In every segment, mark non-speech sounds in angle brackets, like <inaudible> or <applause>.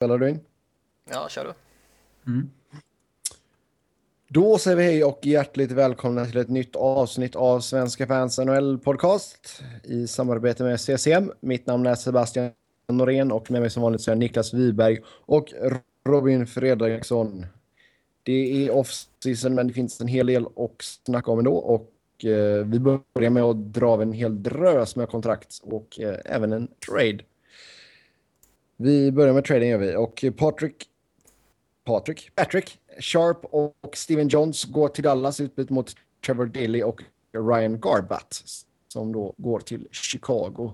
Spelar du in? Ja, kör du. Mm. Då säger vi hej och hjärtligt välkomna till ett nytt avsnitt av Svenska fans NHL podcast i samarbete med CCM. Mitt namn är Sebastian Norén och med mig som vanligt så är Niklas Wiberg och Robin Fredriksson. Det är off-season men det finns en hel del att snacka om ändå och eh, vi börjar med att dra av en hel drös med kontrakt och eh, även en trade. Vi börjar med trading gör vi och Patrick Patrick, Patrick Sharp och Steven Jones går till Dallas utbyte mot Trevor Daly och Ryan Garbutt som då går till Chicago.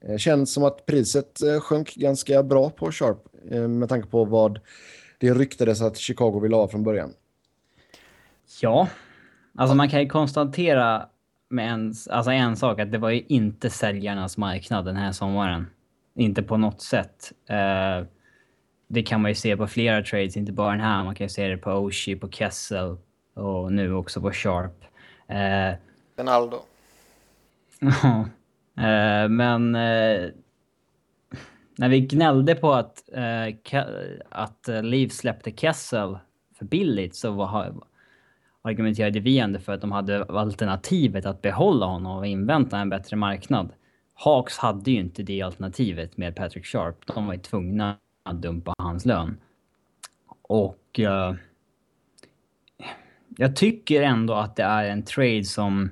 Eh, känns som att priset eh, sjönk ganska bra på Sharp eh, med tanke på vad det ryktades att Chicago ville ha från början. Ja, alltså man kan ju konstatera med en, alltså en sak att det var ju inte säljarnas marknad den här sommaren. Inte på något sätt. Uh, det kan man ju se på flera trades, inte bara den här. Man kan ju se det på Oshie, på Kessel och nu också på Sharp. Uh, Ronaldo. <laughs> Ja. uh, men uh, när vi gnällde på att, att Leaf släppte Kessel för billigt så var, argumenterade vi ändå för att de hade alternativet att behålla honom och invänta en bättre marknad. Hawks hade ju inte det alternativet med Patrick Sharp. De var ju tvungna att dumpa hans lön. Och uh, jag tycker ändå att det är en trade som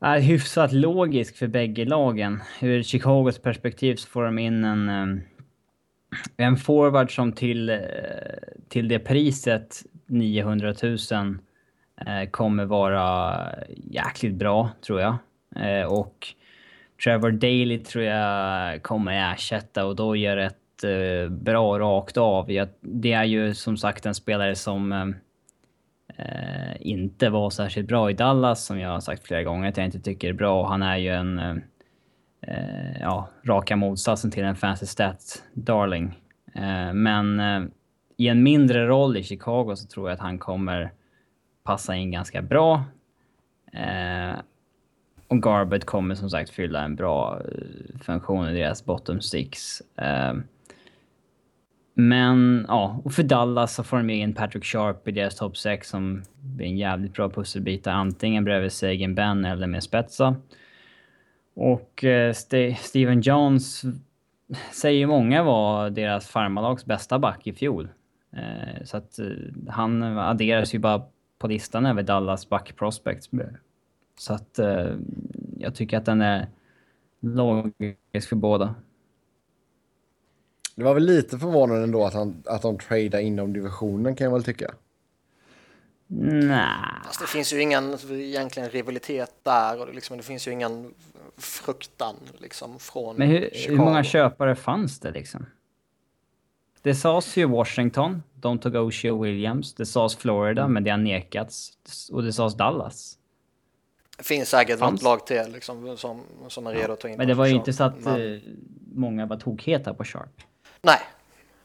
är hyfsat logisk för bägge lagen. Ur Chicagos perspektiv så får de in en, eh, en forward som till, eh, till det priset, 900 000, kommer vara jäkligt bra, tror jag. och Trevor Daly tror jag kommer ersätta och då gör ett eh, bra rakt av. Jag, det är ju som sagt en spelare som eh, eh, inte var särskilt bra i Dallas, som jag har sagt flera gånger att jag inte tycker är bra. Han är ju en eh, eh ja, raka motsatsen till en fancy stat darling. Eh, men eh, i en mindre roll i Chicago så tror jag att han kommer passa in ganska bra. Eh, och Garbett kommer som sagt fylla en bra eh, funktion i deras bottom six. Uh, men ja, och för Dallas så får de in Patrick Sharp i deras topp 6 som blir en jävligt bra pusselbit antingen bredvid Sagan Ben eller med Spetsa. Och eh, uh, St Steven Jones säger många var deras farmalags bästa back i fjol. Uh, så att han adderas ju bara på listan över Dallas back prospects så att eh, jag tycker att den är logisk för båda. Det var väl lite förvånande ändå att, han, att de tradar inom divisionen kan jag väl tycka. Nej. Alltså, det finns ju ingen egentligen rivalitet där och det, liksom, det finns ju ingen fruktan liksom från Men hur, hur många köpare fanns det liksom? Det sades ju Washington, de tog Oshie Williams. Det sades Florida, mm. men det har nekats. Och det sades Dallas. Finns säkert något lag till liksom, som, som är redo att ta in. Men det var ju inte så att men... Eh, många var tokheta på Sharp. Nej.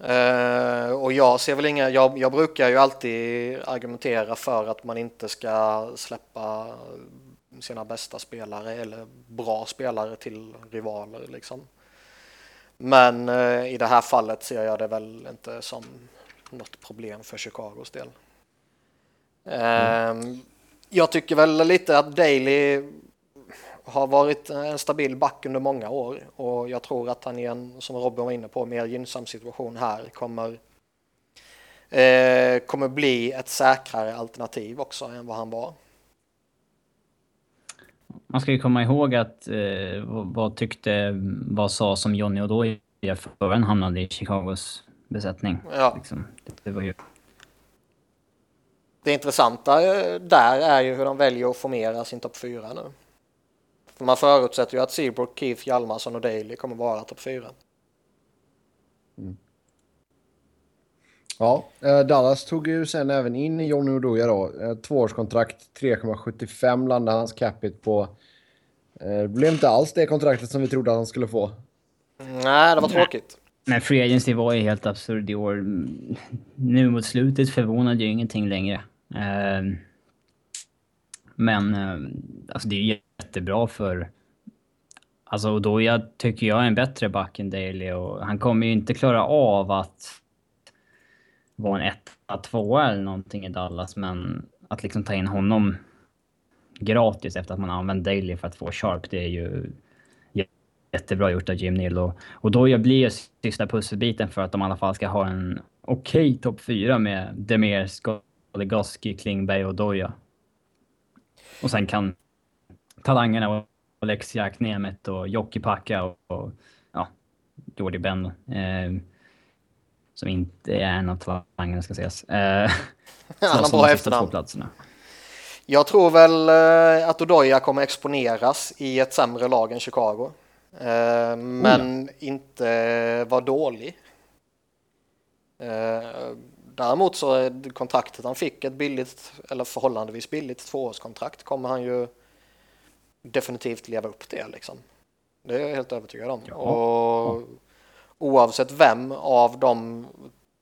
Uh, och jag ser väl inga, jag, jag, brukar ju alltid argumentera för att man inte ska släppa sina bästa spelare eller bra spelare till rivaler liksom. Men uh, i det här fallet ser jag det väl inte som något problem för Chicagos del. Mm. Jag tycker väl lite att Daley har varit en stabil back under många år och jag tror att han i en, som Robin var inne på, mer gynnsam situation här kommer eh, kommer bli ett säkrare alternativ också än vad han var. Man ska ju komma ihåg att eh, vad tyckte, vad sa som Johnny och då förrän han hamnade i Chicagos besättning. Ja. Liksom. Det var ju det intressanta eh, där är ju hur de väljer att formera sin topp 4 nu. För man förutsätter ju att Seabrook, Keith, Hjalmarsson och Daley kommer vara topp 4. Mm. Ja, eh, Dallas tog ju sen även in Johnny Oduya då. Eh, tvåårskontrakt, 3,75 landade hans capita på. Det blev inte alls det kontraktet som vi trodde att han skulle få. Nej, det var tråkigt. Men Free Agency var ju helt absurd i år. Nu mot slutet förvånade ju ingenting längre. Ehm, men eh, alltså det är jättebra för... Alltså då jag tycker jag är en bättre back än Daley och han kommer ju inte klara av att vara en etta, tvåa eller någonting i Dallas, men att liksom ta in honom gratis efter att man använt Daley för att få Sharp, det är ju jättebra gjort av Jim Neal. Och, och då jag blir sista pusselbiten för att de i alla fall ska ha en okej okay topp fyra med Demir, Goligoski, Klingberg och Doja. Och sen kan talangerna och Lexiak Nemet och Jokkipakka och, och ja, Jordi Ben. Eh, som inte är en av talangerna ska sägas. Eh, <laughs> Han har bra efternamn. Jag tror väl eh, att Odoja kommer exponeras i ett sämre lag än Chicago. Eh, men mm. inte vara dålig. Eh, däremot så är kontraktet han fick ett billigt eller förhållandevis billigt tvåårskontrakt kommer han ju definitivt leva upp till liksom. Det är jag helt övertygad om. Ja. Och oavsett vem av de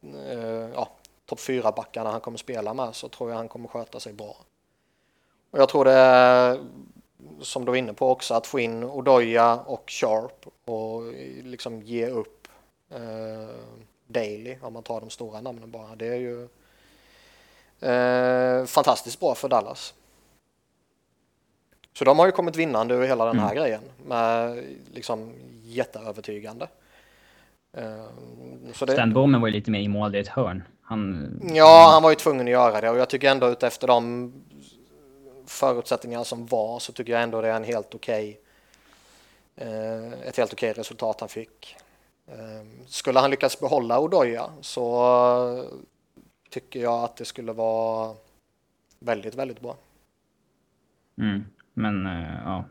eh, ja, topp fyra backarna han kommer spela med så tror jag han kommer sköta sig bra. Och jag tror det är, som du var inne på också, att få in Odoja och Sharp och liksom ge upp eh, Daily om man tar de stora namnen bara. Det är ju eh, fantastiskt bra för Dallas. Så de har ju kommit vinnande ur hela den här mm. grejen med liksom jätteövertygande. Uh, så det... Stenbomen var ju lite mer i mål i ett hörn. Han... Ja, han var ju tvungen att göra det och jag tycker ändå utefter de förutsättningar som var så tycker jag ändå det är en helt okej okay, uh, ett helt okej okay resultat han fick. Uh, skulle han lyckas behålla Odoja så tycker jag att det skulle vara väldigt, väldigt bra. Mm. Men uh, ja.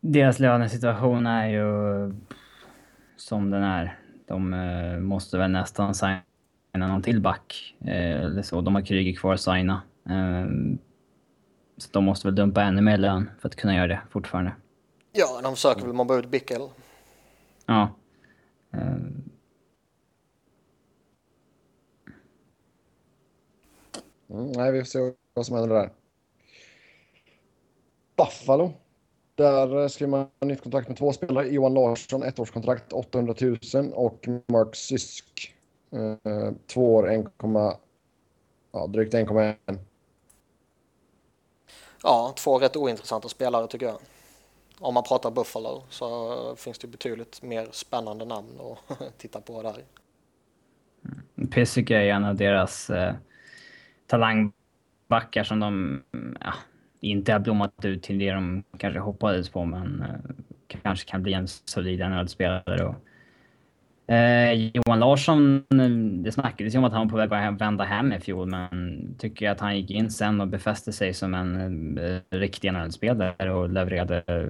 Deras lönesituation är ju som den är. De uh, måste väl nästan signa någon till back. Eller så. De har Kryger kvar att signa. så de måste väl dumpa ännu mer lön för att kunna göra det fortfarande. Ja, de försöker väl mobba ut Bickel. Ja. Mm, nej, vi får se vad som händer där. Buffalo. Där skrev man nytt kontrakt med två spelare. Johan Larsson, ettårskontrakt 800 000 och Mark Sysk, eh, två år, 1, ja, drygt 1,1. Ja, två rätt ointressanta spelare tycker jag. Om man pratar Buffalo så finns det betydligt mer spännande namn att <laughs> titta på där. Mm. Är en av deras eh, talangbackar som de ja, inte har blommat ut till det de kanske hoppades på, men eh, kanske kan bli en solid NHL-spelare. Och, eh, Johan Larsson, eh, det snackades ju om att han var på väg att vända hem i fjol, men tycker att han gick in sen och befäste sig som en eh, riktig NHL-spelare och levererade eh,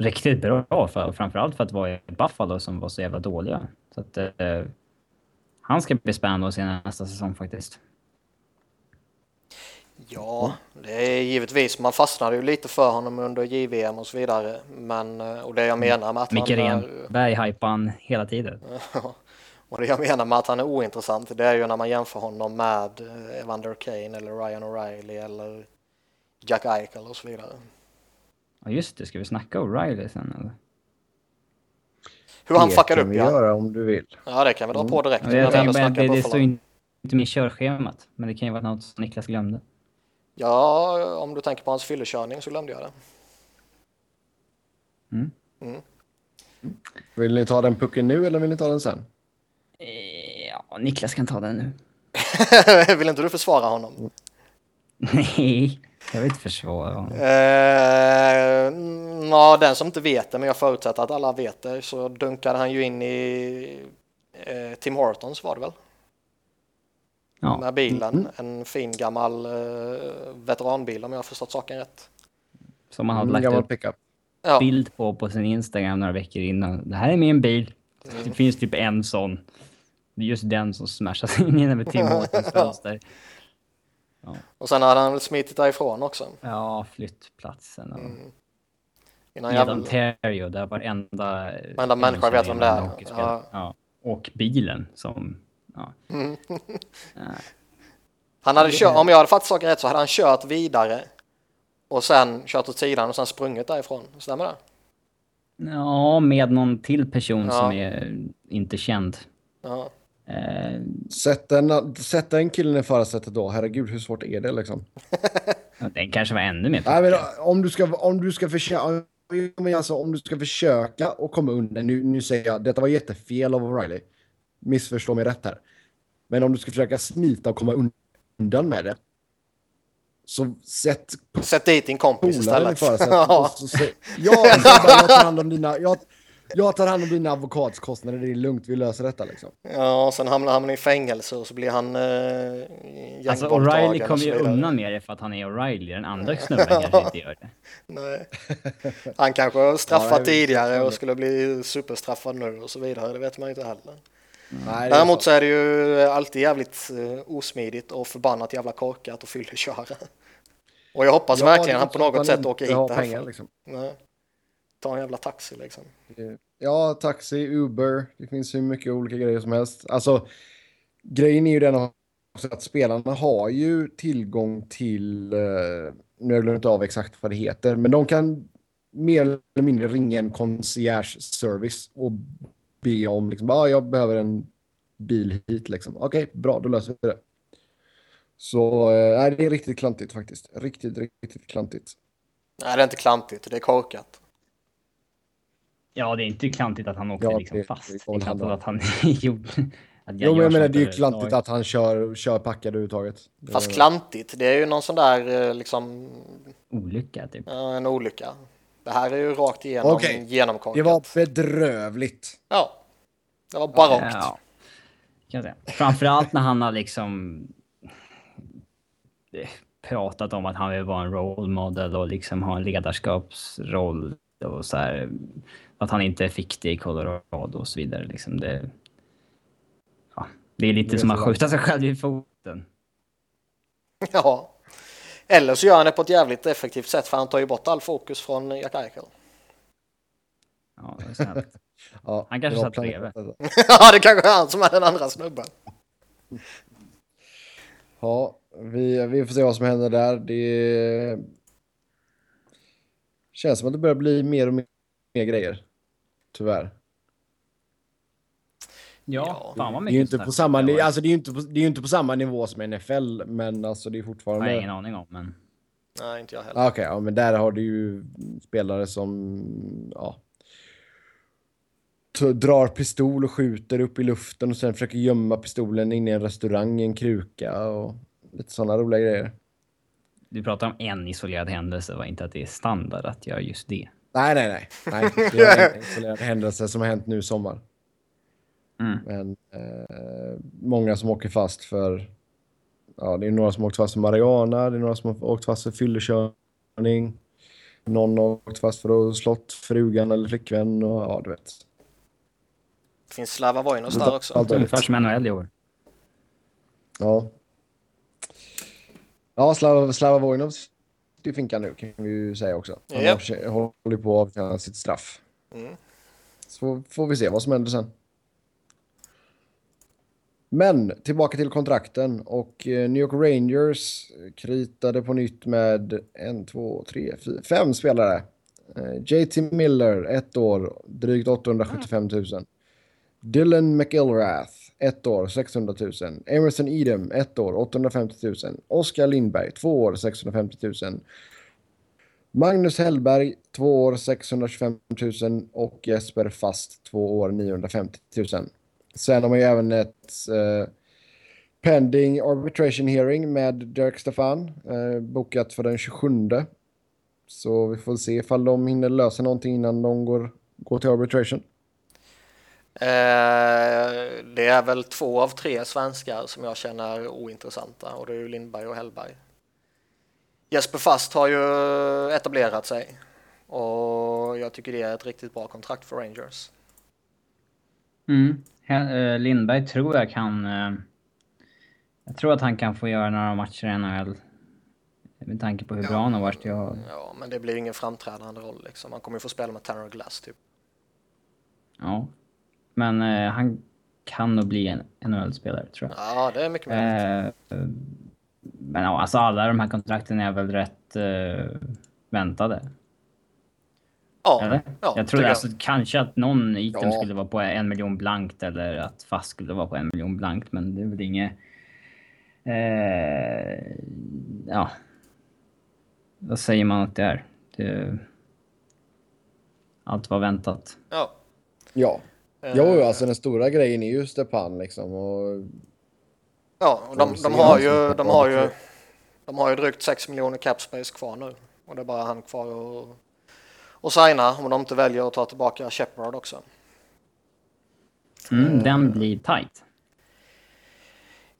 riktigt bra, för, framförallt för att vara i Buffalo som var så jävla dåliga. Så att, eh, han ska bli spännande att se nästa säsong faktiskt. Ja, det är givetvis. Man fastnade ju lite för honom under JVM och så vidare. Men, eh, och det jag menar med att Micke han... Micke han hela tiden. <laughs> och det jag menar med att han är ointressant, det är ju när man jämför honom med eh, Evander Kane eller Ryan O'Reilly eller Jack Eichel och så vidare. Ja just det, ska vi snacka O'Reilly sen eller? Hur han fuckade upp ja. Det kan vi göra om du vill. Ja det kan vi dra på direkt. Ja, jag jag det, det står inte med i körschemat, men det kan ju vara något som Niklas glömde. Ja, om du tänker på hans fyllekörning så glömde jag det. Mm. Mm. Vill ni ta den pucken nu eller vill ni ta den sen? Eh, ja, Niklas kan ta den nu. <laughs> vill inte du försvara honom? Nej, jag vill inte försvara honom. Uh, ja, den som inte vet det, men jag förutsätter att alla vet det, så dunkade han ju in i uh, Tim Hortons var det väl? Ja. med bilen. Mm. En fin gammal uh, veteranbil om jag har förstått saken rätt. Som man har mm, lagt upp pickup. bild på på sin Instagram några veckor innan. Det här är min bil. Mm. Det finns typ en sån. Det är just den som smashas in genom Tim Hortons <laughs> fönster. Ja. Och sen hade han väl smitit därifrån också. Ja, flyttplatsen. Och... Mm. Innan jag... Ontario, där varenda... Varenda människa vet vem det är. Ja. ja. Och bilen som Ja. Mm. han hade kört, om jag hade fattat saken rätt så hade han kört vidare och sen kört åt sidan och sen sprungit därifrån. Stämmer det? Ja, med någon till person Ja. som är inte känd. Ja. Eh, Sätta en, sätta en killen i förarsätet då. Herregud, hur svårt är det liksom? den kanske var ännu mer Nej, men om du ska, om du ska försöka... Alltså, om du ska försöka och komma undan. Nu, nu säger jag, detta var jättefel av O'Reilly. Missförstå mig rätt här. Men om du ska försöka smita och komma undan med det. Så sätt Sätt dit din kompis istället. <laughs> ja. så Ja, så bara, jag tar hand om dina... Jag, jag tar hand om dina advokatskostnader, det är lugnt, vi löser detta liksom. ja, och sen hamnar han i fängelse och så blir han eh, Alltså O'Reilly kommer ju undan med det för att han är O'Reilly. Den andra snubben kanske inte <laughs> gör det. Nej. Han kanske har straffat Ja, tidigare och skulle bli superstraffad nu och så vidare. Det vet man inte heller. Nej, det är Däremot sant. så är det ju alltid jävligt eh, osmidigt och förbannat jävla korkat och fylleköra. <laughs> Och jag hoppas Ja, verkligen han på så att något sätt åker hit har pengar, liksom. Nej. Ta en jävla taxi liksom. Ja, taxi, Uber, det finns hur mycket olika grejer som helst. Alltså, grejen är ju den att spelarna har ju tillgång till, eh, nu har jag glömt av exakt vad det heter, men de kan mer eller mindre ringa en concierge service och be om, liksom, ah, jag behöver en bil hit liksom. Okej, bra, då löser vi det. Så eh, det är riktigt klantigt faktiskt. Riktigt, riktigt klantigt. Nej, det är inte klantigt, det är korkat. Ja, det är inte klantigt att han åker Ja, liksom det- fast. det är klantigt att han <laughs> gjorde... Att Jo, men jag menar, det är ju klantigt att han kör, kör packad överhuvudtaget. Fast klantigt, det är ju någon sån där eh, liksom Olycka, typ. ja, en olycka. Det här är ju rakt igenom Okej, genomkorkat. Det var bedrövligt. Ja, det var barockt. Ja, kan. Framförallt när han har liksom eh, pratat om att han vill vara en role model och liksom ha en ledarskapsroll och så här. Att han inte fick det i Colorado och så vidare. Liksom det, ja, det är lite Det är som att skjuta sig själv i foten. Ja. Eller så gör han det på ett jävligt effektivt sätt för han tar ju bort all fokus från Jack Eichel. Ja, det är snällt. <laughs> Ja, Han kanske satt planerat. <laughs> ja, det kanske är han som är den andra snubben. <laughs> Ja, vi, vi får se vad som händer där. Det känns som att det börjar bli mer och mer, mer grejer. Tyvärr. Ja, fan vad Det är ju mycket inte på samma, det har ni- varit. alltså det är inte på, det är ju inte på samma nivå som NFL, men alltså det är har jag fortfarande... ingen aning om, men... Nej, inte jag heller. Ah, Okej, ja, men där har du ju spelare som ja, t- drar pistol och skjuter upp i luften och sen försöker gömma pistolen inne i en restaurang i en kruka och lite sådana roliga grejer. Du pratar om en isolerad händelse, var inte att det är standard att göra just det. Nej, nej, nej. nej det är en isolerad <laughs> händelse som har hänt nu i sommar. Mm. Men eh, många som åker fast för... Ja, det är några som åkt fast för marijuana, det är några som har åkt fast för fyllekörning. Någon har åkt fast för att slått frugan eller flickvän och ja, du vet. Det finns Slava Vojnos där också. Allt Ungefär som NHL i år. Ja. Ja, Slava, Slava Vojnov det finkan nu kan vi ju säga också. Han har- håller på att avtjäna sitt straff. Mm. Så får vi se vad som händer sen. Men tillbaka till kontrakten och eh, New York Rangers kritade på nytt med en, två, tre, fyra, fem spelare. Eh, JT Miller, ett år, drygt 875 000. Dylan McIlrath, ett år, 600 000. Emerson Edem, ett år, 850 000. Oskar Lindberg, två år, 650 000. Magnus Hellberg, två år, 625 000. Och Jesper Fast, två år, 950 000. Sen har man ju även ett eh, pending arbitration hearing med Dirk Stefan. Eh, bokat för den 27. Så vi får se ifall de hinner lösa någonting innan de går, går till arbitration. Eh, det är väl två av tre svenskar som jag känner ointressanta och det är ju Lindberg och Hellberg. Jesper Fast har ju etablerat sig och jag tycker det är ett riktigt bra kontrakt för Rangers. Mm. Eh, Lindberg tror jag kan... eh, Jag tror att han kan få göra några matcher i NHL. Med tanke på hur bra han har varit. Jag, Ja, men det blir ingen framträdande roll liksom. Han kommer ju få spela med Tanner Glass typ. ja. Men eh, han kan nog bli en NHL-spelare, tror jag. Ja, det är mycket möjligt. Eh, eh, men ja, alltså alla de här kontrakten är väl rätt eh, väntade. Ja, Eller? ja, jag trodde jag. alltså kanske att någon item Ja. skulle vara på en miljon blankt eller att fast skulle vara på en miljon blankt. Men det är väl inget... Eh, ja. Vad säger man att det är? Det, allt var väntat. Ja. Ja. Eh, Jo, alltså den stora grejen är ju Stepan liksom. Och Ja, och de, de har ju, de har ju, de har ju drygt 6 miljoner cap space kvar nu. Och det är bara han kvar och, och signa om de inte väljer att ta tillbaka Shepard också. Mm, den blir tight.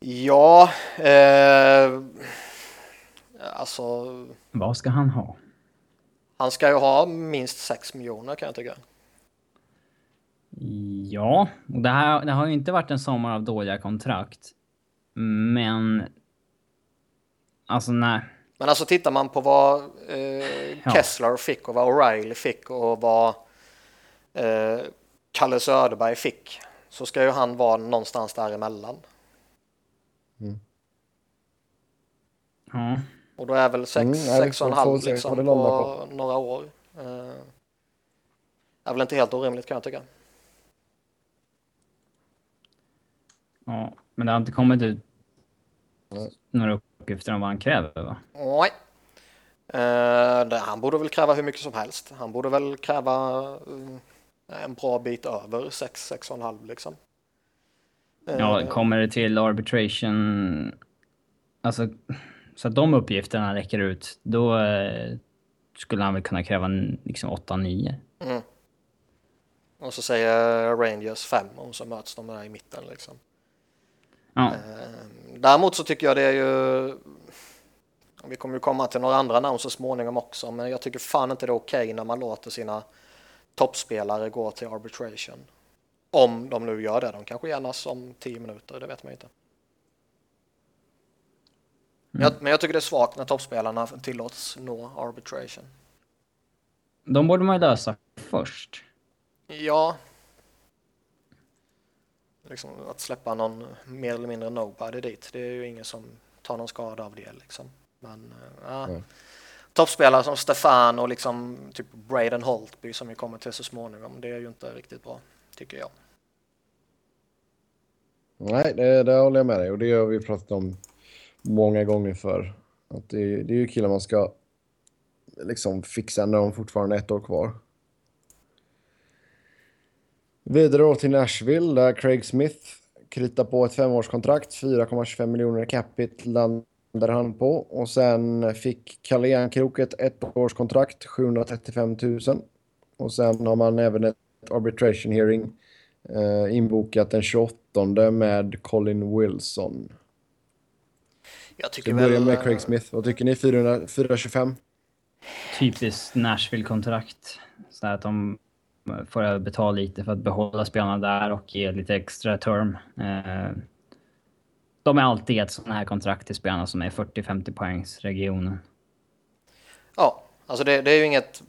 Ja, eh, alltså Vad ska han ha? han ska ju ha minst 6 miljoner kan jag tycka. Ja, och det, här, det har ju inte varit en sommar av dåliga kontrakt. Men... Alltså nej. Men alltså tittar man på vad eh. Kessler fick och vad O'Reilly fick och vad eh, Kalle Söderberg fick så ska ju han vara någonstans däremellan. Ja. Och då är väl 6 Mm, sex och en halv liksom på, landar några år. Eh, är väl inte helt orimligt kan jag tycka. ja. Men det har inte kommit ut några uppgifter om vad han kräver va? Nej. Eh, det, han borde väl kräva hur mycket som helst. Han borde väl kräva eh, en bra bit över 6, 6 och en halv liksom. Eh, Ja, kommer det till arbitration... Alltså, så att de uppgifterna räcker ut, då eh, skulle han väl kunna kräva liksom 8-9. mm. Och så säger Rangers 5 och så möts de där i mitten liksom. Ja, Eh, Däremot så tycker jag det är ju vi kommer ju komma till några andra namn så småningom också men jag tycker fan inte det är okej när man låter sina toppspelare gå till arbitration. Om de nu gör det, de kanske enas om 10 minuter, det vet man ju inte. Men jag, men jag tycker det är svagt när toppspelarna tillåts nå arbitration. de borde man ju lösa först. Ja. Liksom att släppa någon mer eller mindre nobody dit. Det är ju ingen som tar någon skada av det liksom. Men äh, ja. Nej. toppspelare som Stefan och liksom typ Braden Holtby som vi kommer till så småningom. Det är ju inte riktigt bra tycker jag. Nej, det, det håller jag med dig och det har vi pratat om många gånger för. Att det, det är ju killar man ska liksom fixa när de fortfarande är ett år kvar. Vidare då till Nashville där Craig Smith kritar på ett femårskontrakt. 4,25 miljoner capita landar han på. Och sen fick Kalle Järnkrok ett ettårskontrakt, 735 000. Och sen har man även ett arbitration hearing eh, inbokat den 28 med Colin Wilson. Jag tycker Vi börjar väl... med Craig Smith. Vad tycker ni? 400, 425? Typiskt Nashville-kontrakt. Så att de får betala lite för att behålla spelarna där och ge lite extra term. Eh, De är alltid ett sånt här kontrakt till spelarna som är 40-50 poängs regionen. Ja, alltså det, det är ju inget,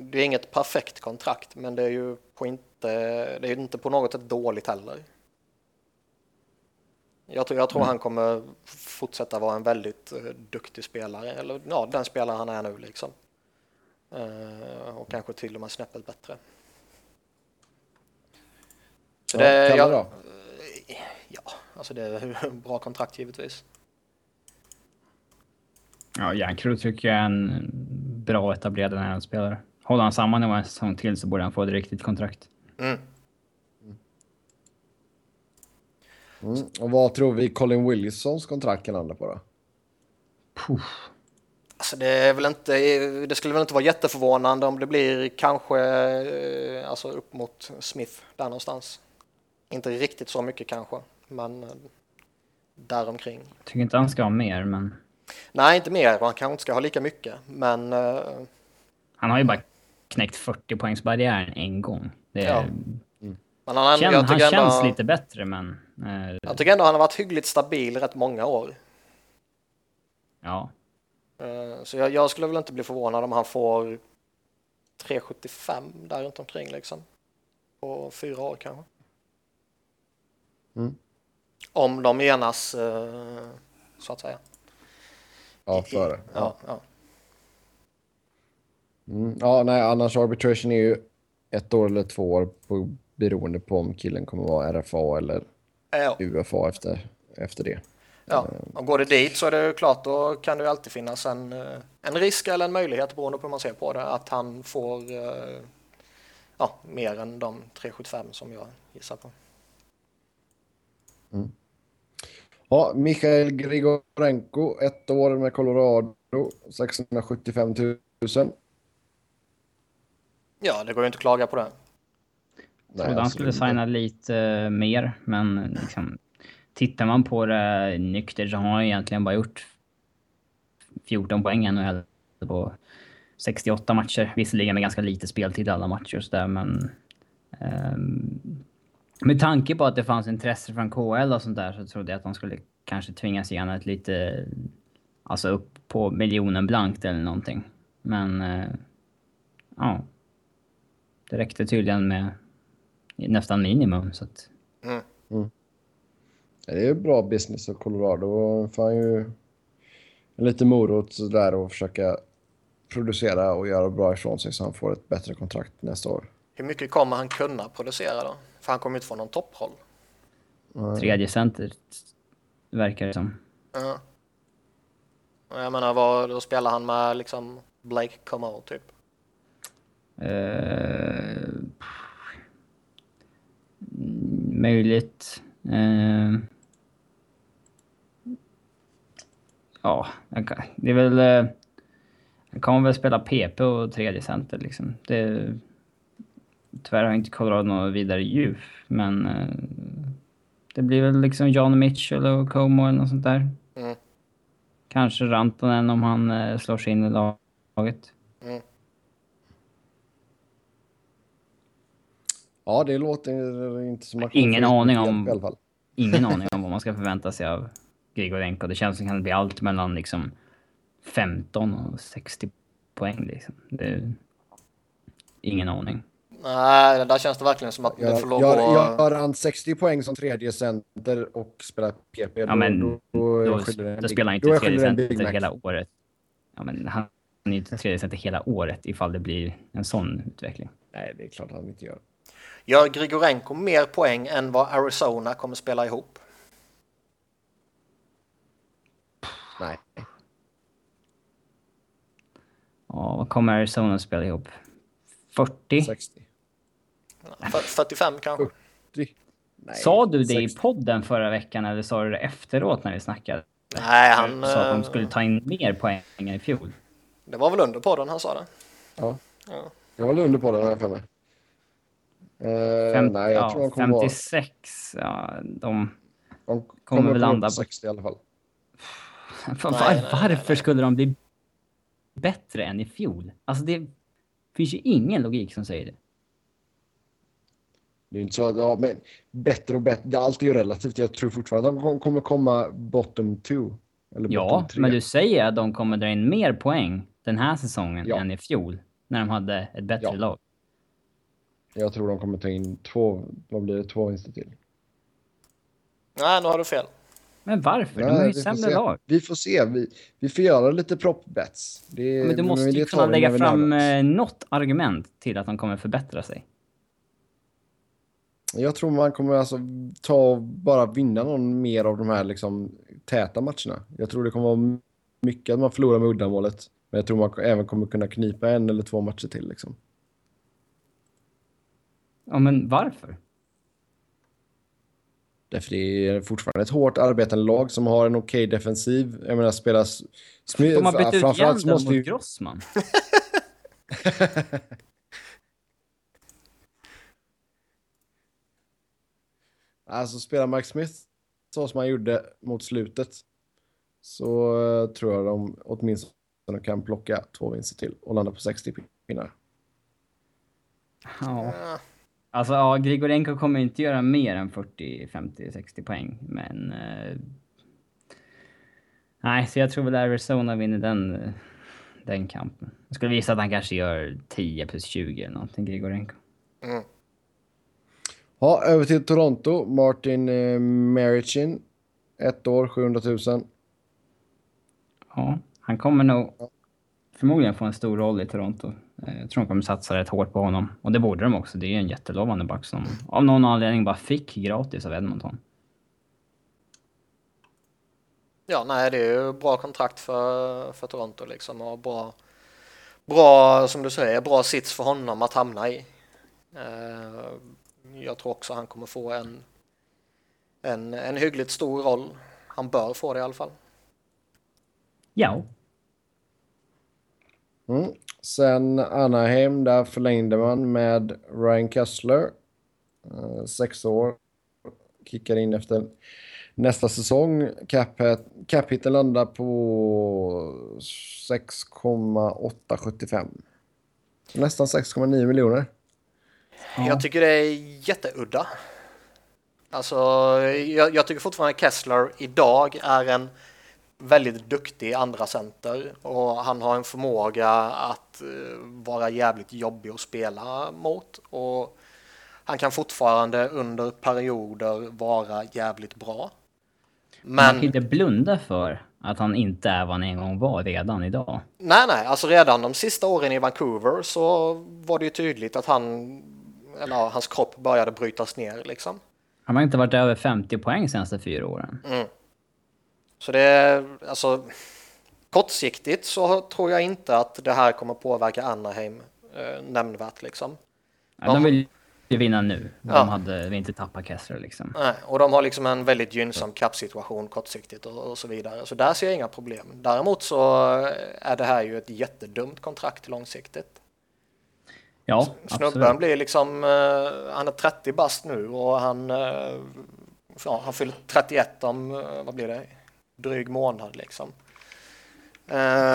det är inget perfekt kontrakt, men det är ju på inte, det är inte på något sätt dåligt heller. Jag tror, jag tror han kommer fortsätta vara en väldigt eh, duktig spelare, eller ja, den spelare han är nu liksom. Eh, och kanske till och med snäppet bättre. Så Ja, det, Kalle jag, då? ja, alltså det är <laughs> bra kontrakt givetvis. Ja, Järnkrok tycker jag är en bra etablerad NHL-spelare. Håller han samman i en säsong till så borde han få ett riktigt kontrakt. Mm. Mm. Och vad tror vi Colin Wilsons kontrakt kan landa på då? Puff. Alltså det, är väl inte, det skulle väl inte vara jätteförvånande om det blir kanske eh, alltså upp mot Smith där någonstans. Inte riktigt så mycket kanske, men eh, däromkring. Tycker inte han ska ha mer, men Nej, inte mer. Han kanske inte ska ha lika mycket, men eh, han har ju bara knäckt 40 poängsbarriären en gång. Det är, Ja. men han, Känn, jag, han tycker känns ändå, lite bättre, men... Jag tycker ändå han har varit hyggligt stabil rätt många år. ja. Eh, Så jag, jag skulle väl inte bli förvånad om han får 3,75 där runt omkring liksom. På fyra år kanske. Mm. Om de enas eh, så att säga. Ja, före. Ja, ja. Mm. Ja, nej, annars arbitration är ju ett år eller två år på, beroende på om killen kommer vara RFA eller Ja. UFA efter, efter det. Ja, och går det dit så är det klart då kan det ju alltid finnas en, eh, en risk eller en möjlighet beroende på hur man ser på det att han får eh, ja, mer än de 375 som jag gissar på. Ja, Mikhail Grigorenko, ett år med Colorado, 675 000. Ja, det går ju inte att klaga på det. trodde han skulle signa lite eh, mer, men liksom, tittar man på det nykter så har han egentligen bara gjort 14 poäng i NHL på 68 matcher. Visserligen med ganska lite speltid i alla matcher och sådär, men... ehm, med tanke på att det fanns intresse från KL och sånt där så trodde jag att de skulle kanske tvingas ge honom ett lite... Alltså upp på miljonen blankt eller någonting. Men... eh, ja. Det räckte tydligen med nästan minimum så att... Ja, Det är ju bra business av Colorado. Fan ju en liten morot där och försöka producera och göra bra ifrån sig så han får ett bättre kontrakt nästa år. Hur mycket kommer han kunna producera då? För han kommer ju inte få någon topproll. Tredje center verkar det som. Ja. Jag menar, vad, då spelar han med liksom Blake Comeau typ. Eh, möjligt. Eh, ja, det är väl... Eh, jag kommer väl spela PP och tredje center liksom. Det, tyvärr har inte Colorado något vidare djup, men... Eh, det blir väl liksom John Mitchell och Como eller något sånt där. Mm. Kanske Rantanen om han eh, slår sig in i laget. Ja, det låter inte som att Ingen aning om- I alla fall. Ingen aning om vad man ska förvänta sig av Grigorenko. Det känns som att det kan bli allt mellan liksom 15 och 60 poäng. Liksom. Det är ingen aning. Nej, där känns det verkligen som att det Gör, får lov gör, att... gör han 60 poäng som tredje center och spelar PP, Ja, men då, då, jag en big- spelar han då inte jag tredje center hela året. Ja, men han är inte tredje center hela året ifall det blir en sån utveckling. Nej, det är klart han inte gör. Gör Grigorenko mer poäng än vad Arizona kommer spela ihop? Nej. Ja, vad kommer Arizona att spela ihop? 40? 60. F- 45 kanske? 40. Nej, Sa du det i 60. podden förra veckan eller sa du det efteråt när vi snackade? Nej, han... Sa att de eh, skulle ta in mer poäng än i fjol. Det var väl under podden han sa det. Ja. Ja. Jag håller under på den här för mig. Eh, Fem, nej, jag ja, tror han kommer vara... 56, ja, de... De kommer kommer väl väl landa på på- 60 i alla fall. <laughs> Var, Nej, nej, nej, varför skulle de bli bättre än i fjol? Alltså det finns ju ingen logik som säger det. Det är inte så att, ja, men bättre och bättre. Allt är ju relativt. Jag tror fortfarande att de kommer komma bottom two. Eller Ja, bottom tre. men du säger att de kommer dra in mer poäng den här säsongen Ja. än i fjol. När de hade ett bättre Ja. lag. Jag tror de kommer ta in två, vad blir det, två vinster till. Nej, nu har du fel. Men varför? de Nej, har ju vi får sämre lag. Vi får se. Vi, vi får göra lite prop-bets. Det, Men du måste ju kunna lägga fram eh, något argument till att de kommer förbättra sig. Jag tror man kommer alltså ta och bara vinna någon mer av de här liksom täta matcherna. Jag tror det kommer vara mycket att man förlorar med uddamålet. Men jag tror man även kommer kunna knipa en eller två matcher till liksom. Ja, men varför? Därför det är fortfarande ett hårt arbetande lag som har en okej defensiv. Jag menar spelas... Smy- De har bytt ut måste mot ju... Grossman. <laughs> Alltså spelar Mike Smith så som han gjorde mot slutet så eh, tror jag de åtminstone kan plocka två vinster till och landa på 60 pinnar. Ja. Alltså, ja, Grigorenko kommer inte göra mer än 40, 50, 60 poäng, men... Eh, nej, så jag tror väl Arizona vinner den, eh, den kampen. Jag skulle visa att han kanske gör 10 plus 20 eller någonting, Grigorenko. Mm. Ja, över till Toronto. Martin eh, Marichin. Ett år, 700 000. Ja, han kommer nog förmodligen få en stor roll i Toronto. Eh, jag tror de kommer satsa rätt hårt på honom. Och det borde de också. Det är en jättelovande back som av någon anledning bara fick gratis av Edmonton. Ja, nej, det är ju bra kontrakt för, för Toronto liksom och bra, bra, som du säger, bra sits för honom att hamna i. Eh, jag tror också han kommer få en, en, en hyggligt stor roll. Han bör få det i alla fall. Ja. Mm. Sen Anaheim, där förlängde man med Ryan Kessler. Eh, sex år. Kickar in efter nästa säsong. Cap-hiten landar på 6,875. Nästan 6,9 miljoner. Ja. Jag tycker det är jätteudda. Alltså, jag, jag tycker fortfarande Kessler idag är en väldigt duktig andra center och han har en förmåga att uh, vara jävligt jobbig att spela mot och han kan fortfarande under perioder vara jävligt bra. Men man kan inte blunda för att han inte är vad han en gång var redan idag. Nej, nej, alltså redan de sista åren i Vancouver så var det ju tydligt att han, eller hans kropp började brytas ner liksom. Han har inte varit över 50 poäng senaste fyra åren. Mm. Så det är alltså kortsiktigt så tror jag inte att det här kommer påverka Anaheim eh, nämnvärt liksom. Ja, de vill ju vinna nu. De ja. hade inte tappat Kessler liksom. Nej, och de har liksom en väldigt gynnsam kappsituation kortsiktigt och, och, så vidare. Så där ser jag inga problem. Däremot så är det här ju ett jättedumt kontrakt långsiktigt. Ja, Snubben absolut. blir liksom, uh, han är 30 bast nu och han, uh, ja, han fyller 31 om, uh, vad blir det, dryg månad liksom.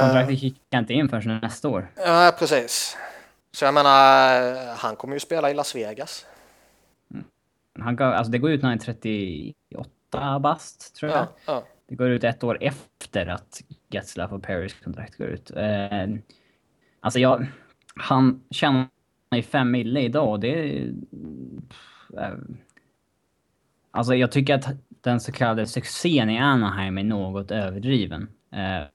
Kontraktet kickar inte in förrän nästa år. Ja, precis. Så jag menar, han kommer ju spela i Las Vegas. Mm. Han, alltså det går ut när han är 38 bast, tror jag. Ja, ja. Det går ut ett år efter att Getzlaff och Paris kontrakt går ut. Eh, alltså jag... Han tjänar ju 5 mille idag och det... Eh, alltså jag tycker att den så kallade succén i Anaheim är något överdriven. Eh,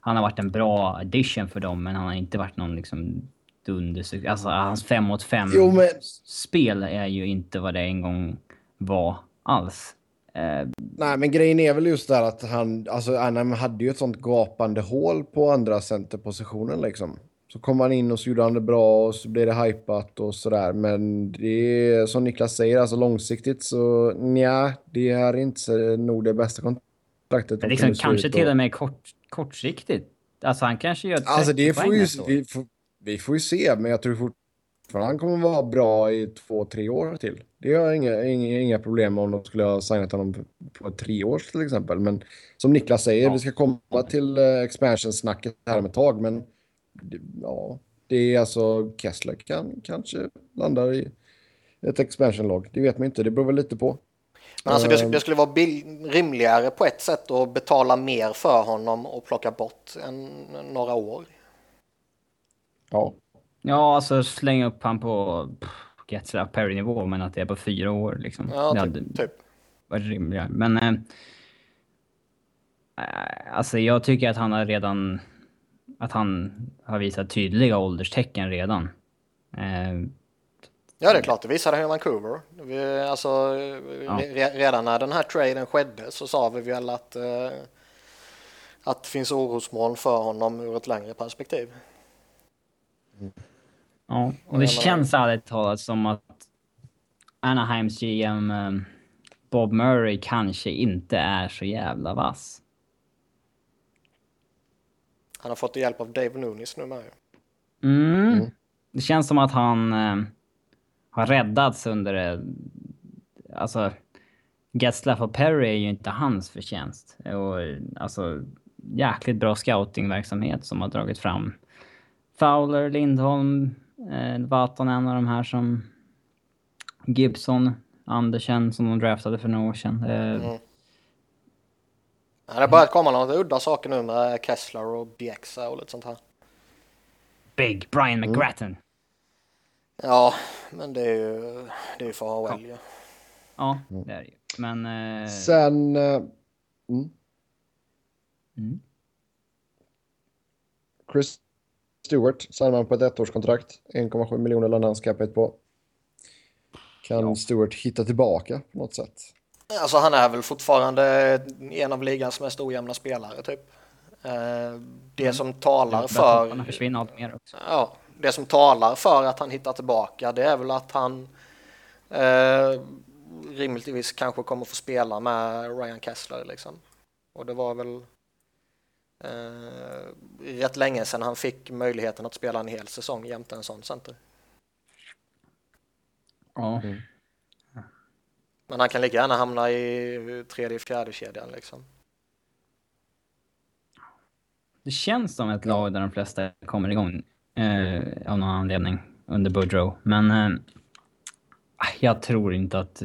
han har varit en bra addition för dem, men han har inte varit någon liksom dunder... Alltså hans 5 mot 5 men... spel är ju inte vad det en gång var alls. Uh, Nej, men grejen är väl just där att han, alltså Anaheim hade ju ett sånt gapande hål på andra centerpositionen liksom. Så kom han in och så gjorde han det bra och så blev det hypat och sådär. Men det är som Niklas säger, alltså långsiktigt så nja, det är inte nog det bästa kontraktet. Men liksom, kanske till och med kort, kortsiktigt. Alltså han kanske gör 30 alltså, det får ju, vi, får, vi får ju se, men jag tror fortfarande han kommer vara bra i två, tre år till. Det har jag inga, inga, inga problem om de skulle ha signat honom på tre år till exempel. Men som Niklas säger, ja. vi ska komma till uh, expansion-snacket här om ett tag. Men ja, det är alltså Kessler kan kanske landa i ett expansion-lag. Det vet man inte, det beror väl lite på. Men alltså det, det skulle vara rimligare på ett sätt att betala mer för honom och plocka bort en, några år. Ja. Ja, alltså slänga upp han på Getzler Perry-nivå, men att det är på fyra år liksom. Ja, det hade typ. varit rimligare. Men... Äh, alltså jag tycker att han har redan... Att han har visat tydliga ålderstecken redan. Äh, Ja, det är klart. Det visade han i Vancouver. Vi, alltså, ja. re, redan när den här traden skedde så sa vi väl att, uh, att det finns orosmoln för honom ur ett längre perspektiv. Ja, och det känns ärligt talat som att Anaheims GM um, Bob Murray kanske inte är så jävla vass. Han har fått hjälp av Dave Nunes nu med mm. mm. Det känns som att han uh, har räddats under... Uh, alltså, Getzlaff och Perry är ju inte hans förtjänst. Och, alltså, jäkligt bra scoutingverksamhet som har dragit fram Fowler, Lindholm, eh, Vatanen och de här som Gibson, Andersen som de draftade för några år sedan. Eh, mm. Det har börjat komma några udda saker nu med Kessler och Bjäxa och lite sånt här. Big Brian mm. McGrattan. Mm. Ja, men det är ju det är för AHL ja. ja, det är det ju. Men... Eh... Sen... Eh, mm. Mm. Chris Stewart signar man på ett ettårskontrakt. 1,7 miljoner landhandscapet på. Kan ja. Stewart hitta tillbaka på något sätt? Alltså han är väl fortfarande en av ligans mest ojämna spelare typ. Eh, det mm. som talar för... Han försvinner allt mer också. Ja, det som talar för att han hittar tillbaka det är väl att han eh, rimligtvis kanske kommer få spela med Ryan Kessler liksom. Och det var väl eh, rätt länge sedan han fick möjligheten att spela en hel säsong jämte en sån center. Ja. Mm. Men han kan lika gärna hamna i tredje, fjärde kedjan liksom. Det känns som ett lag där de flesta kommer igång eh, av någon anledning under Boudreau. Men eh, jag tror inte att...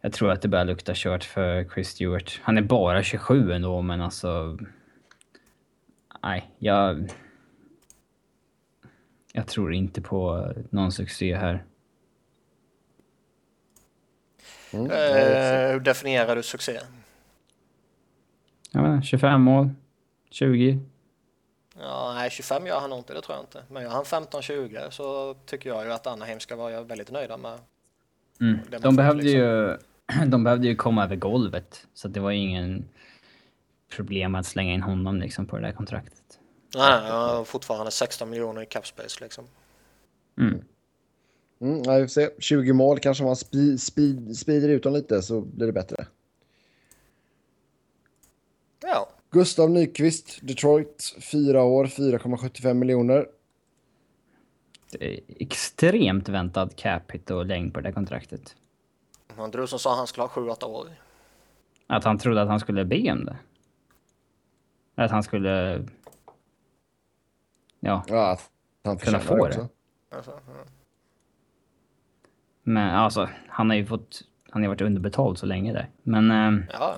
Jag tror att det börjar lukta kört för Chris Stewart. Han är bara 27 ändå, men alltså... Nej, jag... Jag tror inte på någon succé här. Mm. Uh, hur definierar du succé? Jag inte, 25 mål, 20. Ja, nej, 25 gör han nog inte, det tror jag inte. Men gör han 15-20 så tycker jag ju att Anaheim ska vara väldigt nöjda med mm. de, behövde liksom. ju, <clears throat> de behövde ju komma över golvet, så det var ju ingen problem att slänga in honom liksom på det där kontraktet. Nej, nej fortfarande 16 miljoner i cap space liksom. Mm. Mm, ja, vi får se. 20 mål kanske man spi, spi, sprider ut dem lite så blir det bättre. Ja. Gustav Nyqvist, Detroit, 4 år, 4,75 miljoner. Det är extremt väntad cap hit och längd på det kontraktet. Han du som sa att han skulle ha 7-8 år? Att han trodde att han skulle be om det? Att han skulle... Ja. Ja, att han kunna få det. Också. Alltså, ja. Men alltså, han har ju fått... Han har varit underbetald så länge där. Men... Eh, ja.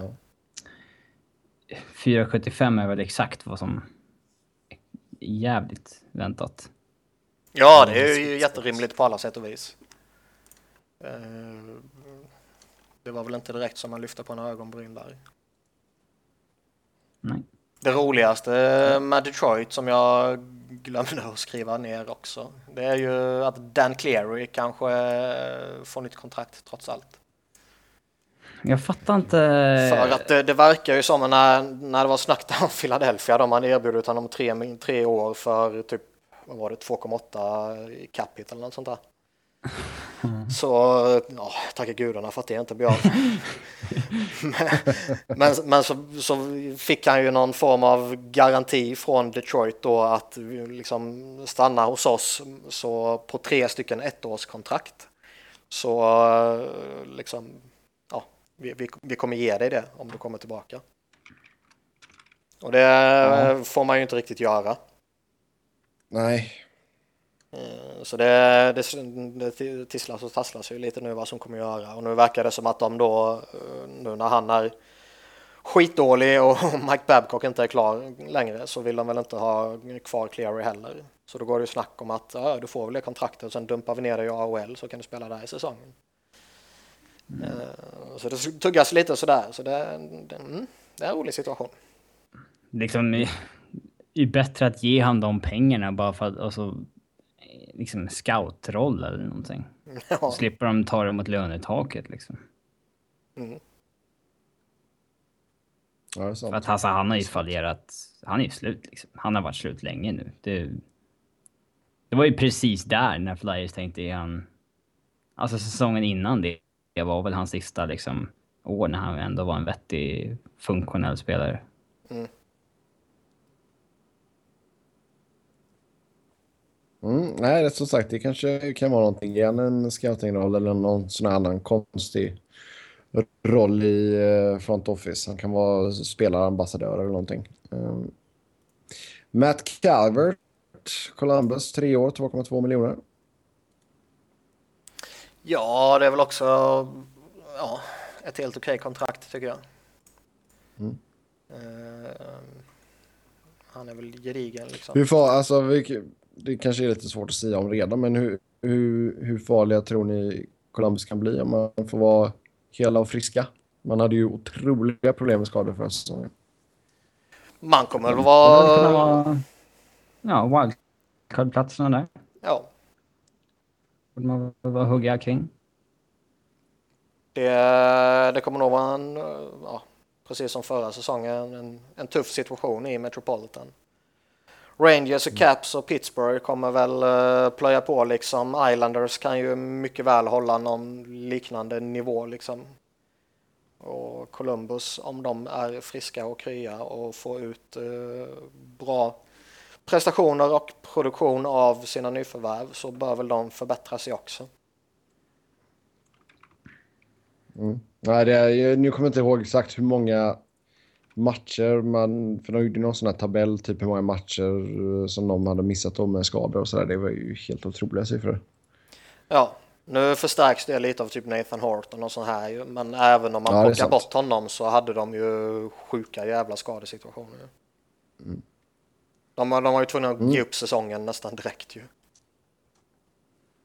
4,75 är väl exakt vad som jävligt väntat. Ja, det är ju jätterimligt på alla sätt och vis. Eh, det var väl inte direkt som man lyfte på en ögonbryn där. Nej. Det roligaste med Detroit som jag glömde att skriva ner också. Det är ju att Dan Cleary kanske får nytt kontrakt trots allt. Jag fattar inte. För att det, det verkar ju som när, när det var snack om Philadelphia, de hade erbjudit honom tre, tre år för typ, vad var det, 2,8 i capita eller något sånt där. Mm. Så, ja, tacka gudarna för att det inte blir av. men, men, men så, så, fick han ju någon form av garanti från Detroit då att liksom stanna hos oss så på tre stycken ettårskontrakt. Så liksom vi, vi, vi, kommer ge dig det om du kommer tillbaka. Och det ja. får man ju inte riktigt göra. Nej. Eh, så det, det, det tisslas och tasslas ju lite nu vad som kommer att göra och nu verkar det som att de då eh, nu när han är skitdålig och <laughs> Mike Babcock inte är klar längre så vill de väl inte ha kvar Cleary heller. Så då går det ju snack om att ja, du får väl det kontraktet och sen dumpar vi ner dig i AHL så kan du spela där i säsongen. Mm. Så det tuggas lite sådär, så det, det, mm, det är en rolig situation. Liksom, det är bättre att ge han de pengarna bara för att, alltså, liksom scoutroll eller någonting. <laughs> Ja. slipper de ta det mot lönetaket liksom. Mm. Ja, för att alltså, han har ju fallerat, han är ju slut liksom. Han har varit slut länge nu. Det, det var ju precis där när Flyers tänkte han... Alltså säsongen innan det det var väl hans sista liksom, år när han ändå var en vettig, funktionell spelare. Mm. Mm, nej, som sagt, det kanske kan vara någonting igen, en scoutingroll eller någon sån annan konstig roll i eh, front office. Han kan vara spelarambassadör eller någonting. Um, Matt Calvert, Columbus, tre år, 2,2 miljoner. Ja, det är väl också ja, ett helt okej kontrakt tycker jag. Mm. Uh, han är väl gedigen liksom. Hur far, alltså, det kanske är lite svårt att säga om redan, men hur, hur, hur farliga tror ni Columbus kan bli om man får vara hela och friska? Man hade ju otroliga problem med skador förra säsongen. Man kommer väl vara... ja, wildcard-platserna där. Ja, borde man vara hugga kring. det, det kommer nog vara en, ja, precis som förra säsongen, en, en tuff situation i Metropolitan. Rangers och Caps och Pittsburgh kommer väl eh, plöja på liksom. Islanders kan ju mycket väl hålla någon liknande nivå liksom. Och Columbus, om de är friska och krya och får ut eh, bra prestationer och produktion av sina nyförvärv så bör väl de förbättra sig också. Mm. Nej, det är, nu kommer jag inte ihåg exakt hur många matcher man... För de gjorde någon sån här tabell, typ hur många matcher eh, som de hade missat då med skador och sådär. Det var ju helt otroliga siffror. Ja, nu förstärks det lite av typ Nathan Horton och så här ju, men även om man Ja, plockar bort honom så hade de ju sjuka jävla skadesituationer. ju. De, de var ju tvungna att ge upp säsongen nästan direkt ju.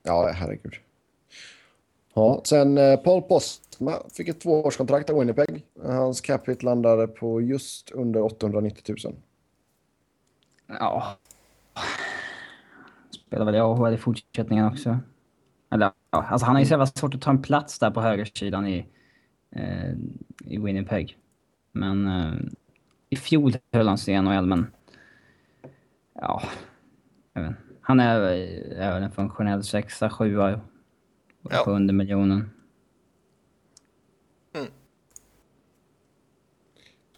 Ja, herregud. Ja, sen eh, Paul Postma fick ett tvåårskontrakt av Winnipeg. Hans capita landade på just under 890 000. Ja. Spelar väl i AHL i fortsättningen också. Eller ja, alltså han har ju så jävla svårt att ta en plats där på högersidan i, eh, i Winnipeg. Men eh, i fjol höll han sig i NHL, men ja, jag vet, inte. han är, är väl en funktionell sexa, sjua Ja. på under miljonen.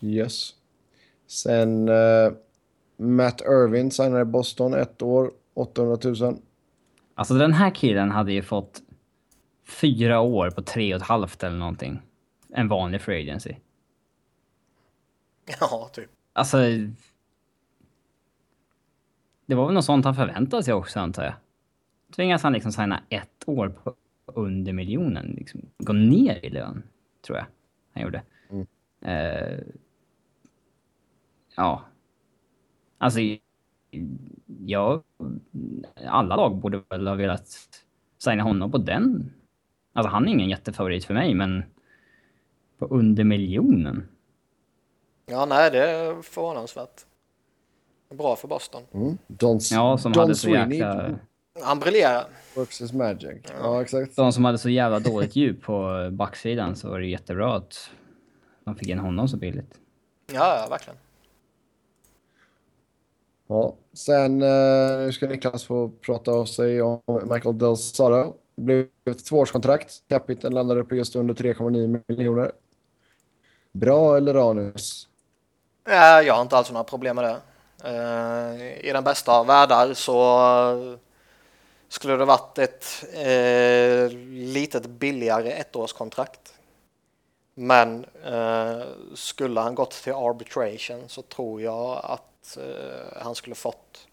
Yes. Sen eh, Matt Irvin signade i Boston ett år, 800 000. Alltså den här killen hade ju fått fyra år på tre och ett halvt eller någonting. En vanlig free agency. Ja, typ. Alltså... Det var väl något sånt han förväntade sig också antar jag. Tvingas han liksom signa ett år på under miljonen. Liksom, gå ner i lön, tror jag han gjorde. Mm. Eh, ja. Alltså, ja, alla lag borde väl ha velat signa honom på den. Alltså han är ingen jättefavorit för mig, men på under miljonen. Ja, nej, det är förvånansvärt. Bra för Boston. Mm. Don, Ja, som Don hade så jäkla... Han briljerar. works magic. Ja, exakt. De som hade så jävla dåligt djup på backsidan så var det jättebra att de fick in honom så billigt. Ja, ja, verkligen. Ja. Sen eh, nu ska Niklas få prata av sig om Michael Del Soto. Det blev ett tvåårskontrakt. Capiten landade på just under 3,9 miljoner. Bra eller anus? Ja, jag har inte alls några problem med det. Eh, I den bästa av världar så eh, skulle det varit ett eh, litet billigare ettårskontrakt. Men eh, skulle han gått till arbitration så tror jag att eh, han skulle fått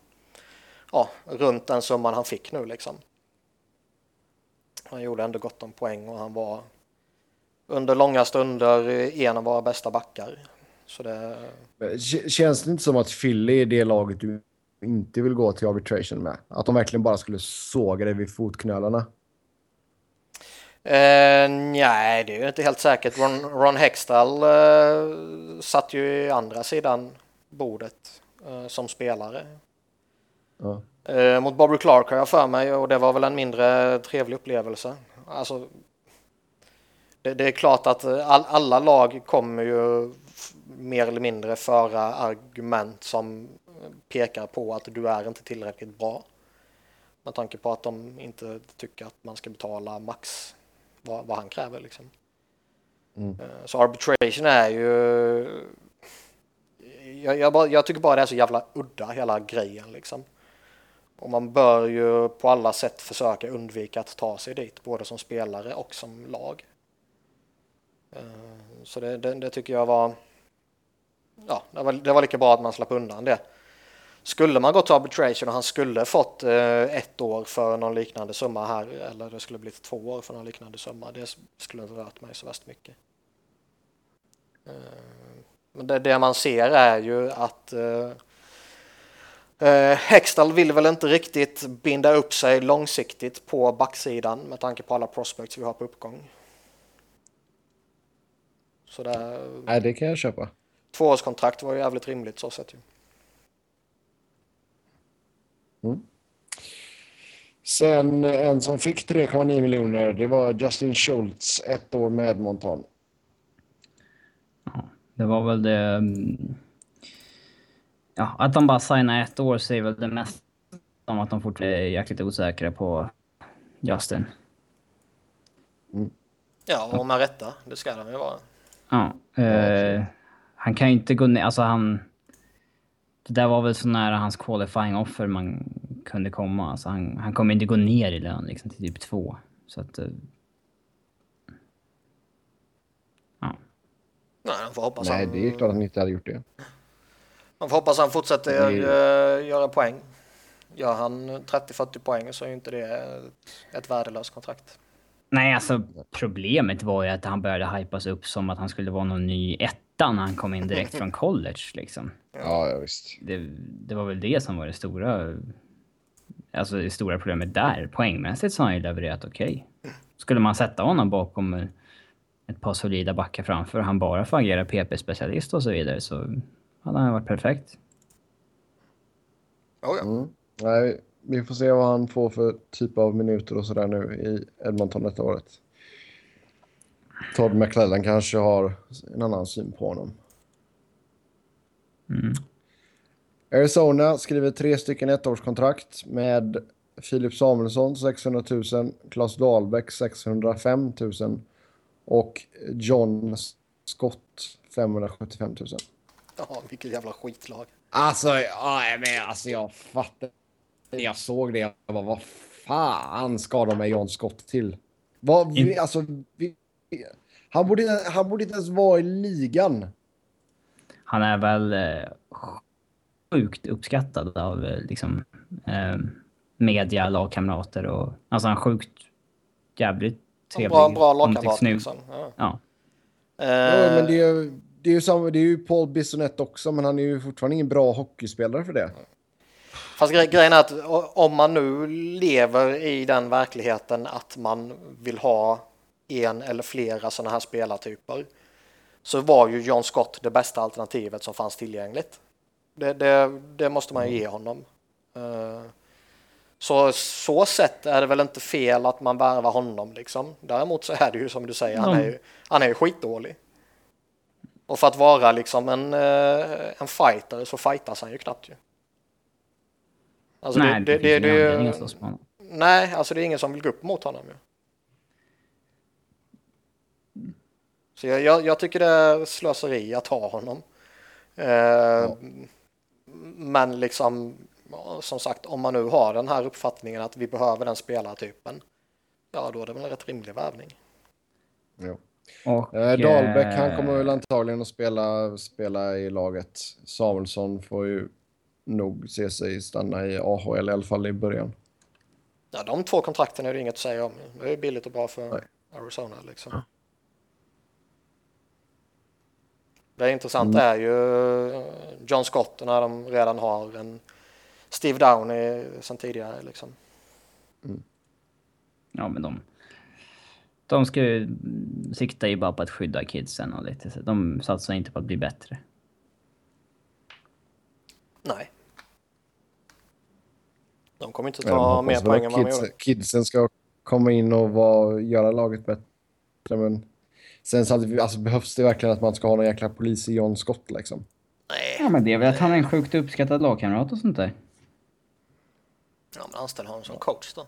ja, runt den summan han fick nu liksom. Han gjorde ändå gott om poäng och han var under långa stunder eh, en av våra bästa backar. Så det, Känns det inte som att Philly är det laget du inte vill gå till arbitration med? Att de verkligen bara skulle såga dig vid fotknölarna? Eh, nej, det är ju inte helt säkert. Ron, Ron Hextall eh, satt ju i andra sidan bordet eh, som spelare. Ja. Eh, mot Bobby Clark har jag för mig och det var väl en mindre trevlig upplevelse. Alltså, det, det är klart att all, alla lag kommer ju mer eller mindre föra argument som pekar på att du är inte tillräckligt bra. Med tanke på att de inte tycker att man ska betala max vad, vad han kräver. Liksom. Mm. Eh, Så arbitration är ju... Jag, jag, bara, jag tycker bara det är så jävla udda hela grejen liksom. Och man bör ju på alla sätt försöka undvika att ta sig dit, både som spelare och som lag. Eh, Så det, det, det tycker jag var... Ja, det var, det var lika bra att man slapp undan det. Skulle man gå till arbitration och han skulle fått eh, ett år för någon liknande summa här, eller det skulle blivit två år för någon liknande summa, det skulle inte rört mig så värst mycket. Eh, Men det, det man ser är ju att eh, eh, Hextall vill väl inte riktigt binda upp sig långsiktigt på backsidan med tanke på alla prospects vi har på uppgång. Så det, Nej, det kan jag köpa tvåårskontrakt var ju jävligt rimligt så sett ju. Mm. Sen en som fick 3,9 miljoner, det var Justin Schultz, ett år med Edmonton. Ja, det var väl det... mm, Ja, att de bara signar ett år säger väl det mest om att de fortfarande är jäkligt osäkra på Justin. Ja, och med rätta. Det ska de ju vara. Ja. Eh, han kan ju inte gå ner, alltså han... Det där var väl så nära hans qualifying offer man kunde komma. Alltså han, han kommer inte gå ner i lön liksom till typ två. Så att... eh, Ja. Nej, de får hoppas Nej, han, det är klart att han inte hade gjort det. Man får hoppas han fortsätter Det- eh, göra poäng. Gör han 30-40 poäng så är ju inte det ett, ett värdelöst kontrakt. Nej, alltså problemet var ju att han började hypas upp som att han skulle vara någon ny etta när han kom in direkt från college liksom. Ja, ja visst. Det, det var väl det som var det stora... Alltså det stora problemet där. Poängmässigt så har han ju levererat okej. Skulle man sätta honom bakom ett par solida backar framför och han bara får agera PP-specialist och så vidare så hade han varit perfekt. Oh, ja. Mm. Nej, vi får se vad han får för typ av minuter och sådär nu i Edmonton detta året. Todd McClellan kanske har en annan syn på honom. Mm. Arizona skriver tre stycken ettårskontrakt med Filip Samuelsson 600 000, Claes Dahlbäck 605 000 och John Scott 575 000. ja, vilket jävla skitlag. Alltså, ja, men alltså jag fattar. Jag såg det. Jag bara, vad fan ska de med John Scott till? Vad, vi, alltså, vi, han, borde, han borde inte ens vara i ligan. Han är väl eh, sjukt uppskattad av eh, liksom, eh, media, lagkamrater och... Alltså han är sjukt jävligt En trevlig. bra, bra omtyckt lagkamrat liksom. Ja. Ja. Ja, Eh, men det är, ju- det är ju samma, det är ju Paul Bissonette också, men han är ju fortfarande ingen bra hockeyspelare för det. Fast gre grejen är att om man nu lever i den verkligheten att man vill ha en eller flera sådana här spelartyper så var ju John Scott det bästa alternativet som fanns tillgängligt. Det, det, det måste man ju ge honom. Eh, Så så sett är det väl inte fel att man värvar honom liksom. Däremot så är det ju som du säger, han är ju, han är ju skitdålig. Och för att vara liksom en, eh, en fighter så fightas han ju knappt ju. Alltså Nej, det, ingen det- anledning att slåss med honom. Nej, alltså det är ingen som vill gå upp mot honom ju. Så jag, jag, jag tycker det är slöseri att ha honom. Eh, Men liksom, ja, som sagt, om man nu har den här uppfattningen att vi behöver den spelartypen, ja då är det väl en rätt rimlig värvning. Jo. Och, Eh, Dahlbäck, han eh, kommer väl antagligen att spela, spela i laget. Samuelsson får ju nog se sig stanna i AHL i alla fall i början. Ja, de två kontrakten är det inget att säga om. Det är billigt och bra för Nej. Arizona liksom. Det intressanta är ju eh, John Scott när de redan har en Steve Downey sedan tidigare liksom. Ja, men de... De ska ju mm, sikta ju bara på att skydda kidsen och lite. De satsar inte på att bli bättre. Nej. De kommer inte ta mer poäng än vad de gjorde. kidsen ska komma in och vara, göra laget bättre. Men sen samtidigt alltså, behövs det verkligen att man ska ha någon jäkla polis i John Scott liksom. Nej, Ja, men det är väl att han är en sjukt uppskattad lagkamrat och sånt där. ja, men anställ honom som coach då.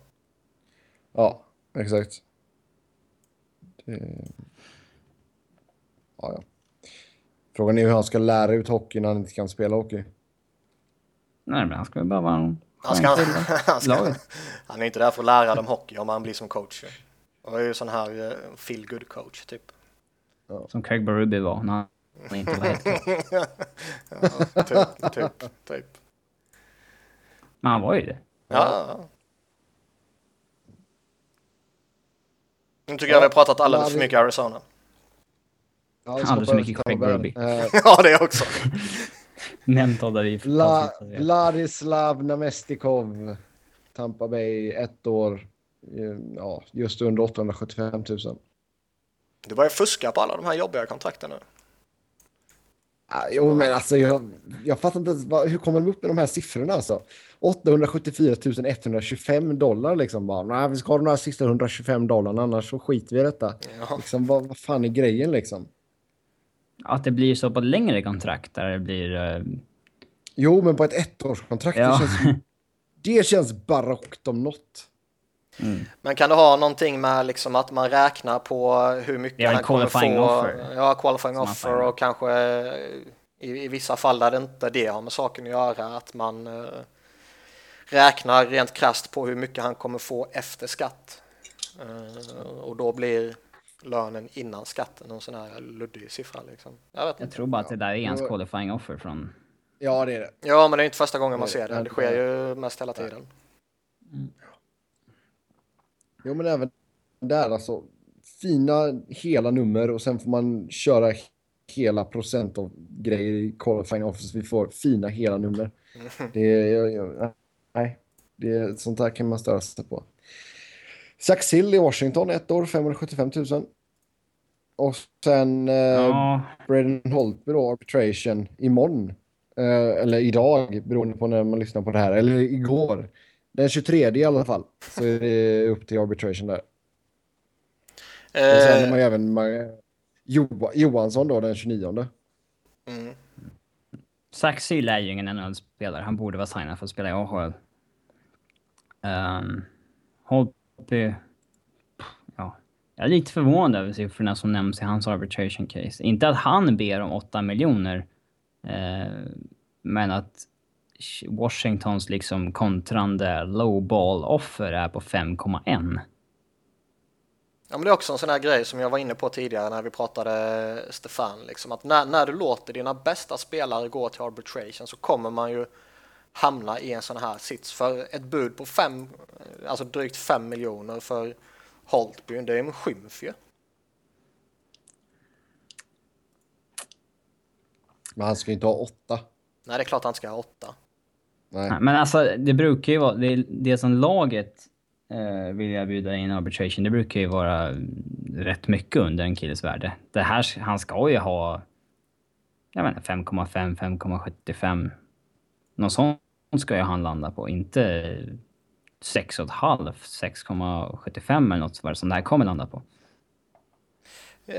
Ja, exakt. Det... Ja, ja. Frågan är hur han ska lära ut hockey när han inte kan spela hockey. Nej, men han ska väl bara vara en Han, ska, <laughs> han, ska, han är inte där för att lära dem hockey om han blir som coach. Och är ju sån här eh, feel good coach typ. Som Craig Berube var när han inte var helt klar. <laughs> Ja, typ, typ, typ. Men han var ju det. Ja. Nu tycker jag vi har pratat alldeles för mycket Arizona. Ja, Alldeles för mycket Craig Berube. Eh, <laughs> Ja, det också. Nämnt av vi La, Ladislav Namestikov, Tampa Bay, ett år, eh, ja, just under 875 000. Du börjar fuska på alla de här jobbiga kontrakten nu. Ah, Jo, men alltså jag, jag fattar inte ens, hur kommer de upp med de här siffrorna alltså? 874 125 dollar liksom bara. Nej, vi ska ha de här sista 125 dollarna annars så skiter vi i detta. Ja. Liksom, vad, vad fan är grejen liksom? Att det blir så på längre kontrakt där det blir... eh, Jo, men på ett ettårskontrakt. Ja. <laughs> Det, känns, det känns barockt om något. Men kan det ha någonting med liksom att man räknar på hur mycket han kommer få? qualifying offer. Ja, qualifying offer och kanske eh, i, i vissa fall där det inte det har med saken att göra att man eh, räknar rent krasst på hur mycket han kommer få efter skatt. Eh, och då blir lönen innan skatten en sån här luddig siffra liksom. Jag vet Jag inte. tror bara att det där är hans Ja. qualifying offer från... Ja, det är det. Ja, men det är inte första gången man ser det. Det sker ju mest hela tiden. Jo, men även där alltså. Fina hela nummer och sen får man köra hela procent av grejer i qualifying office. Vi får fina hela nummer. <laughs> Det är, jag, jag, nej, det är, sånt där kan man störa sig på. Zach Sill i Washington, ett år, 575 000. Och sen eh, Ja, Braden Holtby då, arbitration, imorgon. Eh, eller idag, beroende på när man lyssnar på det här. Eller igår. Den 23 i alla fall. Så är det upp till arbitration där. Och sen har man Eh, även Ma- Jo- Johansson då, den 29. mm. Zach Syl är ju ingen NHL-spelare. Han borde vara signad för att spela i AHL. Um, Holtby... Ja. Jag är lite förvånad över siffrorna som nämns i hans arbitration case. Inte att han ber om 8 miljoner. Eh, men att Washingtons liksom kontrande lowball offer är på 5,1. Ja, men det är också en sån här grej som jag var inne på tidigare när vi pratade Stefan. Liksom, att när, när du låter dina bästa spelare gå till arbitration så kommer man ju hamna i en sån här sits. För ett bud på fem, alltså drygt 5 miljoner för Holtby, det är en skymf ju. Men han ska ju inte ha åtta. Nej, det är klart han ska ha åtta. Nej. Men alltså, det brukar ju vara... Det, det som laget eh, vill jag bjuda in arbitration, det brukar ju vara rätt mycket under en killes värde. Det här, han ska ju ha... Jag vet inte, 5,5, 5,75. Något sånt ska ju han landa på, inte 6,5, 6,75 eller något sånt som det här kommer landa på. Eh,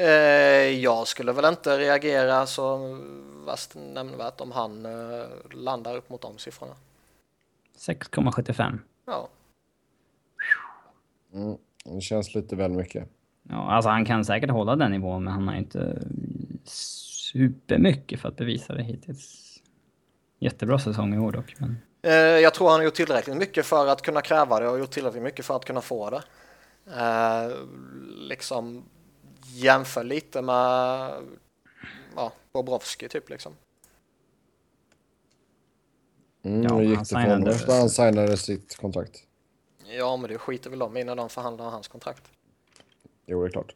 jag skulle väl inte reagera så vast nämnvärt om han eh, landar upp mot de siffrorna. 6,75. Ja, Mm. Det känns lite väl mycket. Ja, alltså han kan säkert hålla den nivån, men han har inte supermycket för att bevisa det hittills. Jättebra säsong i år dock. Men... Eh, Jag tror han har gjort tillräckligt mycket för att kunna kräva det och gjort tillräckligt mycket för att kunna få det. Liksom jämför lite med ja, Bobrovski typ liksom. Mm, Ja, gick han det för honom efter han signade sitt kontrakt? Ja, men det skiter väl de i när de förhandlar hans kontrakt. Jo, det är klart.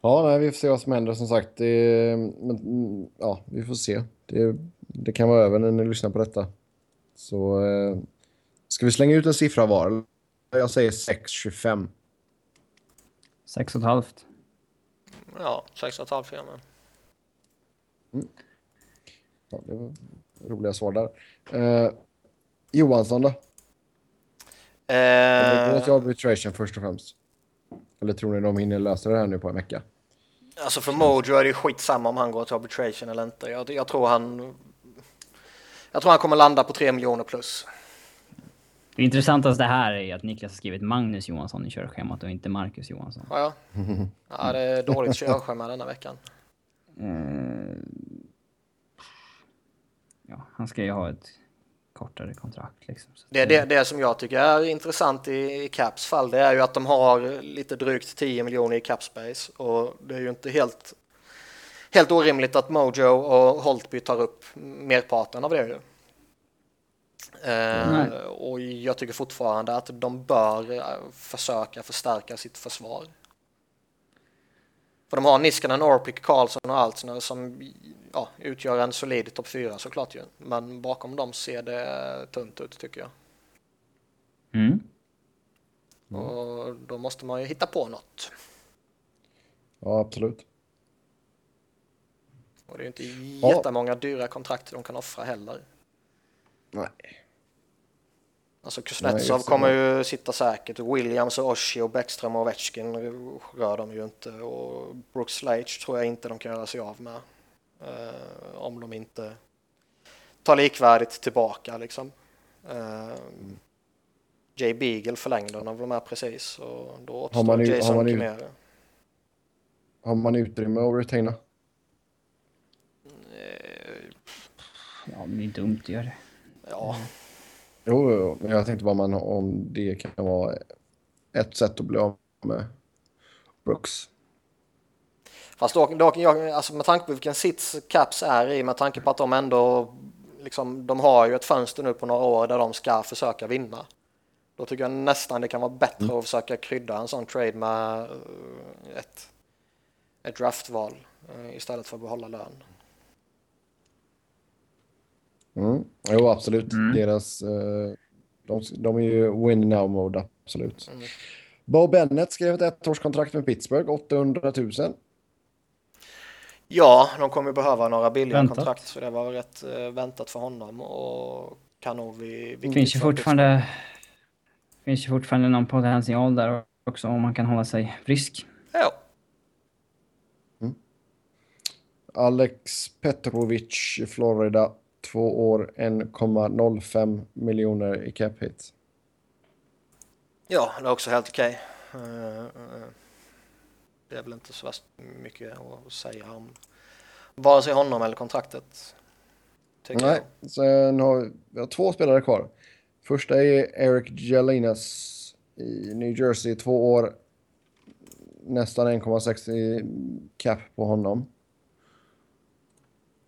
Ja, nej, vi får se vad som händer som sagt. Det, men, ja, vi får se. Det, det kan vara över när ni lyssnar på detta. Så eh, ska vi slänga ut en siffra var? Jag säger 6,25. 6,5. Ja, 6,5 fyra men. Ja, det var roliga svar där. Eh, Johansson då? Eller gå till Eh, arbitration först och främst. Eller tror ni de hinner lösa det här nu på en vecka? alltså för Mojo är det skitsamma om han går till arbitration eller inte. Jag, jag tror han jag tror han kommer landa på 3 miljoner plus. Det intressanta här är att Niklas har skrivit Magnus Johansson i körschemat och inte Marcus Johansson. Ja, ja. ja det är dåligt körschema denna veckan. Eh, ja, han ska ju ha ett kortare kontrakt liksom. Det, det, det som jag tycker är intressant i, i Caps fall det är ju att de har lite drygt 10 miljoner i Capspace och det är ju inte helt, helt orimligt att Mojo och Holtby tar upp merparten av det ju. Eh, Nej. och jag tycker fortfarande att de bör eh, försöka förstärka sitt försvar. För de har Niskanen, Orpik, Karlsson och Altsner som ja, utgör en solid topp 4 såklart ju. Men bakom dem ser det tunt ut tycker jag. Mm. Och då måste man ju hitta på något. Ja, absolut. Och det är ju inte Ja. jättemånga dyra kontrakt de kan offra heller. Nej. Alltså Kuznetsov kommer ju sitta säkert. Williams och Oshie och Bäckström och Ovechkin rör de ju inte. Och Brooks Slage tror jag inte de kan göra sig av med. Uh, om de inte tar likvärdigt tillbaka liksom. Uh, Jay Beagle förlängde de väl med precis och då återstår har man, Jason har man, Kimera. Har man utrymme att retaina? Ja, men det är dumt att göra det. Ja. Jo, jo, men jag tänkte bara man, om det kan vara ett sätt att bli av med Brooks. Fast då, då, jag, alltså med tanke på vilken sits Caps är i, med tanke på att de ändå liksom, de har ju ett fönster nu på några år där de ska försöka vinna. Då tycker jag nästan det kan vara bättre mm. att försöka krydda en sån trade med eh, ett, ett draftval eh, istället för att behålla lön. Mm. Jo, absolut. Mm. Deras, eh, de, de är ju win now mode, absolut. Mm. Bo Bennett skrev ett ettårskontrakt med Pittsburgh, 800 000. Ja, de kommer behöva några billiga väntat. kontrakt så det var rätt uh, väntat för honom och kan nog vi... Det finns ju fortfarande, finns ju fortfarande någon potential där också om man kan hålla sig frisk. Ja. Mm. Alex Petrovic i Florida Två år, 1,05 miljoner i cap hit. Ja, det är också helt okej. Okay. Uh, uh, det är väl inte så mycket att säga om vare sig honom eller kontraktet. Nej, jag. sen har vi har två spelare kvar. Första är Eric Jelinas i New Jersey, två år, nästan 1,60 cap på honom.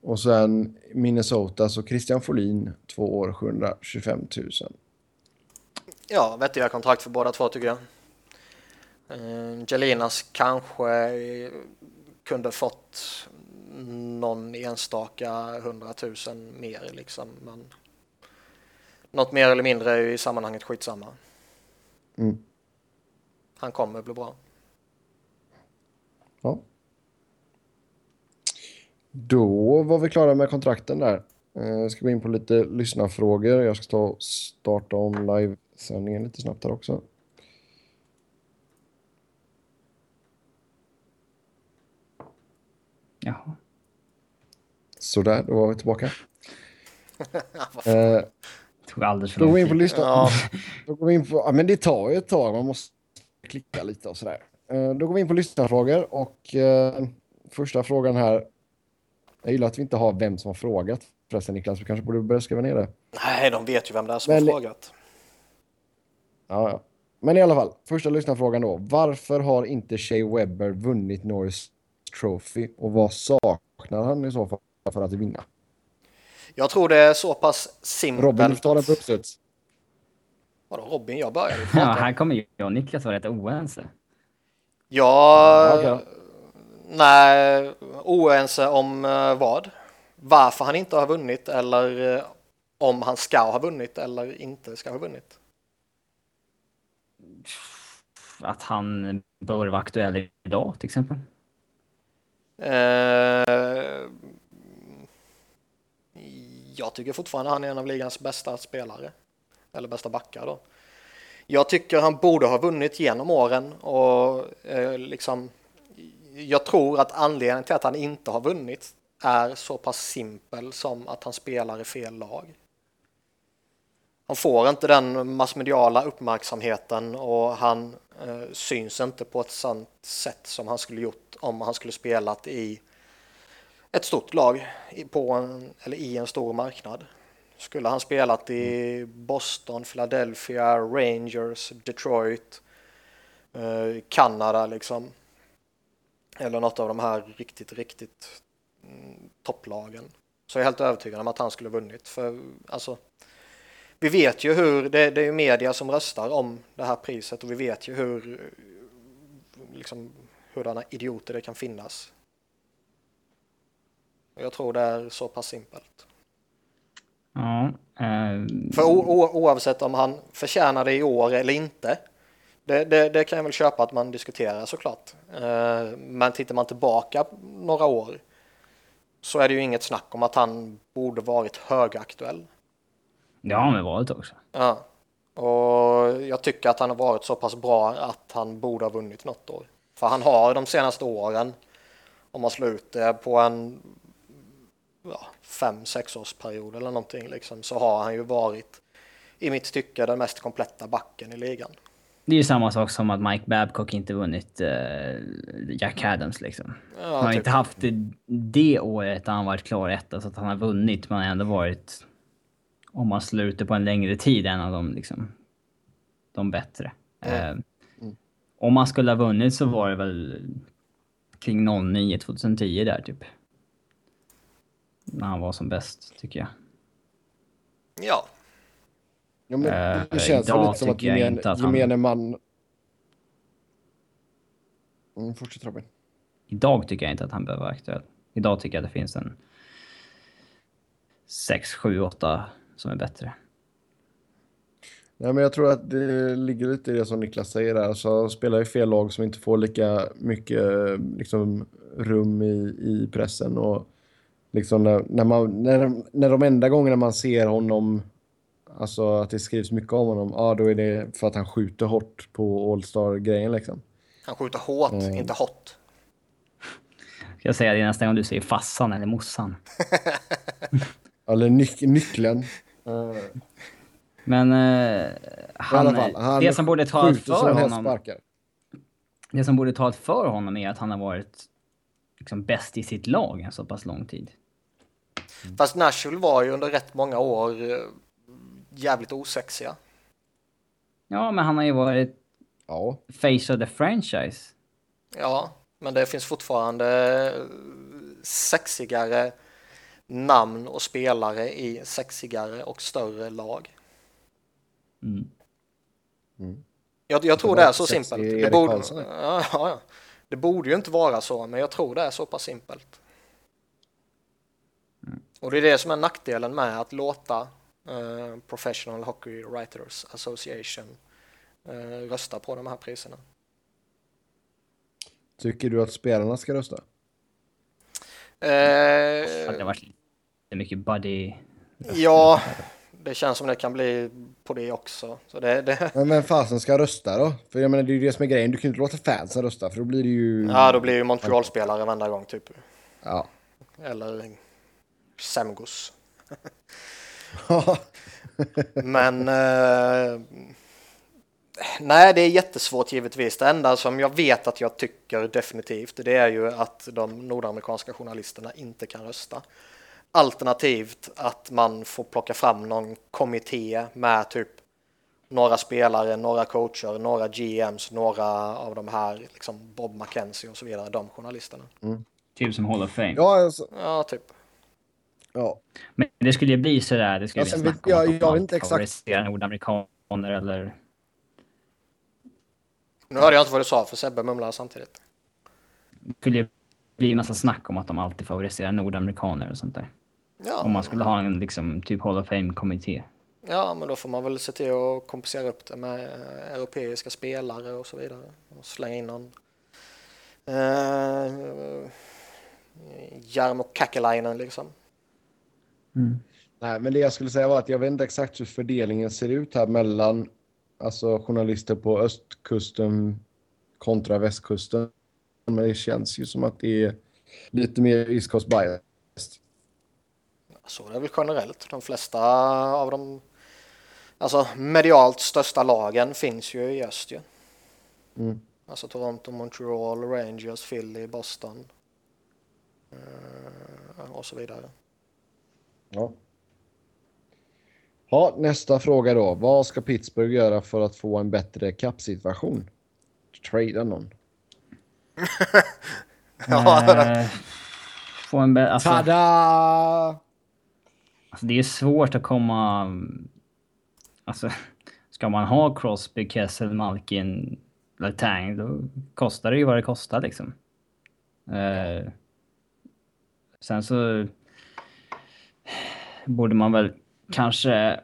Och sen Minnesota, så Christian Folin, två år, 725 000. Ja, vettiga kontrakt för båda två tycker jag. Uh, kanske kunde fått någon enstaka hundratusen mer liksom, men något mer eller mindre är i sammanhanget skitsamma. Mm. Han kommer bli bra. Ja. Då var vi klara med kontrakten där. Jag eh, ska gå in på lite lyssnarfrågor. Jag ska ta och starta om livesändningen lite snabbt här också. Jaha. Sådär, då var vi tillbaka. <laughs> eh, tog alldeles för lång tid. På lyssna... ja. <laughs> då går vi in på... Ja, men det tar ju ett tag. Man måste klicka lite och sådär. Eh, då går vi in på lyssnarfrågor och eh, första frågan här jag gillar att vi inte har vem som har frågat förresten Niklas. Vi kanske borde börja skriva ner det. Nej, de vet ju vem det är som Men... har frågat. Ja, ja. Men i alla fall, första lyssnarfrågan då. Varför har inte Shea Webber vunnit Norris Trophy och vad saknar han i så fall för att vinna? Jag tror det är så pass simpelt. Robin, ta den på uppstuds. Vadå Robin? Jag började. <laughs> Ja, här kommer jag och Niklas vara rätt oense. Ja, ja okay. Nej, oense om eh, vad? Varför han inte har vunnit eller eh, om han ska ha vunnit eller inte ska ha vunnit? Att han bör vara aktuell idag till exempel? Eh, jag tycker fortfarande han är en av ligans bästa spelare. Eller bästa backar då. Jag tycker han borde ha vunnit genom åren och eh, liksom jag tror att anledningen till att han inte har vunnit är så pass simpel som att han spelar i fel lag. Han får inte den massmediala uppmärksamheten och han eh, syns inte på ett sånt sätt som han skulle gjort om han skulle spelat i ett stort lag på en, eller i en stor marknad. Skulle han spelat i Boston, Philadelphia, Rangers, Detroit, eh, Kanada liksom eller något av de här riktigt, riktigt mm, topplagen. Så jag är helt övertygad om att han skulle vunnit. För alltså, vi vet ju hur, det, det är ju media som röstar om det här priset och vi vet ju hur, liksom, hurdana idioter det kan finnas. Jag tror det är så pass simpelt. Ja. Äh... För oavsett om han förtjänar det i år eller inte det, det, det, kan jag väl köpa att man diskuterar såklart. Eh, men tittar man tillbaka några år så är det ju inget snack om att han borde varit högaktuell. Det har han väl varit också. Ja. Och jag tycker att han har varit så pass bra att han borde ha vunnit något år. För han har de senaste åren, om man slår ut det på en ja, fem, sexårsperiod eller någonting, liksom, så har han ju varit i mitt tycke den mest kompletta backen i ligan. Det är ju samma sak som att Mike Babcock inte vunnit uh, Jack Adams liksom. Ja, han har typ. inte haft det, det året han varit klar etta så att han har vunnit men ändå varit, om man slår ut det på en längre tid, en av de liksom, de bättre. Mm. Uh, om man skulle ha vunnit så var det väl kring 09, 2010 där typ. När han var som bäst, tycker jag. Ja, Ja, men Eh, det känns väl lite som att inte att han- gemene man... Mm, fortsätt Robin. Idag tycker jag inte att han behöver vara aktuell. Idag tycker jag att det finns en 6, 7, 8 som är bättre. Nej, men jag tror att det ligger lite i det som Niklas säger där. Alltså, spelar i fel lag som inte får lika mycket liksom, rum i, i pressen. Och liksom när, när, man, när, när de enda gångerna man ser honom, alltså att det skrivs mycket om honom, ja då är det för att han skjuter hårt på All-Star-grejen liksom. han skjuter hårt, Mm. inte hot. Jag säga det nästa gång du säger fassan eller mossan. <laughs> Eller nyc nyckeln. Eh, Men i han, alla fall, han det som borde ta för honom, sparkar. det som borde ta för honom är att han har varit liksom bäst i sitt lag en så pass lång tid. Fast Nashville var ju under rätt många år eh, jävligt osexiga. Ja, men han har ju varit Ja. face of the franchise. Ja, men det finns fortfarande eh, sexigare namn och spelare i sexigare och större lag. Mm. Jag, jag tror Det det är så simpelt. Det borde, ja, ja, ja. det borde ju inte vara så, men jag tror det är så pass simpelt. Och det är det som är nackdelen med att låta eh, Professional Hockey Writers Association eh, rösta på de här priserna. Tycker du att spelarna ska rösta? Eh, Det har varit lite mycket buddy. Ja, det känns som det kan bli på det också. Så det, det, Men vem fasen ska rösta då? För jag menar det är ju det som är grejen. Du kan ju inte låta fansen rösta för då blir det ju... ja, då blir ju Montreal-spelare varenda gång typ. Ja. Eller Semgos. <laughs> Men eh, nej, det är jättesvårt givetvis. Det enda som jag vet att jag tycker definitivt, det är ju att de nordamerikanska journalisterna inte kan rösta. Alternativt att man får plocka fram någon kommitté med typ några spelare, några coacher, några GMs, några av de här, liksom Bob McKenzie och så vidare, de journalisterna. Typ som Hall of Fame. Ja, alltså, Ja, typ. Ja. Men det skulle ju bli sådär. Det skulle Alltså, bli om jag- jag vet inte exakt. favoriserar nordamerikaner eller... Nu hörde jag inte vad du sa för Sebbe mumlar samtidigt. Det skulle ju bli en massa snack om att de alltid favoriserar nordamerikaner och sånt där. Ja, Om man skulle ha en liksom typ Hall of Fame-kommitté. ja, men då får man väl se till att kompensera upp det med eh, europeiska spelare och så vidare. Och slänga in någon eh, Jarmo Kakelainen liksom. Nej, men det jag skulle säga var att jag vet inte exakt hur fördelningen ser ut här mellan alltså, journalister på östkusten kontra västkusten. Men det känns ju som att det är lite mer East Coast bias. Så det är väl generellt. De flesta av de alltså, medialt största lagen finns ju i öst ju. Mm. Alltså Toronto, Montreal, Rangers, Philly, Boston eh, och så vidare. Ja. Ja, nästa fråga då. Vad ska Pittsburgh göra för att få en bättre kappsituation? Trada någon. <laughs> Eh, få en bä- alltså, Tada! alltså, det är svårt att komma... Alltså, ska man ha Crosby, Kessel, Malkin, Letang, då kostar det ju vad det kostar liksom. Eh, sen så borde man väl kanske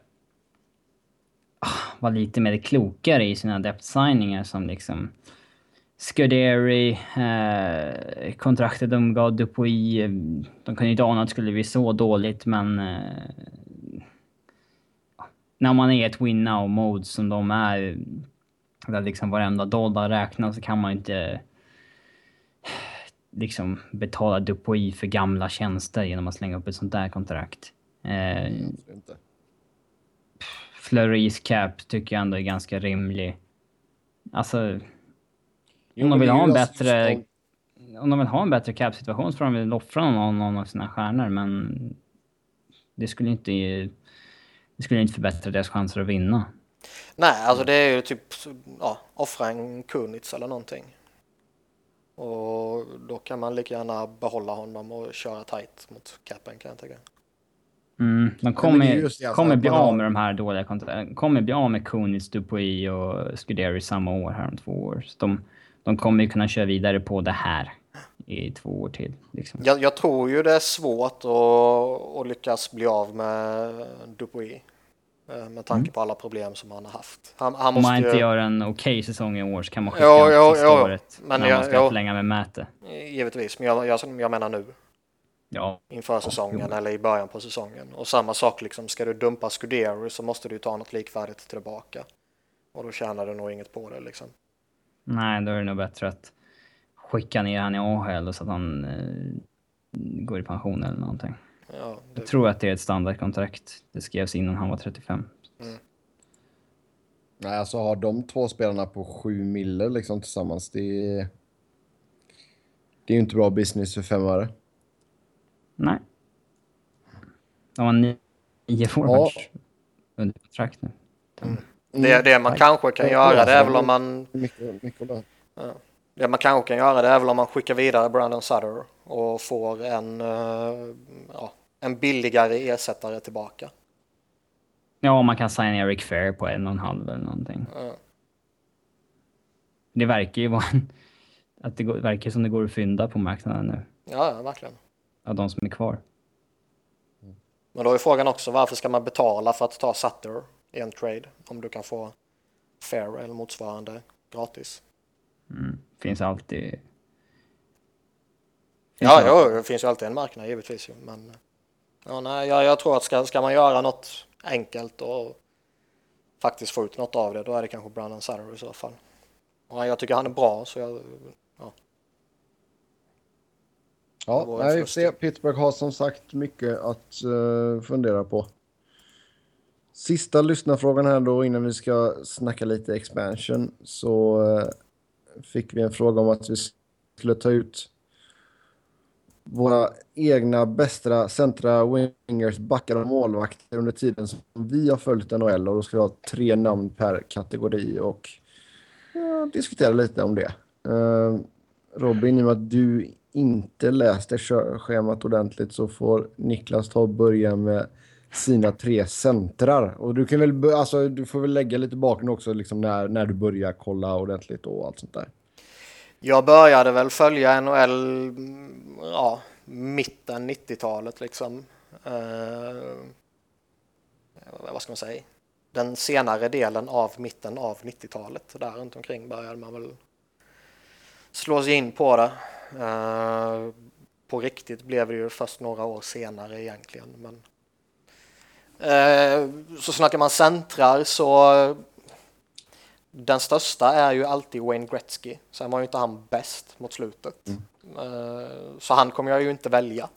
ah, vara lite mer klokare i sina depth-signingar som liksom Scuderi, eh, kontraktet de gav Dupuy, eh, de kunde ju inte ana att det skulle bli så dåligt men eh, ah, när man är i ett win now-mode som de är, där liksom varenda dollar räknas, så kan man inte liksom betala Dupuy för gamla tjänster genom att slänga upp ett sånt där kontrakt. Eh. Flurys cap tycker jag ändå är ganska rimlig. Alltså, Jo, om de vill ha en bättre... som- Om de vill ha en bättre cap-situation så får de väl offra någon, någon av sina stjärnor, men... Det skulle inte... Det skulle inte förbättra deras chanser att vinna. Nej, alltså det är ju typ ja, offra en Kunitz eller någonting. Och då kan man lika gärna behålla honom och köra tight mot capen kan jag tycka. Mm, de kommer, alltså, kommer bli av med de här dåliga kontrakten. Kommer bli av med Kunitz, Dupuy och Scuderi samma år här om två år. Så de, de kommer ju kunna köra vidare på det här i två år till. Liksom. Jag, jag tror ju det är svårt att, att lyckas bli av med Dupuy. Eh, Med tanke på alla problem som han har haft. Han, han Om måste man inte ju, gör en okej säsong i år så kan man skicka Jo, jo, sista jo, året. men när jag- man ska jo. förlänga med Mäte. Givetvis, men jag, jag, jag menar nu. Ja, inför säsongen eller i början på säsongen. Och samma sak, liksom, ska du dumpa Scuderi så måste du ta något likvärdigt tillbaka. Och då tjänar du nog inget på det liksom. nej, då är det nog bättre att skicka ner han i AHL så att han eh, går i pension eller någonting. Ja, det, Jag tror att det är ett standardkontrakt. Det skrevs innan han var 35. Nej, alltså har de två spelarna på sju miller liksom tillsammans, det är... Det är ju inte bra business för fem öre. Nej. De har ni- nio forwards under kontrakt nu. det, det man kanske kan Ja, göra det är alltså, väl om man Mycket, mycket bra. det man kanske kan göra det är väl om man skickar vidare Brandon Sutter och får en, eh, ja, en billigare ersättare tillbaka. Ja, man kan signa Eric Fair på en och en halv eller någonting. Ja. Det verkar ju vara en, att det går, verkar som det går att fynda på marknaden nu. Ja, ja, verkligen. Av de som är kvar. Men då är frågan också varför ska man betala för att ta Sutter i en trade om du kan få fair eller motsvarande gratis? Mm. Finns alltid... Finns Ja, alltid- jo, det finns ju alltid en marknad givetvis. Men ja, nej, jag, jag tror att ska, ska man göra något enkelt och faktiskt få ut något av det, då är det kanske Brandon Sutter i så fall. Och jag tycker han är bra, så jag, Ja, en nej, vi se. Pittsburgh har som sagt mycket att eh, fundera på. Sista lyssnarfrågan här då innan vi ska snacka lite expansion så eh, fick vi en fråga om att vi skulle ta ut våra egna bästa centra wingers, backar och målvakter under tiden som vi har följt NHL och då ska vi ha tre namn per kategori och ja, diskutera lite om det. Uh, Robin, i och med att du inte läste schemat ordentligt så får Niklas ta och börja med sina tre centrar. Och du kan väl, alltså, du får väl lägga lite bakgrund också liksom när, när du börjar kolla ordentligt och allt sånt där jag började väl följa NHL ja, mitten 90-talet liksom. Eh, vad ska man säga? Den senare delen av mitten av 90-talet. Där runt omkring började man väl slå sig in på det. Eh, på riktigt blev det ju först några år senare egentligen. Men, eh, så snackar man centrar så den största är ju alltid Wayne Gretzky. Sen var ju inte han bäst mot slutet. Eh, så han kommer jag ju inte välja.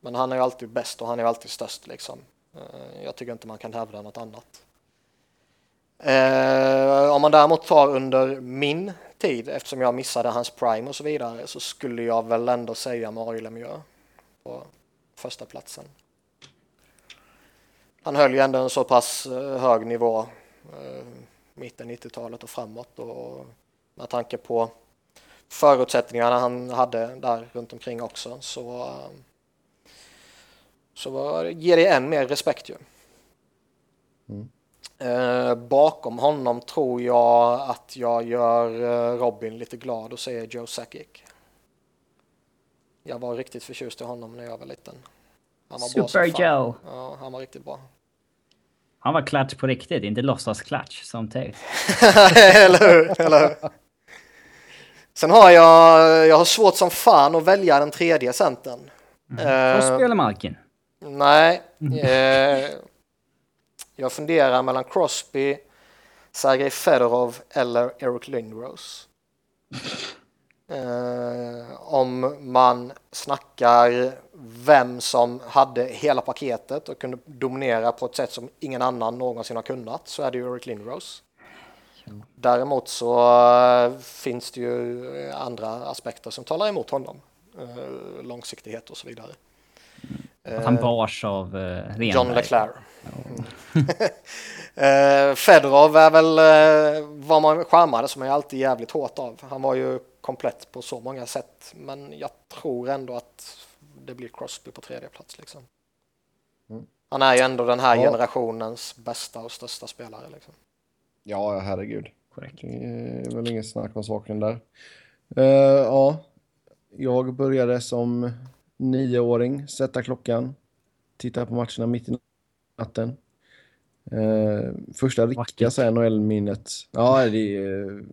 Men han är ju alltid bäst och han är ju alltid störst liksom. Eh, jag tycker inte man kan hävda något annat. Eh, om man däremot tar under min tid, eftersom jag missade hans prime och så vidare, så skulle jag väl ändå säga Mario Lemieux på första platsen. Han höll ju ändå en så pass hög nivå mitten 90-talet och framåt och med tanke på förutsättningarna han hade där runt omkring också så så var, ger det än mer respekt ju. Eh, bakom honom tror jag att jag gör eh, Robin lite glad och säger Joe Sakic. Jag var riktigt förtjust i honom när jag var liten. Han var bra Super fan. Joe! Ja, han var riktigt bra. Han var klatsch på riktigt, inte låtsas-klatsch som Tate. <laughs> eller hur? Eller hur? Sen har jag, jag har svårt som fan att välja den tredje centern. Och Eh, spelar Malkin. nej. Eh, Jag funderar mellan Crosby, Sergej Fedorov eller Eric Lindros. Eh, om man snackar vem som hade hela paketet och kunde dominera på ett sätt som ingen annan någonsin har kunnat så är det ju Eric Lindros. Däremot så eh, finns det ju andra aspekter som talar emot honom. Eh, långsiktighet och så vidare. Att han bars av eh, Renberg. John Leclerc. <laughs> <laughs> Fedorov är väl vad man charmades som är alltid jävligt hårt av. Han var ju komplett på så många sätt. Men jag tror ändå att det blir Crosby på tredje plats liksom. Mm. Han är ju ändå den här Ja. generationens bästa och största spelare liksom. Ja, herregud. Korrekt. Det är väl inget snack om saken där. Eh, ja, jag började som nioåring sätta klockan, titta på matcherna mitt i natten. Eh, första riktiga NHL-minnet. Ja, det är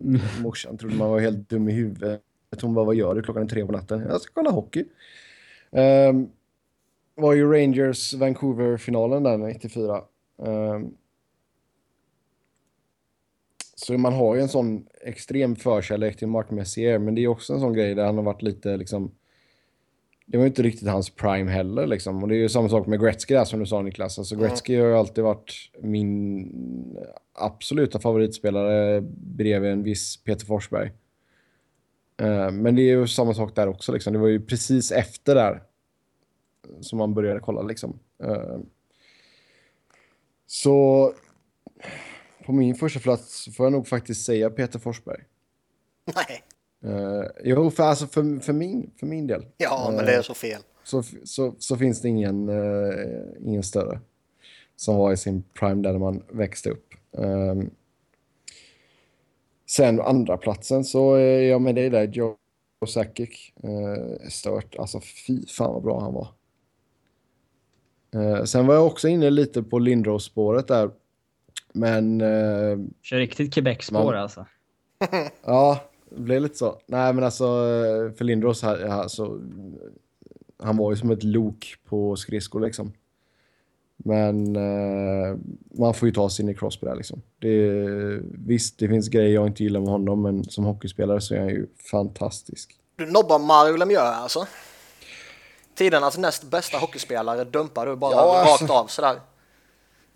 morsan trodde man var helt dum i huvudet. Hon bara, vad gör du klockan är tre på natten? Jag ska kolla hockey. Eh, var ju Rangers Vancouver-finalen där 94. Eh, så man har ju en sån extrem förkärlek till Mark Messier, men det är också en sån grej där han har varit lite liksom... Det var ju inte riktigt hans prime heller liksom. Och det är ju samma sak med Gretzky där som du sa Niklas. Alltså Gretzky har ju alltid varit min absoluta favoritspelare bredvid en viss Peter Forsberg. Eh, Men det är ju samma sak där också liksom. Det var ju precis efter där som man började kolla liksom. Eh, Så på min första plats får jag nog faktiskt säga Peter Forsberg. Nej, Uh, jo, för, alltså för, för, min, för min del. ja men det är så fel. Så, så, så finns det ingen, ingen större som var i sin prime där man växte upp. Sen andra platsen så är jag med dig där, Joe Sakic. Uh, stört, alltså fy fan vad bra han var. Eh, sen var jag också inne lite på Lindros-spåret där. Men eh, Kör riktigt Quebec-spår alltså. <laughs> Ja, det blev lite så. Nej, men alltså för Lindros här, alltså, han var ju som ett lok på skridskor liksom. Men eh, man får ju ta sin i Crosby där liksom. Det, visst, det finns grejer jag inte gillar med honom, men som hockeyspelare så är han ju fantastisk. Du nobbar Mario Lemieux alltså? Tidernas näst bästa hockeyspelare dumpar du bara Ja, alltså. rakt av sådär.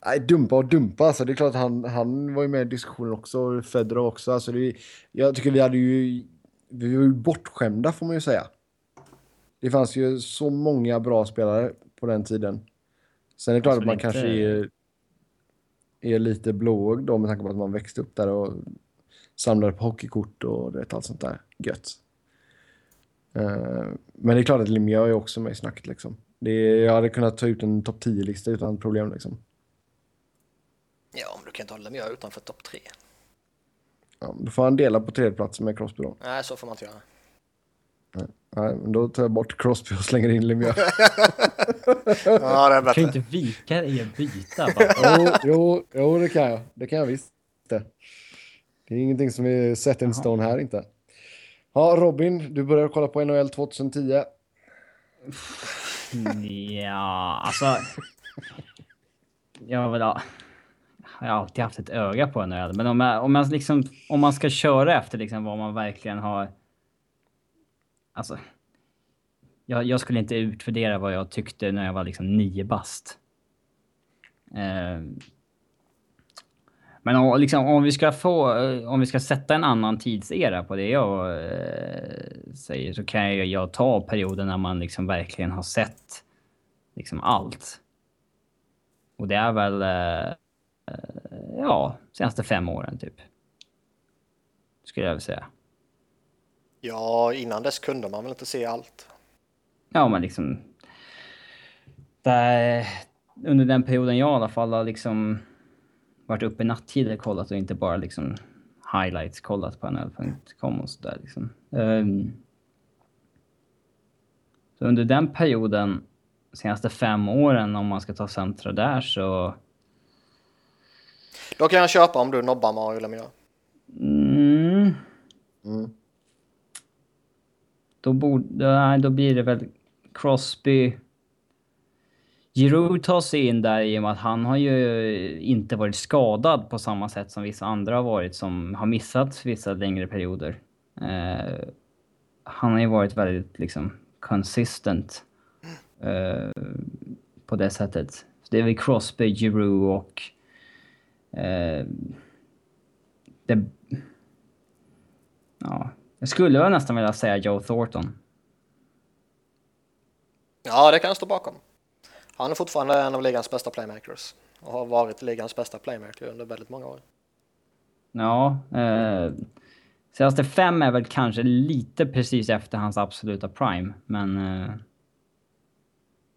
Nej, dumpa och dumpa. Alltså, det är klart att han, han var ju med i diskussionen också, och Federer också. Alltså, det, jag tycker vi hade ju... Vi var ju bortskämda får man ju säga. Det fanns ju så många bra spelare på den tiden. Sen är det klart Alltså, att man inte- kanske är, är lite blåögd då med tanke på att man växte upp där och samlade på hockeykort och vet, allt sånt där gött. Eh, men det är klart att Lemieux är också med i snacket liksom. Det, jag hade kunnat ta ut en topp 10-lista utan problem liksom. Ja, men du kan inte ha Lemieux utanför topp tre. Ja, då får han dela på tredjeplatsen med Crosby då. Nej, så får man inte göra. Nej, men då tar jag bort Crosby och slänger in Lemieux. <laughs> Ja, det är Du kan bättre. inte vika dig och byta <laughs> jo, jo, jo, det kan jag. Det kan jag visst. Det Det är ingenting som är set in stone här inte. Ja, Robin, du började kolla på NHL 2010. Ja, alltså. Jag vill ha. Jag har alltid haft ett öga på NHL, men om, jag, om, jag liksom, om man ska köra efter liksom vad man verkligen har. Alltså. Jag, jag skulle inte utvärdera vad jag tyckte när jag var liksom nio bast. Eh, men om, liksom, om vi ska få, eh, om vi ska sätta en annan tidsera på det jag eh, säger så kan jag, jag ta perioden när man liksom verkligen har sett liksom allt. Och det är väl, eh, eh ja, senaste fem åren typ. Skulle jag vilja säga. Ja, innan dess kunde man väl inte se allt. Ja, men liksom. Där, under den perioden jag i alla fall har liksom varit uppe nattider kollat och inte bara liksom highlights kollat på nhl.com och sådär liksom. Ehm, så under den perioden, senaste fem åren om man ska ta centra där så... Då kan jag köpa om du nobbar Mario Lemieux. Mm, Mm då, borde, nej, då blir det väl Crosby. Giroud tar sig in där i och med att han har ju inte varit skadad på samma sätt som vissa andra har varit som har missat vissa längre perioder. Eh, han har ju varit väldigt liksom consistent eh, på det sättet. Så det är väl Crosby, Giroud och eh, det, ja, jag skulle väl nästan vilja säga Joe Thornton. Ja, det kan jag stå bakom. Han är fortfarande en av ligans bästa playmakers och har varit ligans bästa playmaker under väldigt många år. Ja, eh, senaste fem är väl kanske lite precis efter hans absoluta prime, men... Eh,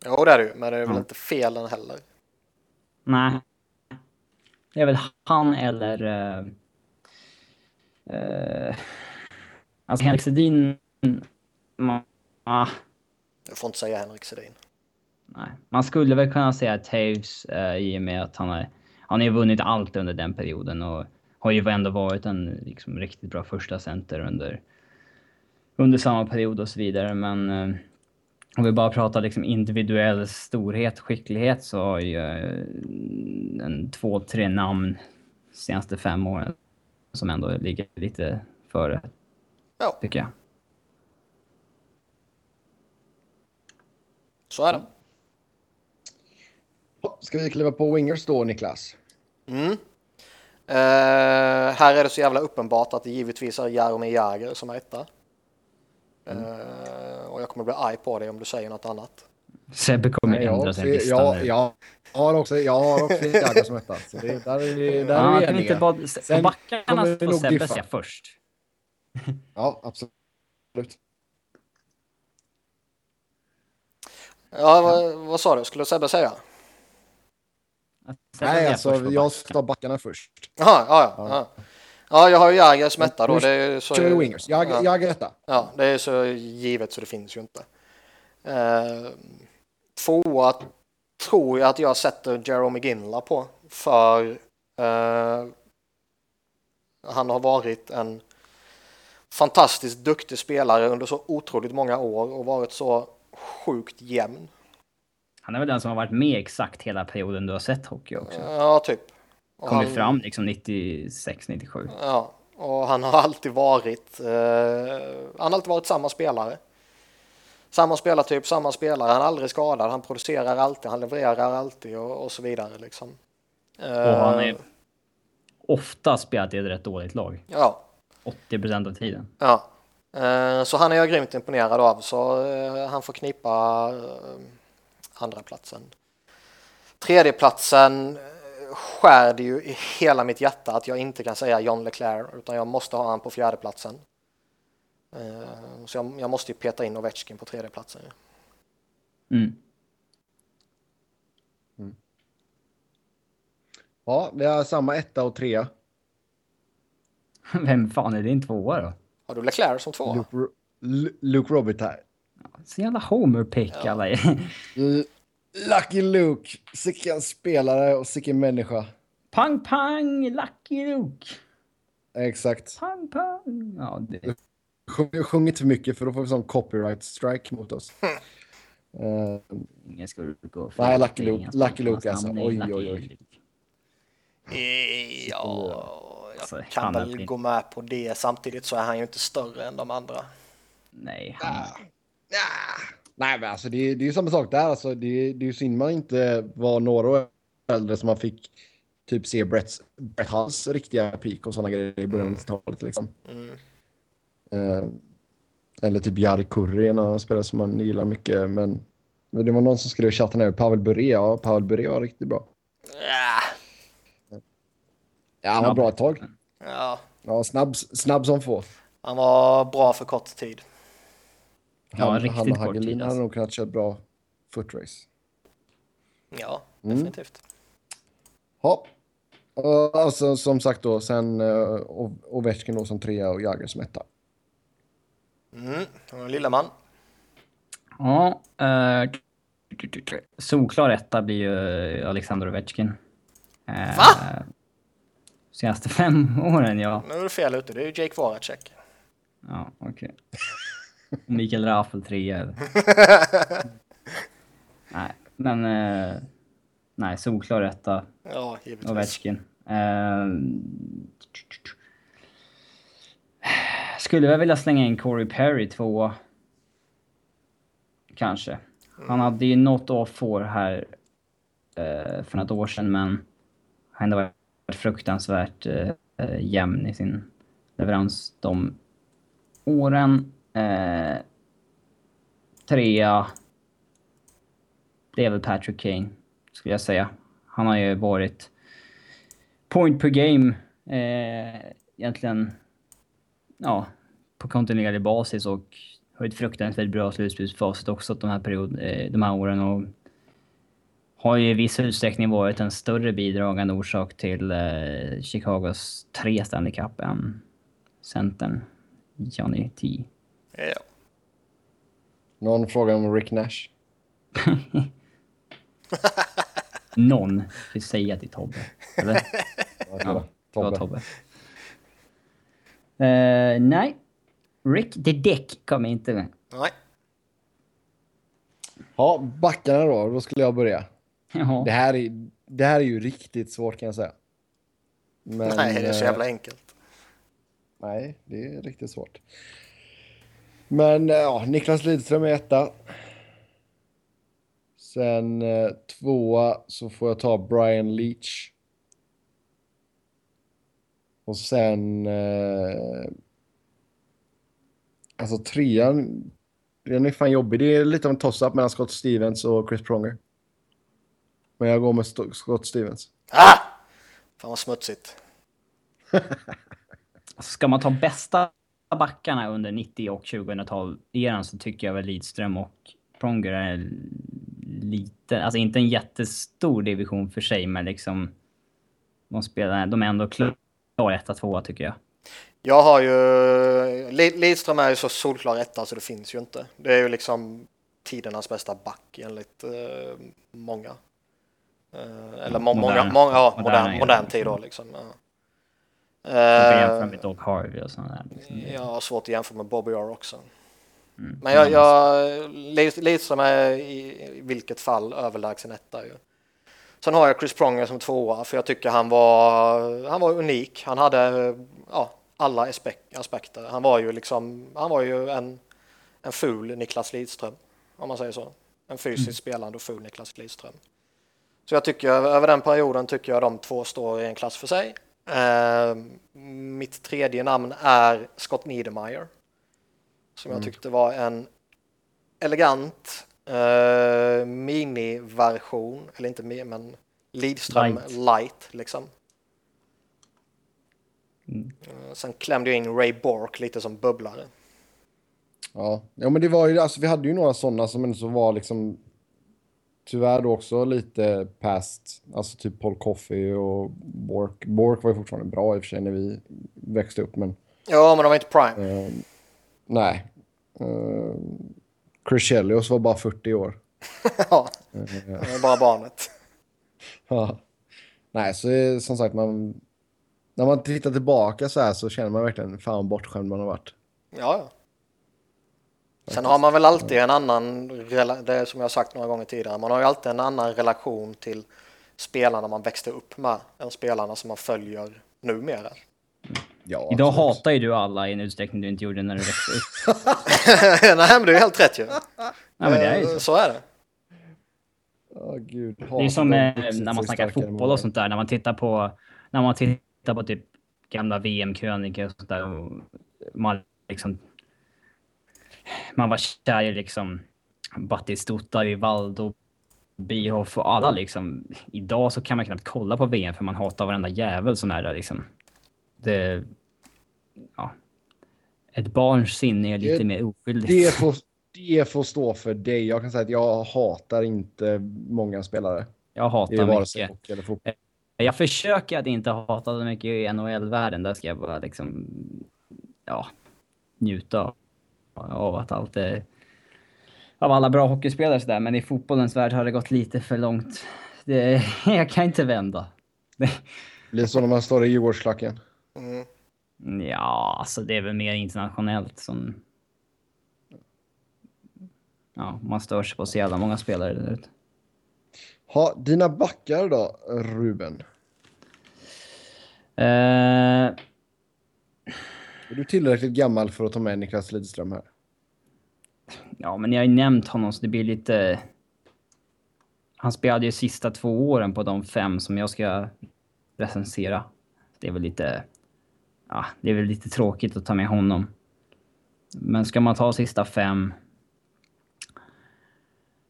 jo, det är det ju, men det är väl ja. inte fel den heller. Nej. Det är väl han eller... Eh, eh, alltså Henrik Sedin... ma- Ah, Du får inte säga Henrik Sedin. nej. Man skulle väl kunna säga Taves eh, i och med att han har, han har vunnit allt under den perioden och har ju ändå varit en liksom, riktigt bra första center under, under samma period och så vidare. Men eh, om vi bara pratar liksom individuell storhet skicklighet så har ju eh, en två, tre namn senaste fem åren som ändå ligger lite före, Ja, tycker jag. så är det. Ska vi kliva på wingers då, Niklas? Mm. Eh, här är det så jävla uppenbart att det givetvis är Jaromir Jagr som är etta. Eh, och jag kommer bli arg på dig om du säger något annat. Sebbe kommer Nej, jag, ändra sin lista jag, nu. jag har också, jag har också Jagr som etta. Så det, där är där Ja, är vi kan vi inte eniga. bara... Sen Backarna nog Sebbe först. Ja, absolut. Ja, vad, vad sa du? Skulle Sebbe säga? Nej, alltså jag back. ska ta backarna först. Jaha, ja, ja, ja. Ja, jag har ju Jagr som etta då. Det är så, Kör wingers. Jag, ja. jag etta. Ja, det är så givet så det finns ju inte. Eh, tvåa tror jag att jag sätter Jerome Ginla på. För eh, han har varit en fantastiskt duktig spelare under så otroligt många år och varit så sjukt jämn. Han är väl den som har varit med exakt hela perioden du har sett hockey också. Ja, typ. Och Kommit han- fram liksom 96, 97. Ja, och han har alltid varit, eh, han har alltid varit samma spelare. Samma spelartyp, samma spelare, han är aldrig skadad, han producerar alltid, han levererar alltid och, och så vidare liksom. Och han Eh, är ofta spelat i ett rätt dåligt lag. Ja, 80 procent av tiden. ja. Eh, så han är jag grymt imponerad av, så eh, han får knipa eh, andra platsen. Tredje platsen eh, skär det ju i hela mitt hjärta att jag inte kan säga John Leclerc, utan jag måste ha han på fjärde platsen. Eh, Så jag, jag måste ju peta in Ovechkin på tredje platsen. ju. Mm. Ja, vi har samma etta och trea. <laughs> Vem fan är din tvåa då? Har du Leclerc som tvåa? Luke, Ro- Lu- Luke Robitaille. Så jävla homer-pick Ja. alla <laughs> Lucky Luke. Sicken spelare och sicken människa. Pang, pang, Lucky Luke. Exakt. Pang, pang. Ja, det... Sjung, sjung inte för mycket för då får vi sån copyright strike mot oss. Eh, Ingen skulle gå Nej, Lucky Luke- Lucky Luke, alltså. Oj, oj, oj. Ja, jag kan han är väl inte- gå med på det. Samtidigt så är han ju inte större än de andra. Nej, han... nej, men alltså det, är- det är ju samma sak där. Alltså, det, det är ju synd man inte var några år äldre som man fick typ se Brett, Brett Hulls riktiga peak och sådana grejer i början av 90-talet. Liksom. Mm. Eh, eller typ Jari Kurri, en spelare som man gillar mycket. Men, men det var någon som skrev i chatten här, Pavel Bure. Ja, Pavel Bure var riktigt bra. Ja, Ja, han var bra ett tag. ja, Ja, snabb, snabb som få. han var bra för kort tid. Ja, Han, riktigt han och kort Hagelin tid, hade alltså. nog kunnat köra bra footrace. Ja, Mm. definitivt. Ja. Och alltså, som sagt då, sen uh, Ovechkin då som trea och Jagr som etta. Mm. Och Lilleman. Ja, eh, solklar etta blir ju Alexander Ovechkin. Eh, Va? Senaste fem åren, ja. Nu är du fel ute, det är ju Jake Voracek. Ja, okej. Mikael Raffel trea. <laughs> Nej. men... Eh, nej, solklar etta. Ja, givetvis. Ovechkin. Eh, skulle jag vilja slänga in Corey Perry två Kanske. Han hade ju något off år här eh, för något år sedan, men han varit fruktansvärt eh, jämn i sin leverans de åren. Eh, trea är väl Patrick Kane, skulle jag säga. Han har ju varit point per game eh, egentligen ja, på kontinuerlig basis och har ett fruktansvärt bra slutspelsfacit också de här, period, eh, de här åren och har ju i viss utsträckning varit en större bidragande orsak till eh, Chicagos tre Stanley Cup än centern Johnny T. Ja. Någon fråga om Rick Nash? <laughs> Någon vill säga till Tobbe. Eller? <laughs> Ja, Tobbe. Tobbe. Eh, nej. Rick the Dick kom inte med. Nej. Ja, backarna då. Då skulle jag börja. <laughs> Det här är, det här är ju riktigt svårt kan jag säga. Men, Nej, det är så eh, jävla enkelt. Nej, det är riktigt svårt. Men eh, ja, Niklas Lidström är etta. Sen eh, tvåa så får jag ta Brian Leach. Och sen... Eh, alltså trean, den är fan jobbig. Det är lite av en toss-up mellan Scott Stevens och Chris Pronger. Men jag går med Scott Stevens. Ah! Fan vad smutsigt. <laughs> Ska man ta bästa backarna under 90 och 2000-tal-eran så tycker jag väl Lidström och Pronger är lite, alltså inte en jättestor division för sig, men liksom de spelar, de är ändå klara etta, tvåa tycker jag. Jag har ju... Lid- Lidström är ju så solklar etta så det finns ju inte. Det är ju liksom tidernas bästa back enligt eh, många. Eh, eller må, många, Modern- många, ja, modern, modern tid då liksom. Ja. Kan jämföra Eh, med Doug Harvey och sådana där. Liksom. jag har svårt att jämföra med Bobby Orr också. Mm. Men jag, jag Lid- Lidström är i, vilket fall överlägsen etta ju. Sen har jag Chris Pronger som tvåa för jag tycker han var, han var unik. Han hade ja, alla aspek- aspekter. Han var ju liksom, han var ju en, en ful Niklas Lidström om man säger så. En fysiskt spelande och ful Niklas Lidström. Så jag tycker över den perioden tycker jag de två står i en klass för sig. Eh, mitt tredje namn är Scott Niedermayer. Som jag tyckte var en elegant eh, miniversion, eller inte mer, men Lidström Light. light, liksom. Mm. Eh, sen klämde jag in Ray Bork lite som bubblare. Ja, ja men det var ju, alltså vi hade ju några sådana som ändå så var liksom tyvärr då också lite past, alltså typ Paul Coffey och Bork. Bork var ju fortfarande bra i och för sig när vi växte upp, men Ja, men de var inte prime. eh, nej. Uh, Chris Chelios var bara 40 år. <laughs> ja, Eh, det var bara barnet. <laughs> ja. Nej, så eh, som sagt, man, när man tittar tillbaka så här så känner man verkligen fan bortskämd man har varit. Ja, ja. Sen har man väl alltid en annan, det som jag har sagt några gånger tidigare, man har ju alltid en annan relation till spelarna man växte upp med än spelarna som man följer numera. Ja, Idag absolut. hatar ju du alla i en utsträckning du inte gjorde när du växte upp. <laughs> Nej, men det är helt rätt ju. Nej, men det är ju så. Så är det. Ja, gud. Det är som eh, när man snackar fotboll och sånt där. När man tittar på, när man tittar på typ gamla VM-krönikor och sånt där. Och man liksom... Man var kär i liksom Batistuta, Rivaldo, Bierhoff och alla liksom. Idag så kan man knappt kolla på VM för man hatar varenda jävel som är där liksom. Det... Ja. Ett barns sinne är lite Det- mer oskyldigt. Det får, <laughs> det får stå för dig. Jag kan säga att jag hatar inte många spelare. Jag hatar mycket. fotboll. Jag försöker att inte hata så mycket i NHL-världen. Där ska jag bara liksom, ja, njuta av att allt är... Av alla bra hockeyspelare sådär. Men i fotbollens värld har det gått lite för långt. Det, <laughs> jag kan inte vända. Det, blir så när man står i Djurgårdsklacken. Mm. ja, alltså det är väl mer internationellt som... Ja, man stör sig på så jävla många spelare där ute. Ha, dina backar då, Ruben? Eh, är du tillräckligt gammal för att ta med Niklas Lidström här? ja, men jag har ju nämnt honom så det blir lite... Han spelade ju sista två åren på de fem som jag ska recensera. Det är väl lite... Ja, det är väl lite tråkigt att ta med honom. Men ska man ta sista fem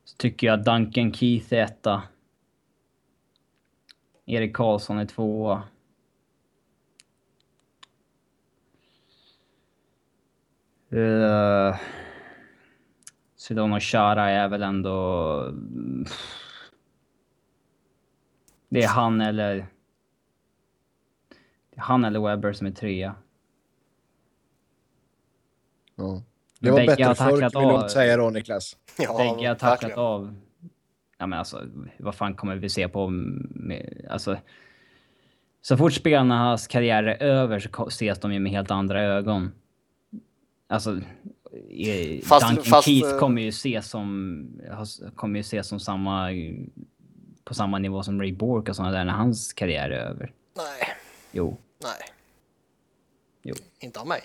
så tycker jag Duncan Keith är etta. Erik Karlsson är tvåa. Uh, Sedona Chara är väl ändå... Det är han eller... Det är han eller Webber som är trea. Ja. Det var Bägge bättre förr, vill du av. inte säga då, Niklas? Ja, Bägge har tacklat verkligen. av. Ja men alltså, vad fan kommer vi se på... Med, alltså, så fort spelarnas karriär är över så ses de ju med helt andra ögon. Alltså, i- Fast- Duncan fast, Keith eh, kommer ju ses som, kommer ju ses som samma, på samma nivå som Ray Bork och sådana där när hans karriär är över. Nej, Jo, nej. Jo. Inte av mig.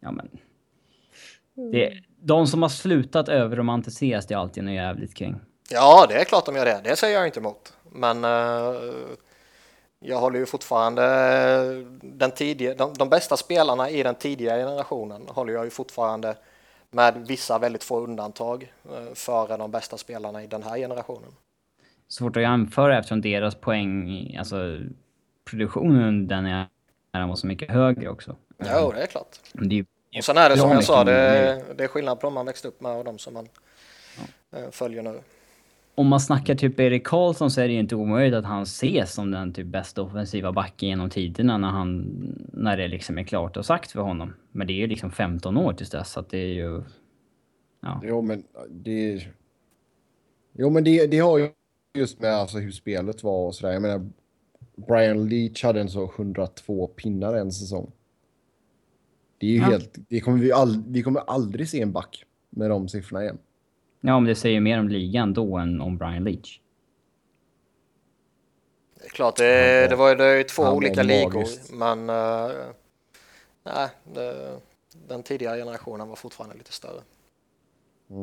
ja men. Det, de som har slutat överromantiseras det är alltid något jävligt kring. Ja, det är klart de gör det. Det säger jag inte emot. Men eh, jag håller ju fortfarande den tidiga, de, de bästa spelarna i den tidiga generationen håller jag ju fortfarande med vissa väldigt få undantag eh, före de bästa spelarna i den här generationen. svårt att jämföra eftersom deras poäng, alltså produktionen den är den var så mycket högre också. Jo, det är klart. Det är Och sen är det som jag sa, mycket det, det är skillnad på de man växte upp med och de som man eh, följer nu. Om man snackar typ Erik Karlsson så är det ju inte omöjligt att han ses som den typ bästa offensiva backen genom tiderna när han, när det liksom är klart och sagt för honom. Men det är ju liksom 15 år tills dess så att det är ju, ja. Jo, men det... Jo, men det, det har ju just med alltså hur spelet var och sådär. Jag menar, Brian Leach hade en så 102 pinnar en säsong. Det är ju Ja. helt... Det kommer vi, all, vi kommer aldrig se en back med de siffrorna igen. Ja, men det säger mer om ligan då än om Brian Leach. Det är klart, det, det var ju det är två olika ligor, magiskt. men eh, nej, det, den tidigare generationen var fortfarande lite större.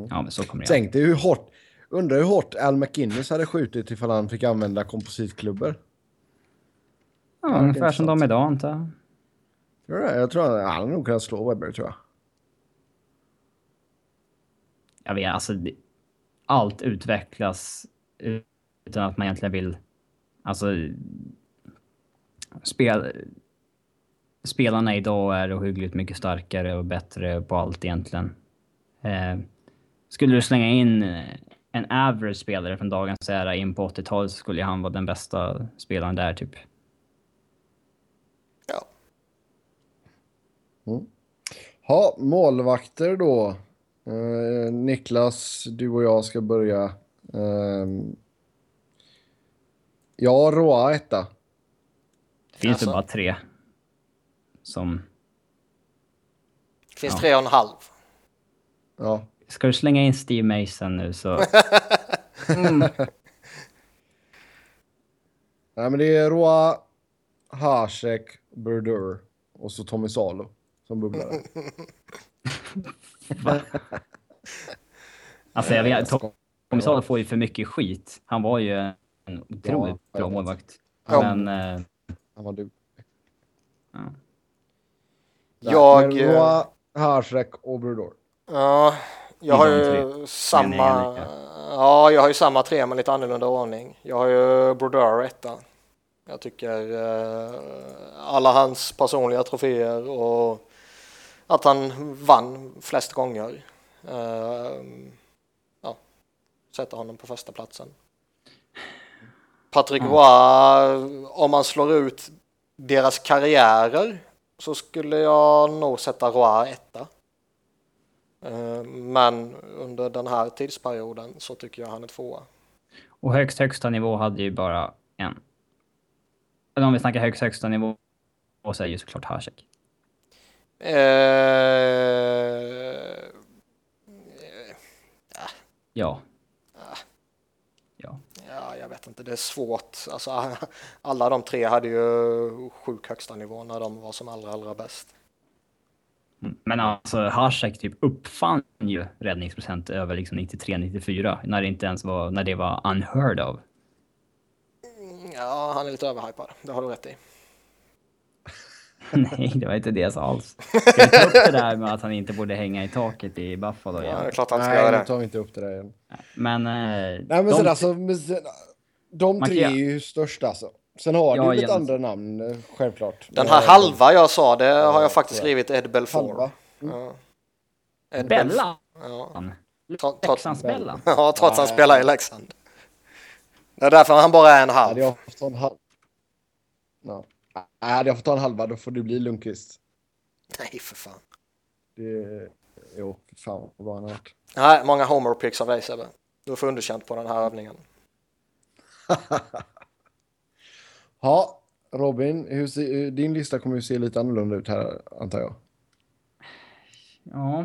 Ja, men så kommer det Tänk dig hur hårt... Undrar hur hårt Al McInnes hade skjutit ifall han fick använda kompositklubbor. Ja, ungefär som de idag antar jag. Jag tror han hade nog kunnat slå Webber, tror jag. Jag vet, alltså allt utvecklas utan att man egentligen vill, alltså spel, spelarna idag är ohyggligt mycket starkare och bättre på allt egentligen. Eh, skulle du slänga in en average spelare från dagens era in på 80-talet så skulle han vara den bästa spelaren där typ. Ja, mm. Ha, målvakter då. Eh, Niklas, du och jag ska börja. Eh, ja, Roa etta. Det finns Alltså. ju bara tre som... det finns Ja. tre och en halv. Ja. Ska du slänga in Steve Mason nu så... <laughs> Mm. Nej, men det är Roa, Hasek, Burdur och så Tommy Salo som bubblare. <laughs> Alltså jag vet, Tom- Tommy Salo får ju för mycket skit. Han var ju en otroligt Ja, bra målvakt. Ja. Men... eh, Han var du. ja. Jag, Men eh, Roa, Hasek och Burdur. Ja, jag har ju. Men samma, ja, jag har ju samma tre med lite annorlunda ordning. Jag har ju Brodeur etta. Jag tycker eh, alla hans personliga troféer och att han vann flest gånger. Eh, ja, sätter honom på första platsen. Patrick Roy, om man slår ut deras karriärer så skulle jag nog sätta Roy etta. Eh, Men under den här tidsperioden så tycker jag han är tvåa. Och högst högsta nivå hade ju bara en. Eller om vi snackar högst högsta nivå så är ju såklart Hasek. Eh, Ja. ja. Ja, jag vet inte, det är svårt. Alltså, <laughs> alla de tre hade ju sjuk högsta nivå när de var som allra, allra bäst. Mm. Men alltså Hasek typ uppfann ju räddningsprocent över liksom 93-94 när det inte ens var, när det var unheard of. Ja, han är lite överhypad. Det har du rätt i. <laughs> Nej, det var inte det jag sa alls. Ska vi ta upp det där med att han inte borde hänga i taket i Buffalo igen? Ja, det är klart han ska Nej, göra det. tar vi inte upp det där igen. Men... Eh, Nej, men de- sen alltså, men sen, de tre kan- är ju störst alltså. Sen har Ja, du lite Jens. andra namn, eh, självklart. Den här halva jag sa, det har jag faktiskt ja. skrivit Ed Belfour. Halva. Ja. Ed Bella? Ja. Leksandsbella? <laughs> Ja, trots att han Nej. spelar i Leksand. Det är därför han bara är en halv. Hade jag ta en halv... Ja. Nej, jag fått ta en halva då får det bli Lundqvist. Nej, för fan. Det... Jo, för fan vad han har. Nej, många homer picks av dig Sebbe. Du får underkänt på den här övningen. <laughs> Ja, Robin, hur ser, din lista kommer ju se lite annorlunda ut här, antar jag. Ja.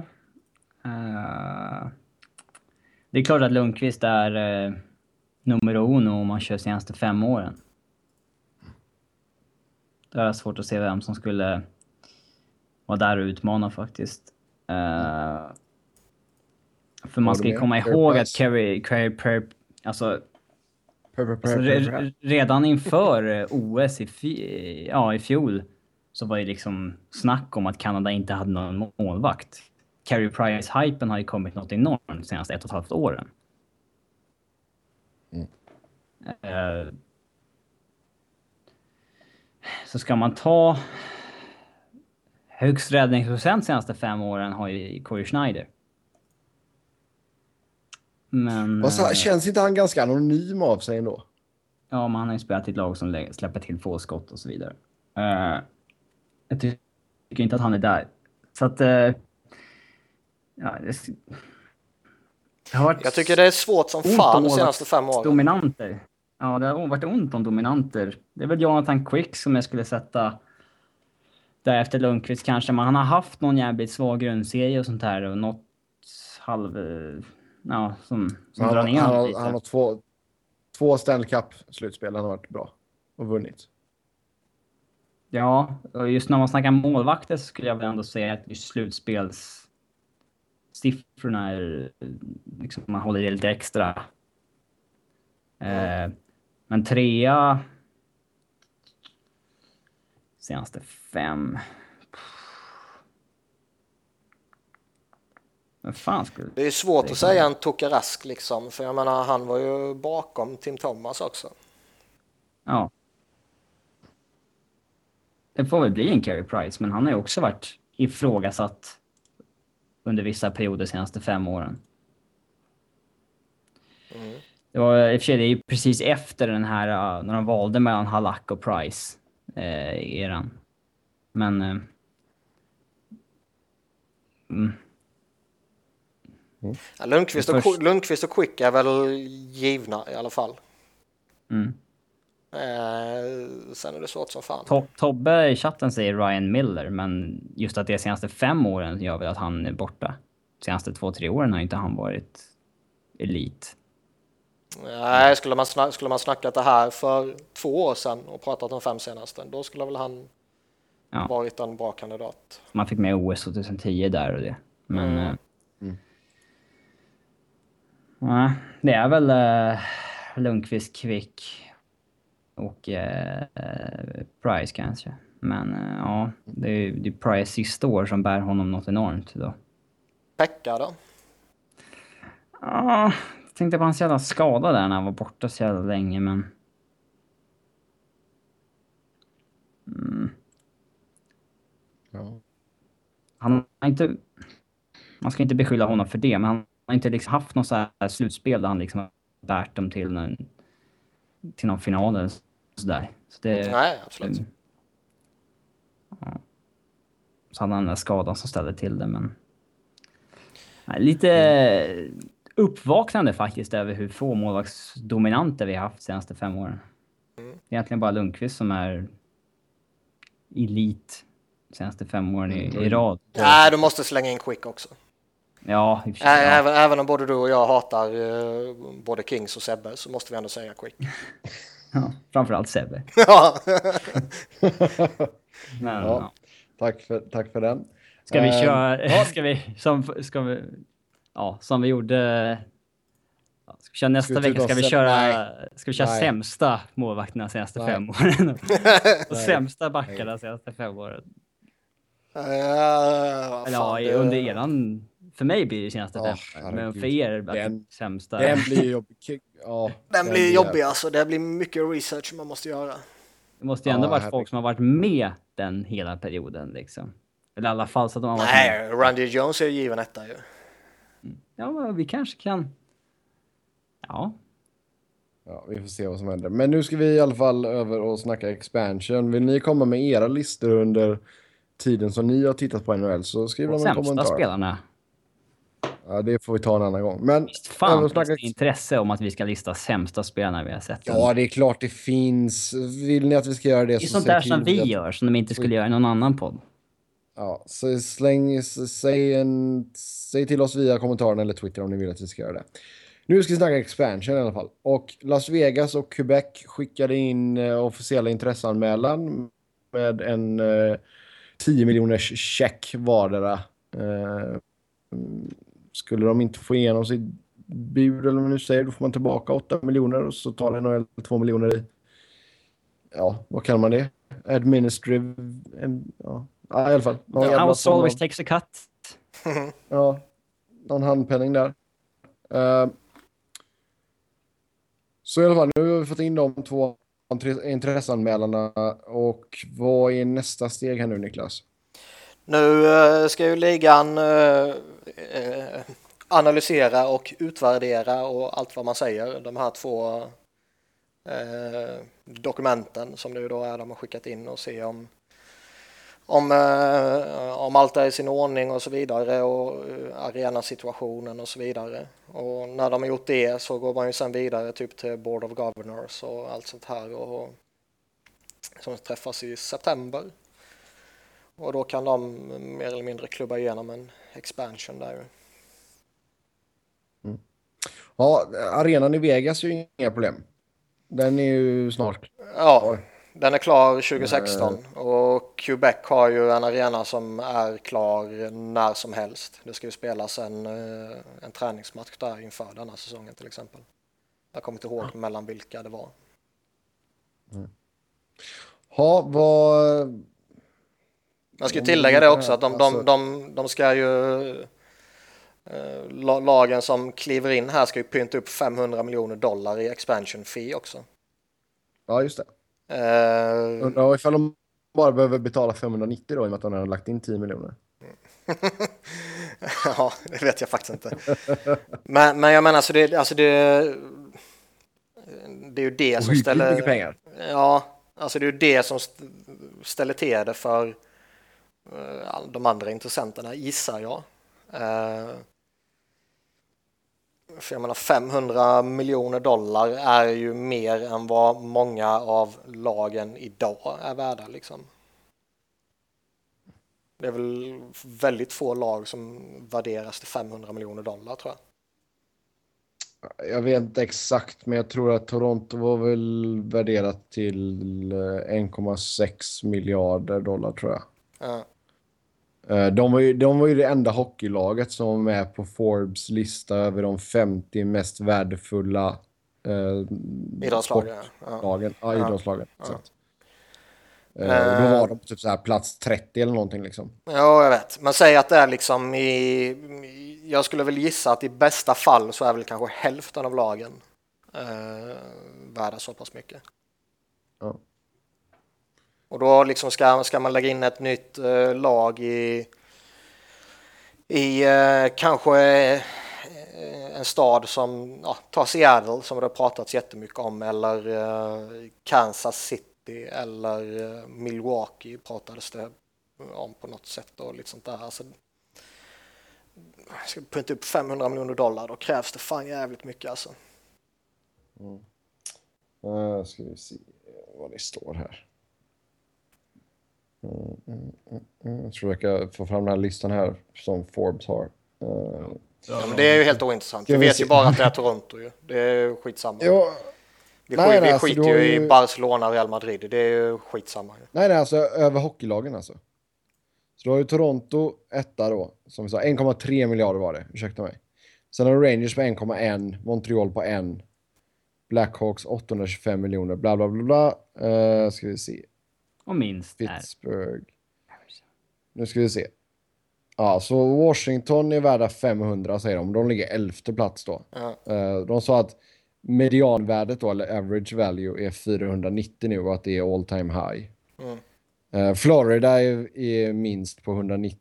Eh, det är klart att Lundqvist är uh, nummer uno om man kör senaste fem åren. Det är svårt att se vem som skulle vara där och utmana faktiskt. Eh, för man ska ju komma ihåg att Carey, Carey alltså Alltså, re, redan inför <laughs> eh, OS i, fi, ja, i fjol så var det liksom snack om att Kanada inte hade någon målvakt. Carey Price-hypen har ju kommit något enormt de senaste ett och ett halvt åren. Mm. Eh, så ska man ta högst räddningsprocent senaste fem åren har ju Corey Schneider. Men... Vad sa- eh, Känns inte han ganska anonym av sig ändå? Ja, men han har ju spelat i ett lag som lä- släpper till få skott och så vidare. Eh, jag ty- tycker inte att han är där. Så att... eh, ja, det, har varit Jag tycker det är svårt som fan de senaste fem åren. Dominanter. Ja, det har varit ont om dominanter. Det är väl Jonathan Quick som jag skulle sätta därefter Lundqvist kanske. Men han har haft någon jävligt svag grundserie och sånt här och något halv... eh, Ja, som, som Han, drar han, ner har, lite. han har två, två Stanley Cup-slutspel. Han har varit bra och vunnit. Ja, och just när man snackar målvakter så skulle jag väl ändå säga att just slutspelssiffrorna är... Liksom, man håller det lite extra. Eh, men trea... Senaste fem... Vem fan skulle... Det är svårt Det att kan säga en Tokarask liksom, för jag menar han var ju bakom Tim Thomas också. Ja. Det får väl bli en Carey Price, men han har ju också varit ifrågasatt under vissa perioder de senaste fem åren. Mm. Det var i och för sig det är ju precis efter den här, när de valde mellan Halak och Price, eh, eran. Men... Eh, mm, Ja, Lundqvist, och, Först- Lundqvist och Quick är väl givna i alla fall. mm. Eh, sen är det svårt som fan. To- Tobbe i chatten säger Ryan Miller, men just att det senaste fem åren gör väl att han är borta. senaste två, tre åren har inte han varit elit. Nej, skulle man, snack, skulle man snackat det här för två år sedan och pratat om fem senaste, då skulle väl han Ja. varit en bra kandidat. Man fick med OS 2010 där och det. Men... Mm. eh, Nej, det är väl uh, Lundqvist, Kvick och eh, eh, Price kanske. Men eh, ja, det är, det är Price sista år som bär honom något enormt då. Pekka då? Ja, tänkte på hans jävla skada där när han var borta så jävla länge, men... Mm, Ja. han har inte... Man ska inte beskylla honom för det, men han har inte liksom haft något så här slutspel där han liksom har bärt dem till någon, till någon final eller sådär. Så det... Nej, absolut. Mm. Ja. Så hade han den där skadan som ställde till det, men... Nej, lite uppvaknande faktiskt över hur få målvaktsdominanter vi har haft de senaste fem åren. Mm. Det är egentligen bara Lundqvist som är elit de senaste fem åren i, i rad. Nej, du måste slänga in Quick också. Ja, i ja. även, även om både du och jag hatar eh, både Kings och Sebbe så måste vi ändå säga Quick. <laughs> Ja, framförallt Sebbe. <laughs> ja. <laughs> Men, Ja. ja. Tack, för, tack för den. Ska vi Eh, köra, ska vi, som, ska vi, ja, som vi gjorde, ja, ska vi köra nästa Ska vecka, ska vi köra, Nej. ska vi köra Nej. sämsta målvakterna de senaste Nej. fem åren? <laughs> och sämsta backarna de senaste fem åren? Vad Eller ja, det- under eran, för mig blir det senaste Åh, fem, men herregud. för er, den, Den- sämsta. Den blir jobbig. Ja, <laughs> Den blir jobbig alltså. Det blir mycket research man måste göra. Det måste ju ändå Ja, varit herregud. folk som har varit med den hela perioden liksom. Eller i alla fall så att de har varit med. Nej, Randy Jones är ju given etta ju. Ja, vi kanske kan... Ja, Ja, vi får se vad som händer. Men nu ska vi i alla fall över och snacka expansion. Vill ni komma med era listor under tiden som ni har tittat på NHL så skriv de dem i en sämsta spelarna. Ja, det får vi ta en annan gång. Men Visst fan finns snacka... det intresse om att vi ska lista sämsta spelarna vi har sett. Ja, det är klart det finns. Vill ni att vi ska göra det det är så sånt säg där som vi gör, som de inte skulle göra i någon annan podd. Ja, så släng, säg, en, säg till oss via kommentaren eller Twitter om ni vill att vi ska göra det. Nu ska vi snacka expansion i alla fall. Och Las Vegas och Quebec skickade in eh, officiella intresseanmälan med en eh, 10 miljoners check vardera. Eh, skulle de inte få igenom sitt bud eller vad man nu säger, då får man tillbaka 8 miljoner och så tar NHL 2 miljoner i. Ja, vad kallar man det? Administrative... Ja, ja i alla fall. Någon jävla House always takes a cut. <laughs> Ja, någon handpenning där. Eh, så i alla fall, nu har vi fått in de två intre- intresseanmälarna och vad är nästa steg här nu Niklas? Nu eh, ska ju ligan eh, analysera och utvärdera och allt vad man säger. De här två dokumenten som det ju då är de har skickat in och se om om, eh, om allt är i sin ordning och så vidare och eh, arenasituationen och så vidare. Och när de har gjort det så går man ju sen vidare typ till Board of Governors och allt sånt här och som träffas i september. Och då kan de mer eller mindre klubba igenom en expansion där. Ja, arenan i Vegas är ju inga problem. Den är ju snart Ja, den är klar 2016 och Quebec har ju en arena som är klar när som helst. Det ska ju spelas en, eh, en träningsmatch där inför denna säsongen till exempel. Jag kommer inte ihåg mellan vilka det var. Ja, vad... Jag ska Om tillägga det också att de, alltså- de, de, de ska ju eh, la- lagen som kliver in här ska ju pynta upp 500 miljoner dollar i expansion fee också. Ja, just det. Eh, Undrar ifall de bara behöver betala 590 då i och med att de har lagt in 10 miljoner. <laughs> ja, det vet jag faktiskt inte. Men, men jag menar, så det, alltså det, det är ju det som ställer... mycket pengar. Ja, alltså det är ju det som st- ställer till det för eh, de andra intressenterna, gissar jag. Eh, För jag menar 500 miljoner dollar är ju mer än vad många av lagen idag är värda liksom. Det är väl väldigt få lag som värderas till 500 miljoner dollar tror jag. Jag vet inte exakt, men jag tror att Toronto var väl värderat till eh, 1,6 miljarder dollar tror jag. Ja. Eh, De var, ju, de var ju det enda hockeylaget som var med på Forbes lista över de 50 mest värdefulla eh, Idrottslagen. Ja. Ja, idrottslagen. Ja. exakt. Eh, då var de på typ så här plats 30 eller någonting liksom. Ja, jag vet. Men säg att det är liksom i... i- Jag skulle väl gissa att i bästa fall så är väl kanske hälften av lagen eh, värda så pass mycket. Ja. Och då liksom ska, ska man lägga in ett nytt eh, lag i, i eh, kanske eh, en stad som, ja, ta Seattle som det har pratats jättemycket om eller eh, Kansas City eller eh, Milwaukee pratades det om på något sätt och lite sånt där. Alltså, ska punta upp 500 miljoner dollar då krävs det fan jävligt mycket alltså. Uh, ska vi se vad det står här. Mm, mm, mm. Jag tror jag få fram den här listan här som Forbes har. Ja, men det är ju helt ointressant. Vi vet ju bara att det är Toronto ju. Det är skitsamma. Ja, vi nej, skit, nej, vi alltså, skiter du ju i Barcelona och Real Madrid. Det är ju skitsamma ju. nej, nej, alltså över hockeylagen alltså. Så då har ju Toronto etta då, som vi sa, 1,3 miljarder var det, ursäkta mig. Sen har du Rangers på 1,1, Montreal på 1, Blackhawks 825 miljoner, bla bla bla bla. Uh, ska vi se, Och minst är... Pittsburgh. Nu ska vi se. Ja, så Washington är värda 500 säger de. De ligger elfte plats då. Ja. Eh, de sa att medianvärdet då, eller average value, är 490 nu och att det är all time high. Mm. Eh, Florida är, är minst på 190,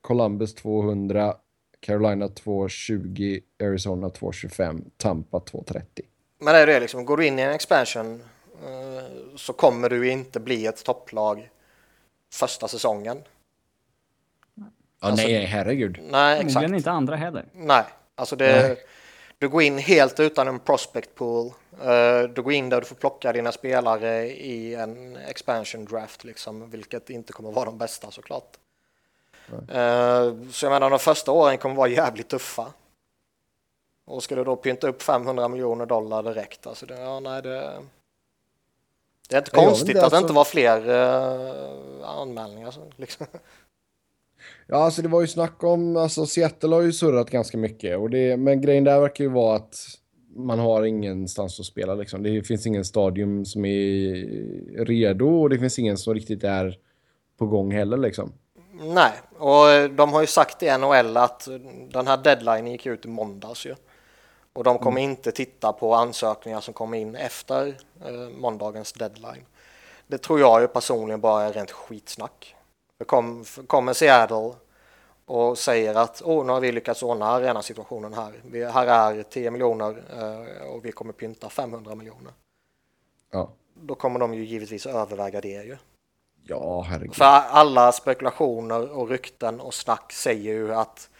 Columbus 200, Carolina 220, Arizona 225, Tampa 230. Men det är det liksom, går du in i en expansion så kommer du inte bli ett topplag första säsongen. Ja, Alltså- nej, herregud. Nej, exakt. Förmodligen inte andra heller. Nej, alltså det, Nej. du går in helt utan en prospect pool. Eh, du går in där du får plocka dina spelare i en expansion draft, liksom, vilket inte kommer vara de bästa såklart. Eh, så jag menar, de första åren kommer vara jävligt tuffa. Och ska du då pynta upp 500 miljoner dollar direkt, alltså det, ja, nej, det, det är inte konstigt inte, att det alltså- inte var fler uh, anmälningar. Så, liksom. <laughs> Ja, alltså det var ju snack om, alltså Seattle har ju surrat ganska mycket. Och det, men grejen där verkar ju vara att man har ingenstans att spela liksom. Det finns ingen stadium som är redo och det finns ingen som riktigt är på gång heller liksom. Nej, och de har ju sagt i NHL att den här deadline gick ut i måndags ju. Och de kommer inte titta på ansökningar som kommer in efter måndagens deadline. Det tror jag ju personligen bara är rent skitsnack. För kom, kommer Seattle och säger att oh, nu har vi lyckats ordna arenasituationen här. Vi, här är 10 miljoner eh, och vi kommer pynta 500 miljoner. Ja, Då kommer de ju givetvis överväga det ju. ja herregud. För alla spekulationer och rykten och snack säger ju att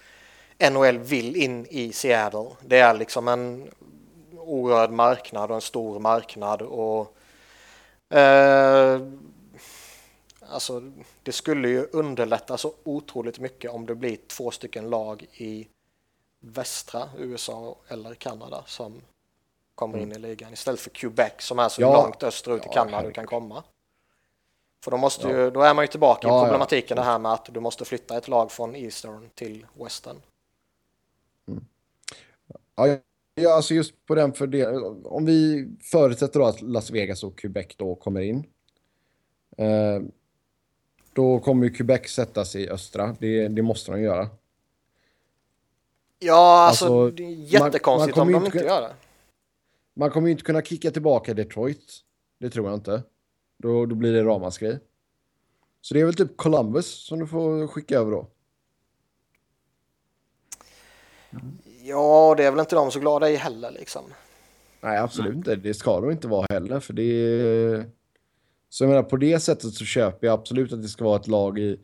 NHL vill in i Seattle. Det är liksom en orörd marknad och en stor marknad och eh, alltså det skulle ju underlätta så otroligt mycket om det blir två stycken lag i västra USA eller Kanada som kommer in i ligan istället för Quebec som är så Ja. långt österut i Ja, Kanada du kan komma. För då, måste Ja. ju, då är man ju tillbaka Ja, i ja. problematiken det här med att du måste flytta ett lag från Eastern till Western. Ja, ja, alltså just på den för det, om vi förutsätter då att Las Vegas och Quebec då kommer in. Eh, då kommer ju Quebec sättas i östra. Det, det måste de göra. Ja, alltså, Alltså, det är man- jättekonstigt man om kommer de inte gör det. Man kommer ju inte kunna kicka tillbaka Detroit. Det tror jag inte. Då, då blir det ramaskri. Så det är väl typ Columbus som du får skicka över då. Ja, det är väl inte de så glada i heller liksom. Nej, absolut inte. Det ska de inte vara heller. För det är... Så jag menar, på det sättet så köper jag absolut att det ska vara ett lag i,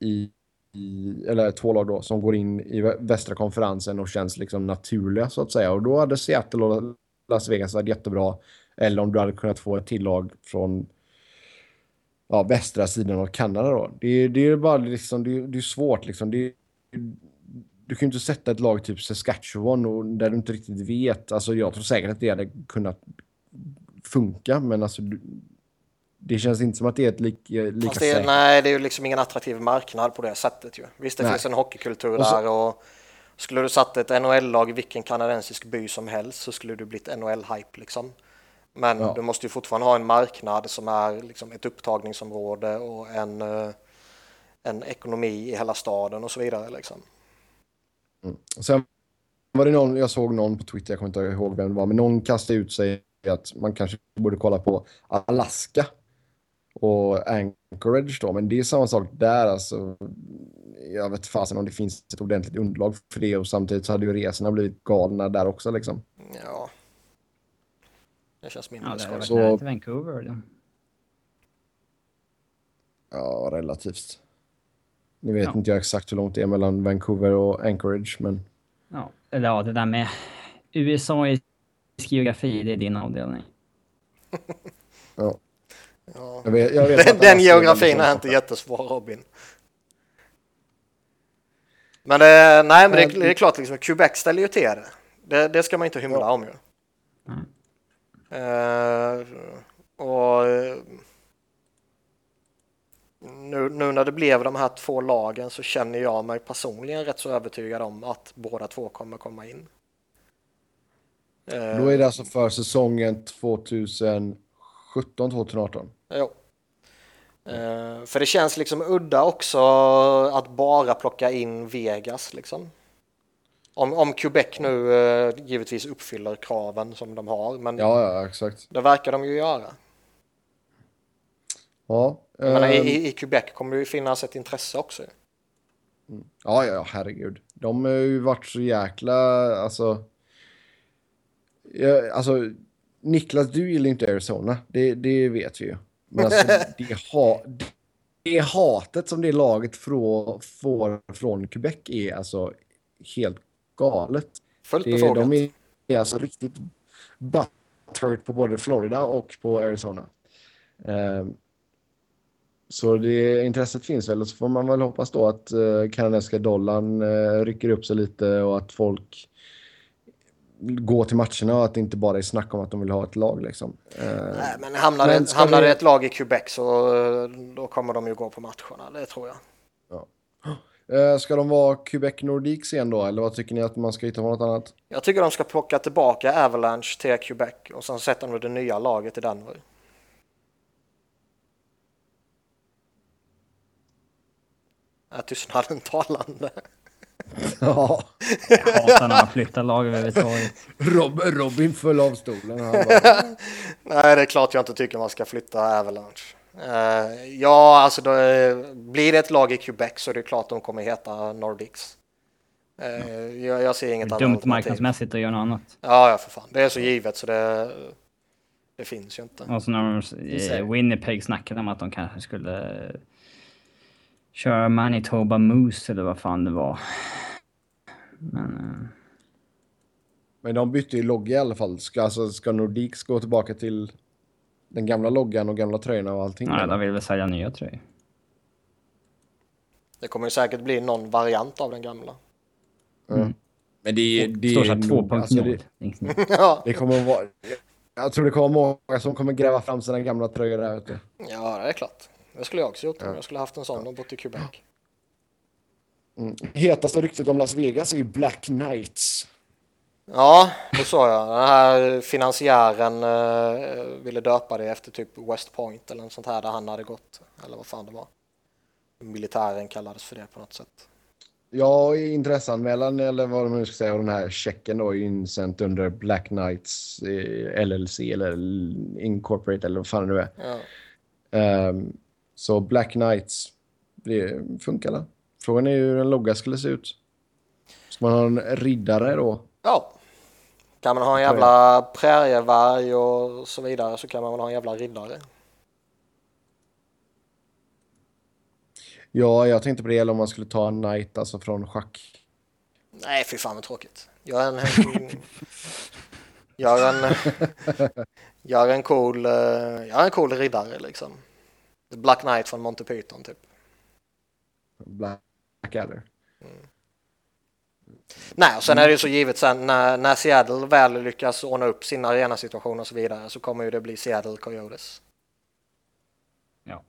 i, i eller två lag då, som går in i vä- västra konferensen och känns liksom naturliga så att säga. Och då hade Seattle och Las Vegas varit jättebra. Eller om du hade kunnat få ett till lag från ja, västra sidan av Kanada då. Det, det är bara liksom, det, det är svårt liksom. Det, du kan ju inte sätta ett lag typ Saskatchewan och där du inte riktigt vet. Alltså jag tror säkert att det hade kunnat funka, men alltså du, det känns inte som att det är ett lik, lika Fast det, nej, det är ju liksom ingen attraktiv marknad på det sättet ju. Visst, det Nej. finns en hockeykultur Och så- där och skulle du satt ett NHL-lag i vilken kanadensisk by som helst så skulle du blivit NHL-hype liksom. Men Ja. du måste ju fortfarande ha en marknad som är liksom ett upptagningsområde och en, eh, en ekonomi i hela staden och så vidare liksom. Sen var det någon, jag såg någon på Twitter, jag kommer inte ihåg vem det var, men någon kastade ut sig att man kanske borde kolla på Alaska och Anchorage då, men det är samma sak där alltså. Jag vet fasen om det finns ett ordentligt underlag för det och samtidigt så hade ju resorna blivit galna där också liksom. Ja. Det känns mindre Ja, varit Så- Vancouver. Då. Ja, relativt. Nu vet Ja. inte jag exakt hur långt det är mellan Vancouver och Anchorage, men Ja, eller ja, det där med USA i geografi, det är din avdelning. <laughs> ja. Ja. Jag vet, jag vet <laughs> Den, den geografin är inte jättesvår Robin. Men, det, nej, men det, det är klart, liksom, Quebec ställer ju till det. Det, det ska man inte hymla om ju. Mm. Eh, och eh, nu, nu när det blev de här två lagen så känner jag mig personligen rätt så övertygad om att båda två kommer komma in. Då är det alltså för säsongen 2017-2018. Jo. Eh, för det känns liksom udda också att bara plocka in Vegas liksom. Om, om Quebec nu eh, givetvis uppfyller kraven som de har, men Ja, ja, exakt. det verkar de ju göra. Ja, menar, ehm, i, I Quebec kommer det ju finnas ett intresse också. ja, ja, herregud. De har ju varit så jäkla, alltså... Ja, alltså, Niklas, du gillar inte Arizona. Det, det vet vi ju. Men alltså, <laughs> det, ha, det hatet som det laget frå, får från Quebec är alltså helt galet. Fullt Det, de är, är alltså riktigt butthurt på både Florida och på Arizona. Ehm, så det intresset finns väl och så får man väl hoppas då att uh, kanadensiska dollarn eh, rycker upp sig lite och att folk går till matcherna och att det inte bara är snack om att de vill ha ett lag liksom. Ehm, Nej, men hamnar, Men ska hamnar vi- det ett lag i Quebec så eh, då kommer de ju gå på matcherna, det tror jag. <gasps> eh, ska de vara Quebec Nordiques igen då eller vad tycker ni att man ska hitta på något annat? Jag tycker de ska plocka tillbaka Avalanche till Quebec och sen sätter de det nya laget i Denver. Är tystnaden talande? Ja, <laughs> Jag hatar när man flyttar lag överhuvudtaget. Rob, Robin föll av stolen. Han bara, <laughs> Nej, det är klart jag inte tycker man ska flytta Avalanche. Eh, ja, alltså då, eh, blir det ett lag i Quebec så är det klart de kommer heta Nordics. Eh, jag, jag ser inget annat dumt marknadsmässigt att göra något annat. Ja, ja, för fan. Det är så givet så det, det finns ju inte. Och så när de, Winnipeg snackade om att de kanske skulle köra Manitoba Moose eller vad fan det var. Men... eh, Men de bytte ju logga i alla fall. Ska, alltså, ska Nordiques gå tillbaka till den gamla loggan och gamla tröjorna och allting? Nej, de vill väl sälja nya tröjor. Det kommer ju säkert bli någon variant av den gamla. Ja. Men det, det, Det står såhär är 2.0. nog- alltså, det, <laughs> ja, det kommer att vara... Jag tror det kommer vara många som kommer gräva fram sina gamla tröjor där ute. ja, det är klart. Det skulle jag också gjort om jag skulle haft en sån och bott i Quebec. Mm. Hetaste ryktet om Las Vegas är ju Black Knights. Ja, det såg jag. Den här finansiären eh, ville döpa det efter typ West Point eller något sånt här där han hade gått. Eller vad fan det var. Militären kallades för det på något sätt. Ja, intresseanmälan eller vad de nu ska säga och den här checken då insänt under Black Knights eh, LLC eller Incorporate eller vad fan det nu är. Ja. Ehm, så Black Knights, det funkar det. Frågan är hur en logga skulle se ut. Ska man ha en riddare då? ja. Kan man ha en jävla prärievarg och så vidare så kan man väl ha en jävla riddare. Ja, jag tänkte på det om man skulle ta en knight alltså från schack. Nej, fy fan vad tråkigt. Gör en... gör en... <laughs> gör en cool... eh, Gör en cool riddare liksom. The Black Knight från Monty Python typ. Blackadder. Nej, och sen är det ju så givet sen när, när Seattle väl lyckas ordna upp sin arenasituation och så vidare så kommer ju det bli Seattle Coyotes. Ja.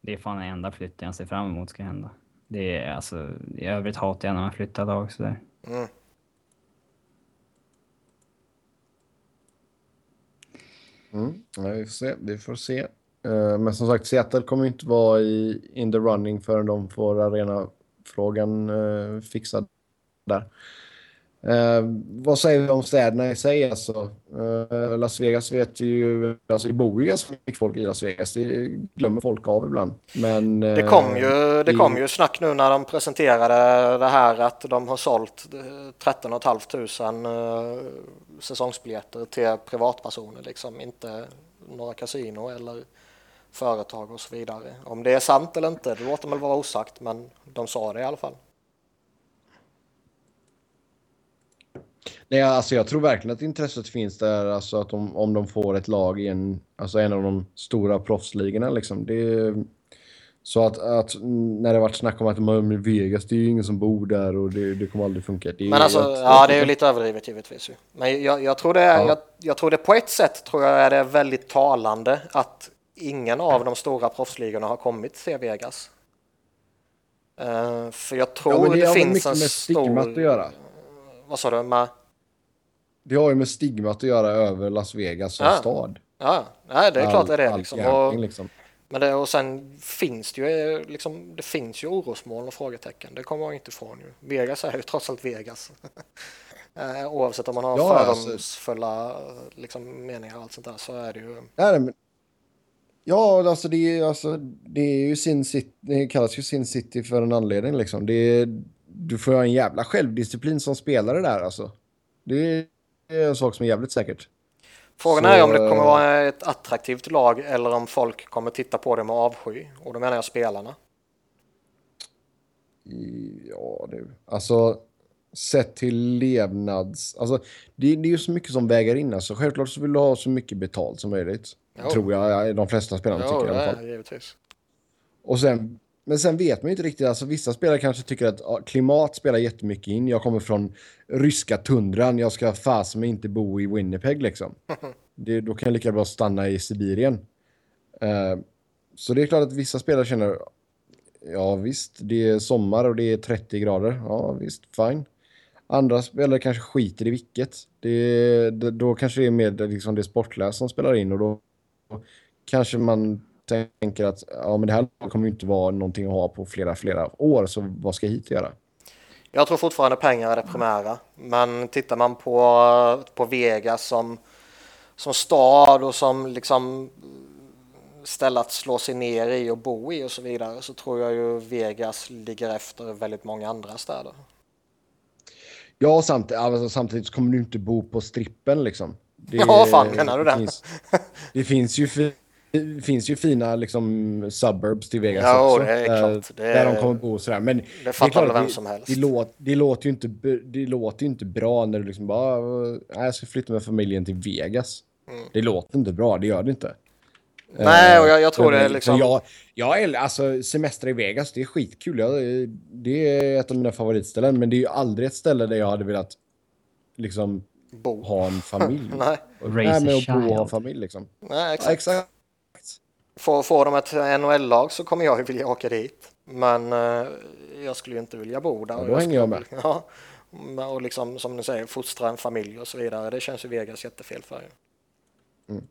Det är fan den enda flytten jag ser fram emot ska hända. Det är alltså, i övrigt hatar jag när man flyttar lag sådär. Mm. Mm. Ja, vi får se. Vi får se. Eh, men som sagt, Seattle kommer inte vara i in the running förrän de får arenafrågan uh, fixad där. Eh, vad säger vi om städerna i sig? Alltså, Eh, Las Vegas vet ju... Alltså, det bor ju ganska mycket folk i Las Vegas. Det glömmer folk av ibland. Men, Det kom eh, ju, det kom ju snack nu när de presenterade det här att de har sålt eh, 13 500 eh, säsongsbiljetter till privatpersoner, liksom inte några kasino eller företag och så vidare. Om det är sant eller inte, det låter väl vara osagt, men de sa det i alla fall. Nej, alltså jag tror verkligen att intresset finns där, alltså att de, om de får ett lag i en, alltså en av de stora proffsligorna. Liksom. Det, Så att, att när det varit snack om att man är Vegas, det är ju ingen som bor där och det, det kommer aldrig funka. men alltså, att, ja det är ju lite överdrivet givetvis. Men jag, jag, tror det är, ja. jag, jag, tror det på ett sätt tror jag är det väldigt talande att ingen av de stora proffsligorna har kommit till Vegas. Uh, för jag tror ja, det, det finns en stor... Det har att göra. Vad sa du? Med... Det har ju med stigmat att göra över Las Vegas som ja. stad. Ja, Nej, det är all, klart det är det. Liksom. Och, liksom. Men det, och sen finns det ju liksom, det finns ju orosmoln och frågetecken. Det kommer man inte ifrån ju. Vegas är ju trots allt Vegas. <laughs> Eh, oavsett om man har ja, alltså- fördomsfulla alltså, liksom, meningar och allt sånt där så är det ju. Nej, men, ja, alltså det, är, alltså det är ju sin city. Det kallas ju sin city för en anledning liksom. Det du får ha en jävla självdisciplin som spelare där alltså. Det är en sak som är jävligt säkert. Frågan så, är om det kommer vara ett attraktivt lag eller om folk kommer titta på det med avsky. Och då menar jag spelarna. Ja, du. Alltså, sett till levnads... Alltså, det, det är ju så mycket som väger in. Alltså, självklart så vill du ha så mycket betalt som möjligt. Jo. Tror jag de flesta spelarna jo, tycker i alla fall. Givetvis. Och sen men sen vet man ju inte riktigt, alltså vissa spelare kanske tycker att ja, klimat spelar jättemycket in. Jag kommer från ryska tundran, jag ska fasen inte bo i Winnipeg liksom. <laughs> Det, då kan jag lika bra stanna i Sibirien. Uh, så det är klart att vissa spelare känner, ja visst, det är sommar och det är 30 grader. Ja visst, fine. Andra spelare kanske skiter i vilket. Det, det, då kanske det är mer liksom det sportliga som spelar in och då kanske man tänker att ja, men det här kommer inte vara någonting att ha på flera, flera år, så vad ska hit göra? Jag tror fortfarande pengar är det primära, men tittar man på, på Vegas som, som stad och som liksom ställe att slå sig ner i och bo i och så vidare så tror jag ju Vegas ligger efter väldigt många andra städer. Ja, samt, alltså, samtidigt kommer du inte bo på strippen liksom. Det, ja, fan menar du det? Finns, det finns ju det finns ju fina liksom, suburbs till Vegas ja, också. Det är klart. Det där de kommer bo och sådär. Men det fattar väl vem som helst. Det, låt, det, låter ju inte, det låter ju inte bra när du liksom bara, jag ska flytta med familjen till Vegas. Mm. Det låter inte bra, det gör det inte. Nej, och jag, jag tror det är liksom... Jag, jag, alltså semester i Vegas, det är skitkul. Jag, det är ett av mina favoritställen, men det är ju aldrig ett ställe där jag hade velat liksom bo. ha en familj. <laughs> Nej. Raise Nej, med att bo och ha familj liksom. Nej, exakt. Ja, exakt. Får, får de ett NHL-lag så kommer jag vilja åka dit. Men eh, jag skulle ju inte vilja bo där. Ja, då hänger jag med. Ja, och liksom som du säger fostra en familj och så vidare. Det känns ju Vegas jättefel för. Mm.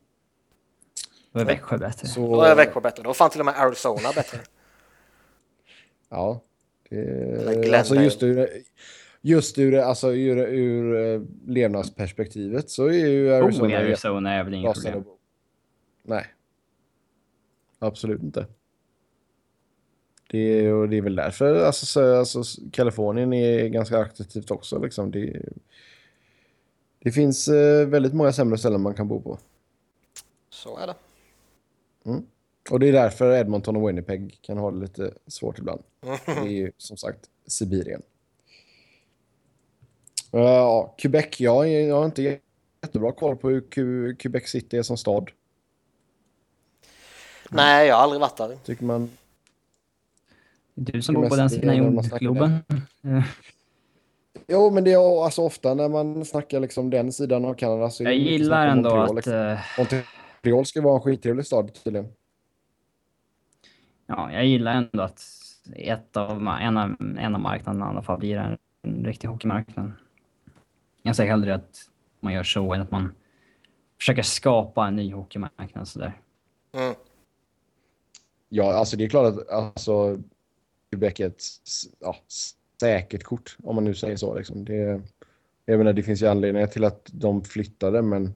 Då är Växjö bättre. Så... Då är Växjö bättre. Då fanns till och med Arizona bättre. Ja. Det... Alltså just ur, just ur, alltså ur, ur uh, levnadsperspektivet så är ju Arizona... Oh, Arizona är väl inget problem. Nej. Absolut inte. Det är, och det är väl därför alltså, så, alltså, Kalifornien är ganska attraktivt också. Liksom. Det, det finns eh, väldigt många sämre ställen man kan bo på. Så är det. Mm. Och det är därför Edmonton och Winnipeg kan ha det lite svårt ibland. <laughs> Det är ju som sagt Sibirien. Ja, Quebec. Jag, jag har inte jättebra koll på hur Quebec City är som stad. Nej, jag har aldrig varit där. Tycker man... Du som bor på den sidan jordgloben. Jo, men det är alltså ofta när man snackar liksom den sidan av Kanada så... Jag gillar ändå Montreal, att... Liksom. Uh... Montreal ska vara en skittrevlig stad tydligen. Ja, jag gillar ändå att ett av, en, av, en av marknaderna i alla fall blir en riktig hockeymarknad. Jag säger hellre att man gör så än att man försöker skapa en ny hockeymarknad sådär. Mm. Ja, alltså det är klart att alltså, Quebec är ett ja, säkert kort, om man nu säger så. Liksom. Det, jag menar, det finns ju anledningar till att de flyttade, men...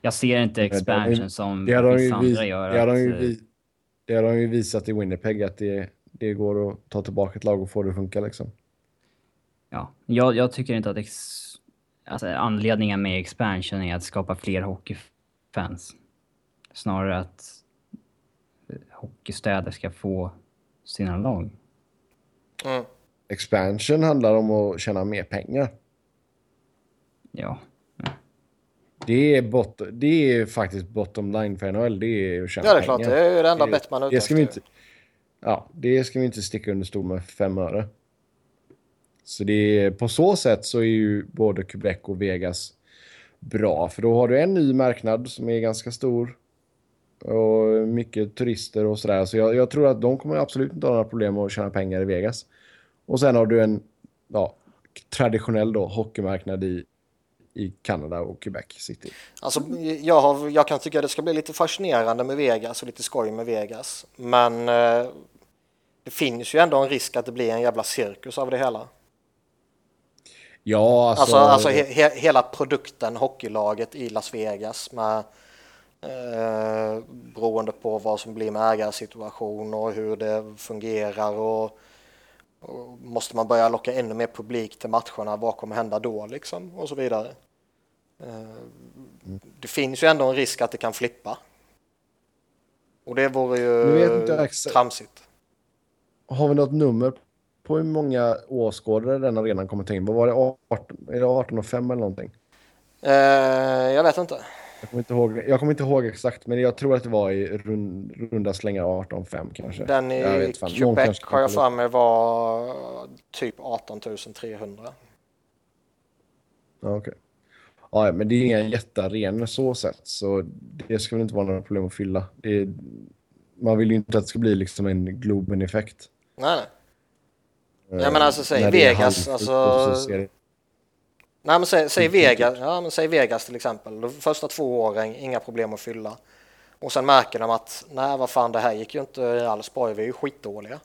Jag ser inte expansion de, som det vissa andra gör. Det har, de ju, det har de ju visat i Winnipeg, att det, det går att ta tillbaka ett lag och få det att funka. Liksom. Ja, jag, jag tycker inte att ex, alltså, anledningen med expansion är att skapa fler hockeyfans. Snarare att hockeystäder ska få sina lag. Mm. Expansion handlar om att tjäna mer pengar. Ja. Det är, bot det är faktiskt bottom line för NHL. Det är att tjäna pengar. Ja, det är klart. Det är ju det enda bett man det ska vi inte, ja, det ska vi inte sticka under stol med fem öre. Så det är, på så sätt så är ju både Quebec och Vegas bra. För då har du en ny marknad som är ganska stor. Och mycket turister och sådär. Så jag, jag tror att de kommer absolut inte ha några problem att tjäna pengar i Vegas. Och sen har du en ja, traditionell då, hockeymarknad i, i Kanada och Quebec City. Alltså, jag, har, jag kan tycka att det ska bli lite fascinerande med Vegas och lite skoj med Vegas. Men eh, det finns ju ändå en risk att det blir en jävla cirkus av det hela. Ja, alltså... Alltså, alltså he, he, hela produkten, hockeylaget i Las Vegas med eh, beroende på vad som blir med ägarsituation och hur det fungerar och, och, måste man börja locka ännu mer publik till matcherna, vad kommer hända då liksom och så vidare. Eh, det finns ju ändå en risk att det kan flippa. Och det vore ju tramsigt. Har vi något nummer på hur många åskådare den arenan kommer ta in? Vad var det? 18, är det 18 och 5 eller någonting? Eh, jag vet inte. Jag kommer, inte ihåg, jag kommer inte ihåg exakt, men jag tror att det var i rund, runda slängar 18-5 kanske. Den i Quebec har jag för mig var typ 18 300. Ja, okej. Okay. Ja, men det är inga jättearenor så sett, så det ska väl inte vara några problem att fylla. Är, man vill ju inte att det ska bli liksom en Globen-effekt. Nej, nej. Ja men alltså säg Vegas, alltså... Nej men säg, säg Vegas, ja men säg Vegas till exempel. De första två åren, inga problem att fylla. Och sen märker de att nej vad fan det här gick ju inte alls bra, vi är ju skitdåliga.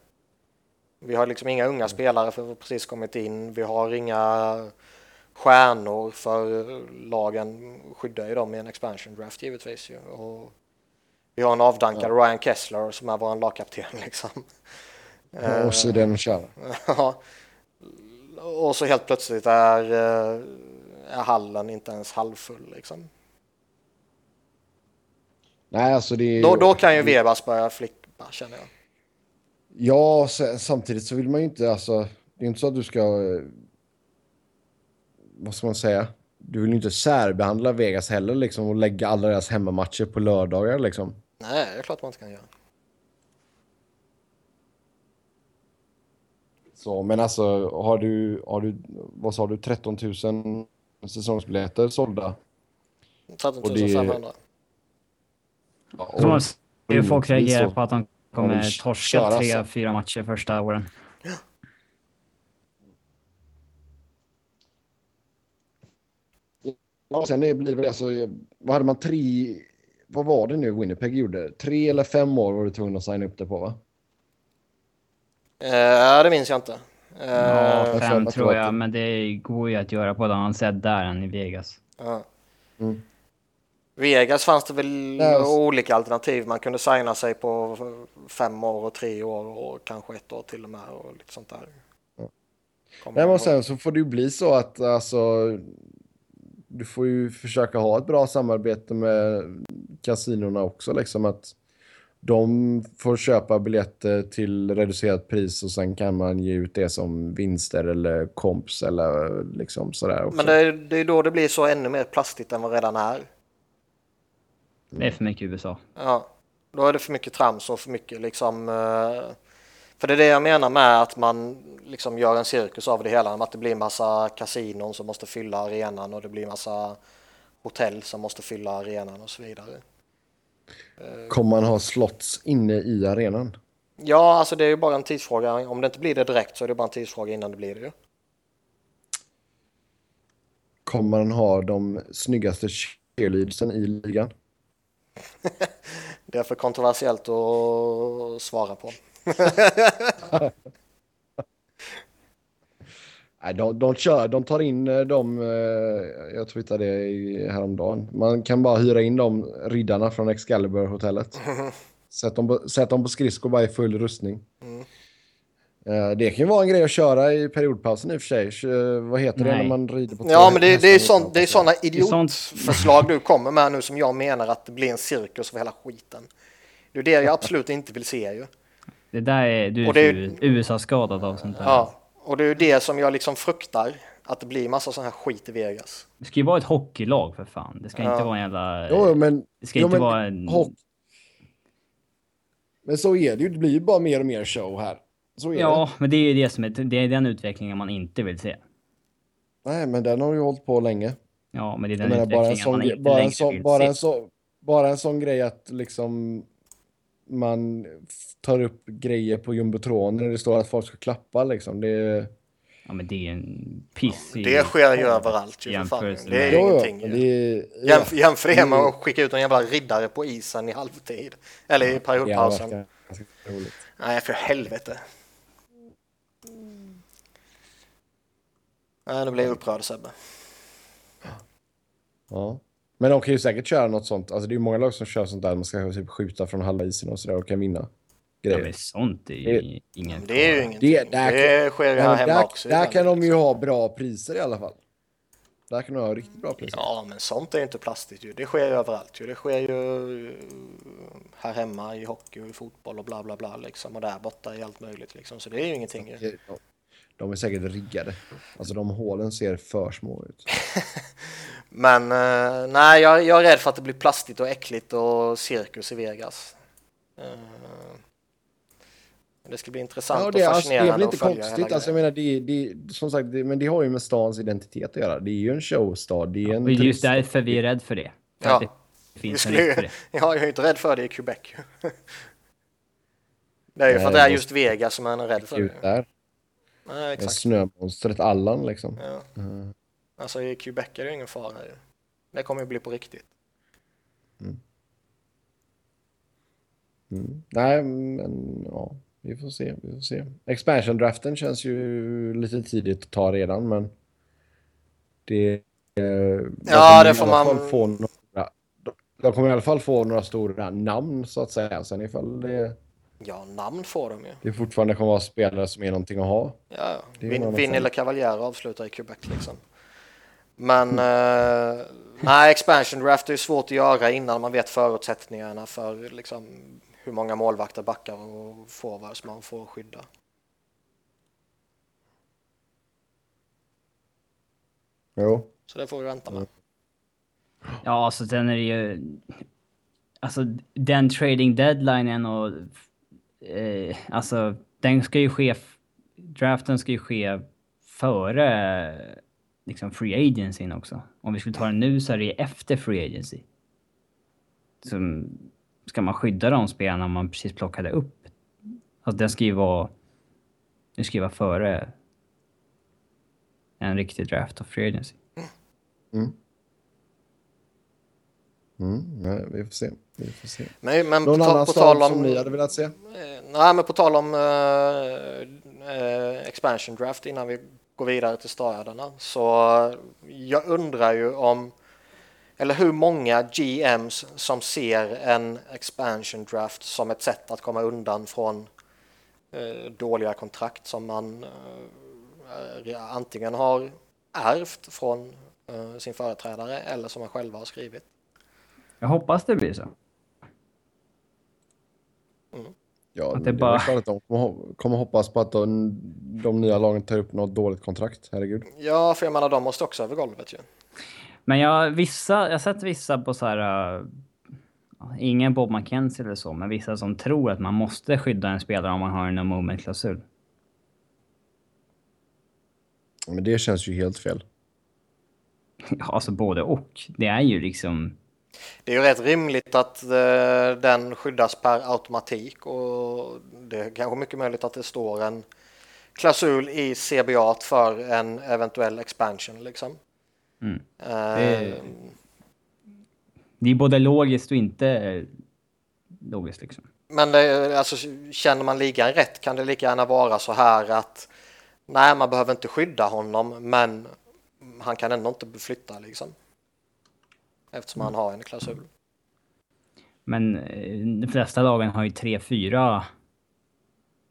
Vi har liksom inga unga spelare för vi har precis kommit in, vi har inga stjärnor för lagen skyddar ju dem i en expansion draft givetvis ju. Och vi har en avdankad ja. Ryan Kessler som är vår lagkapten <laughs> liksom. Ja, och så är den kör. <laughs> Ja. Och så helt plötsligt är, eh, är hallen inte ens halvfull liksom. Nej, alltså det då, då kan ju Vebas börja flippa känner jag. Ja, samtidigt så vill man ju inte, alltså, det är inte så att du ska, eh, vad ska man säga, du vill ju inte särbehandla Vegas heller liksom och lägga alla deras hemmamatcher på lördagar liksom. Nej, det är klart man inte kan göra. Så, men alltså, har du, har du, vad sa du, 13 000 säsongsbiljetter sålda? 13 500. Ja, och, så och, folk reagerar på att de kommer torska tre, alltså. fyra matcher första åren. Ja, sen blir det väl alltså, vad hade man tre, vad var det nu Winnipeg gjorde? Tre eller fem år var du tvungen att signa upp det på va? Ja, det minns jag inte. Ja, eh, fem tror jag, men det går ju att göra på ett annat sätt där än i Vegas. Ja. Mm. Vegas fanns det väl yes. olika alternativ. Man kunde signa sig på fem år och tre år och kanske ett år till och med och lite sånt där. Ja. Nej, men sen så får det ju bli så att alltså, du får ju försöka ha ett bra samarbete med kasinorna också. Liksom att de får köpa biljetter till reducerat pris och sen kan man ge ut det som vinster eller komps eller liksom sådär. Också. Men det är, det är då det blir så ännu mer plastigt än vad redan är. Det är för mycket USA. Ja, då är det för mycket trams och för mycket liksom... Eh, för det är det jag menar med att man liksom gör en cirkus av det hela, att det blir massa kasinon som måste fylla arenan och det blir massa hotell som måste fylla arenan och så vidare. Kommer man ha slots inne i arenan? Ja, alltså det är ju bara en tidsfråga. Om det inte blir det direkt så är det bara en tidsfråga innan det blir det ju. Kommer man ha de snyggaste cheerleadsen i ligan? <laughs> det är för kontroversiellt att svara på. <laughs> Nej, de, de, kör, de tar in eh, de, eh, jag twittrade det häromdagen. Man kan bara hyra in de riddarna från Excalibur-hotellet. Mm. <laughs> Sätt, dem på, sätt dem på skridskor bara i full rustning. Mm. Eh, det kan ju vara en grej att köra i periodpausen i och för sig. Vad heter Nej. det när man rider på Ja, men det, det är, sån, det är sådana idiotförslag du kommer med nu som jag menar att det blir en cirkus av hela skiten. Det är det jag absolut inte vill se ju. Det där är du är USA-skadad av sånt där. Ja, och det är ju det som jag liksom fruktar. Att det blir massa sån här skit i Vegas. Det ska ju vara ett hockeylag för fan. Det ska ja. inte vara en jävla... Jo, men... Det ska jo, inte vara en... Men så är det ju. Det blir ju bara mer och mer show här. Så är Ja, det. men det är ju det som är, det är den utvecklingen man inte vill se. Nej, men den har ju hållit på länge. Ja, men det är den menar, bara en, utvecklingen man sån, inte bara, en längre sån, vill bara, se. en så, bara en sån grej att liksom man tar upp grejer på jumbotron när det står att folk ska klappa liksom. Det är... Ja, men det är en piss i- Det sker ju överallt ju för fan. Det är Ja, ja, ingenting ju. det är... Jämf jämför det med att skicka ut en jävla riddare på isen i halvtid. Eller i Ja, periodpausen. ganska roligt. Nej, för helvete. Nej, nu blir jag upprörd Sebbe. Ja. Men de kan ju säkert köra något sånt. Alltså det är ju många lag som kör sånt där. Man ska typ skjuta från halva isen och sådär och kan vinna Ja, grejer. men sånt är ju Det- ingen Det är ju ingenting. Det- Det, där kan- sker ju Ja, här hemma där, också. där kan de ju liksom. ha bra priser i alla fall. Där kan de ha riktigt bra priser. Ja, men sånt är ju inte plastigt ju. Det sker ju överallt ju. Det sker ju eh, här hemma i hockey och i fotboll och bla bla bla liksom. Och där borta i allt möjligt liksom. Så det är ju ingenting ju. De- är säkert riggade. Alltså de hålen ser för små ut. <laughs> Men eh, nej, jag, jag är rädd för att det blir plastigt och äckligt och cirkus i Vegas. Eh, det ska bli intressant Ja, och det, är- alltså, det är fascinerande väl inte att följa konstigt. hela Alltså, jag menar, det, det, som sagt, det, men det har ju med stans identitet att göra. Det är ju en showstad. Det är en Och just därför vi är rädd för det. För Ja. att det Vi finns skulle, för det. <laughs> ja, jag är inte rädd för det i Quebec. <laughs> det är ju för att det är just Vegas som man är rädd för Ut där. Nej, exakt. snömonstret Allan liksom. Ja. Mm. Alltså i Quebec är det ingen fara ju. Det kommer ju bli på riktigt. Mm. Nej, men ja, vi får se. Vi får se. Expansion-draften känns ju lite tidigt att ta redan, men det... Eh, Ja, det får man- Få några, de, de kommer i alla fall få några stora namn så att säga. Sen ifall det, Ja, namn får de ju. det fortfarande kommer vara spelare som är någonting att ha. Ja, är Vin, eller Cavalier avslutar i Quebec liksom. Men eh, nej, expansion draft är svårt att göra innan man vet förutsättningarna för liksom, hur många målvakter, backar och forwards man får skydda. Jo. Så det får vi vänta med. Ja, alltså sen är ju... Alltså den trading deadlinen och... Eh, alltså den ska ju ske... Draften ska ju ske före liksom free agency också. Om vi skulle ta den nu så är det efter free agency. Så ska man skydda de spelarna man precis plockade upp. Alltså den ska ju vara... den ska ju vara före en riktig draft och free agency. Mm. Mm, nej, vi får se. Vi får se. Men, men på, Någon ta- annan på tal om... som ni hade velat se? Nej, men på tal om eh, eh, expansion draft innan vi går vidare till städerna så jag undrar ju om eller hur många GMs som ser en expansion draft som ett sätt att komma undan från eh, dåliga kontrakt som man antingen har ärvt från sin företrädare eller som man själva har skrivit. Jag hoppas det blir så. Ja, Att det, det är bara- klart att de kommer hoppas på att de, de nya lagen tar upp något dåligt kontrakt. Herregud. Ja, för jag menar de måste också över golvet ju. Men jag, vissa, jag har sett vissa på så här... Uh, ingen Bob McKenzie eller så, men vissa som tror att man måste skydda en spelare om man har en no moment-klausul. Men det känns ju helt fel. <laughs> Ja, alltså både och. Det är ju liksom... Det är ju rätt rimligt att eh, den skyddas per automatik och det är kanske mycket möjligt att det står en klausul i CBA för en eventuell expansion liksom. Mm. Det- Det är både logiskt och inte eh, logiskt liksom. Men det, alltså, känner man ligan rätt kan det lika gärna vara så här att nej, man behöver inte skydda honom, men han kan ändå inte flytta liksom. Eftersom han har en klausul. Men eh, de flesta lagen har ju tre, fyra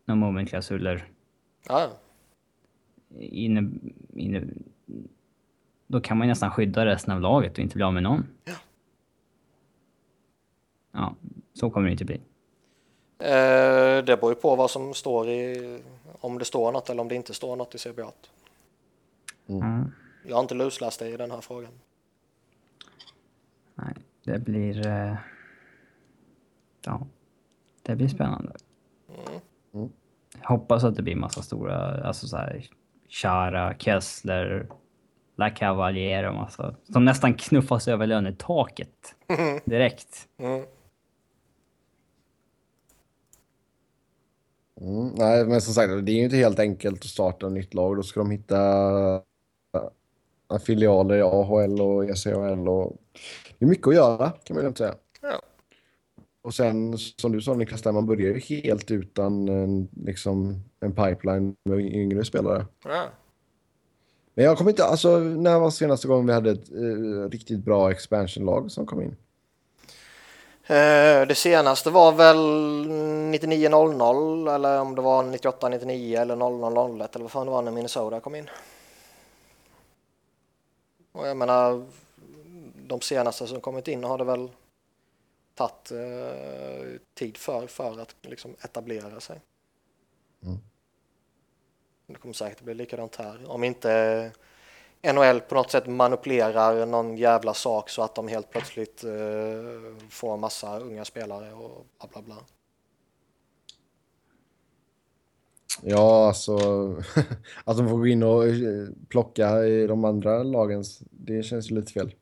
no moment-klausuler Ja, inne, inne, då kan man ju nästan skydda resten av laget och inte bli av med någon. Ja. Ja, så kommer det inte bli. Eh, det beror ju på vad som står i, om det står något eller om det inte står något i CBA. Mm. Jag har inte lusläst det i den här frågan. Nej, det blir... Eh, ja. Det blir spännande. Mm. Jag hoppas att det blir massa stora, alltså så här, Chara, Kessler, La Cavalier och massa, som nästan knuffas över lönetaket <laughs> direkt. Mm. Mm, nej, men som sagt, det är ju inte helt enkelt att starta ett nytt lag. Då ska de hitta äh, filialer i AHL och ECHL. Och... Det är mycket att göra, kan man lugnt säga. Ja. Och sen, som du sa Niklas, där man börjar ju helt utan en, liksom, en pipeline med yngre spelare. Ja. Men jag kommer inte, alltså när var senaste gången vi hade ett eh, riktigt bra expansion-lag som kom in? Eh, Det senaste var väl 99-00 eller om det var 98-99 eller 00-01 eller vad fan det var när Minnesota kom in. Och jag menar, de senaste som kommit in har det väl tagit eh, tid för, för att liksom etablera sig. Mm. Det kommer säkert bli likadant här. Om inte NHL på något sätt manipulerar någon jävla sak så att de helt plötsligt eh, får massa unga spelare och bla bla bla. Ja, alltså <laughs> att de får gå in och eh, plocka i de andra lagens, det känns ju lite fel.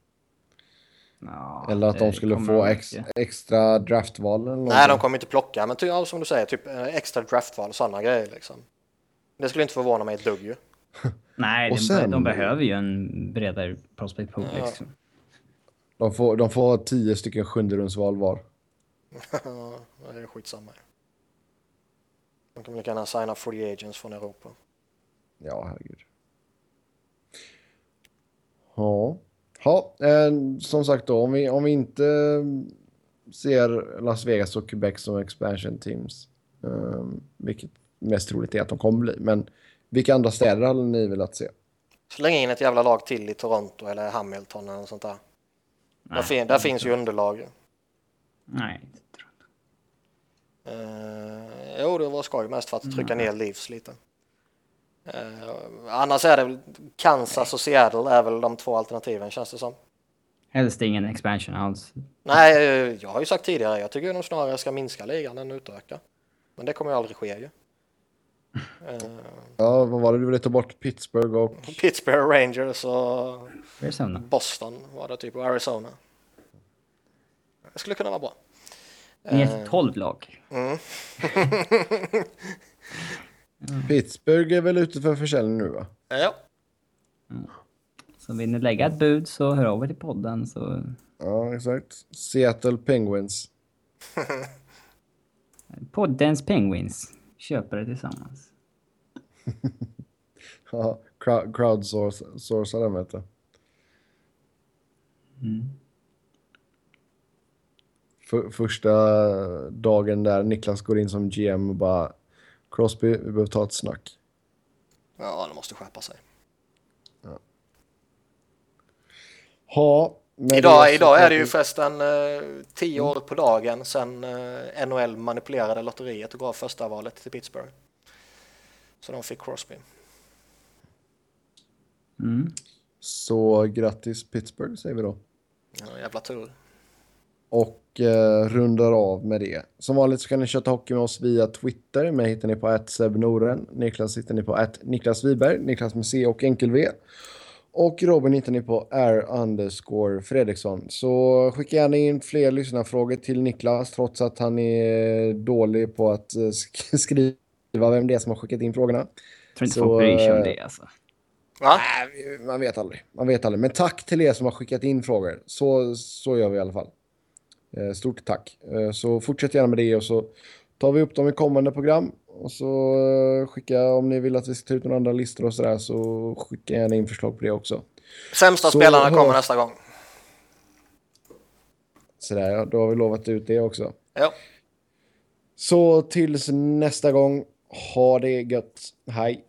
Ja, Eller att de skulle få ex, extra draftval eller. Nej, de kommer inte plocka, men ja, som du säger, typ eh, extra draftval och sådana grejer liksom. Det skulle inte förvåna mig ett dugg ju. <laughs> Nej, Och de, sen- de behöver ju en bredare prospect pool Ja. liksom. De får, de får tio stycken sjunderumsval var. <laughs> Ja, det är skitsamma. De kan lika gärna signa free agents från Europa. Ja, herregud. Ja. Ja, eh, som sagt då, om vi, om vi inte ser Las Vegas och Quebec som expansion teams, eh, vilket mest troligt är att de kommer bli, men vilka andra städer hade ni velat se? Släng in ett jävla lag till i Toronto eller Hamilton eller något sånt där. Där, Nej, fin, där finns ju underlag. Nej, inte jag. Eh, jo, det var skoj mest för att trycka ner Leafs lite. Eh, annars är det väl Kansas och Seattle är väl de två alternativen känns det som. Helst ingen expansion alls. Nej, eh, jag har ju sagt tidigare, jag tycker de snarare ska minska ligan än utöka. Men det kommer ju aldrig ske ju. Eh, Ja, vad var det du ville ta bort? Pittsburgh och... Pittsburgh Rangers och Arizona. Boston var det typ, och Arizona. Det skulle kunna vara bra. Ner till 12 lag. Mm. <laughs> Pittsburgh är väl ute för försäljning nu va? Ja, Så vill ni lägga ett bud så hör av er till podden så... Ja, exakt. Seattle Penguins. <laughs> Poddens Penguins. Köper det tillsammans. <laughs> Ja, crowd- crowdsourca den vet du. För, första dagen där Niklas går in som GM och bara Crosby, vi behöver ta ett snack. ja de måste skärpa sig. Ha, med Idag, idag är det ju förresten eh, tio år på dagen sedan eh, NHL manipulerade lotteriet och gav första valet till Pittsburgh. Så de fick Crosby. Mm. Så grattis Pittsburgh säger vi då. Ja, jävla tur. Och eh, rundar av med det. Som vanligt så kan ni köta hockey med oss via Twitter. Mig hittar ni på att Noren. Niklas hittar ni på att Niklas Wiberg. Niklas med C och enkel V. Och Robin hittar ni på R underscore Fredriksson. Så skicka gärna in fler lyssnarfrågor till Niklas trots att han är dålig på att eh, sk- <laughs> skriva vem det är som har skickat in frågorna. Jag tror inte folk bryr sig om eh, det alltså. Va? Man vet aldrig. Man vet aldrig. Men tack till er som har skickat in frågor. Så, så gör vi i alla fall. Eh, Stort tack. Eh, Så fortsätt gärna med det och så tar vi upp dem i kommande program. Och så eh, skicka, om ni vill att vi ska ta ut några andra listor och sådär så skicka gärna in förslag på det också. Sämsta Så spelarna kommer nästa gång. Sådär, ja, då har vi lovat ut det också. Ja, Så tills nästa gång, ha det gött. Hej!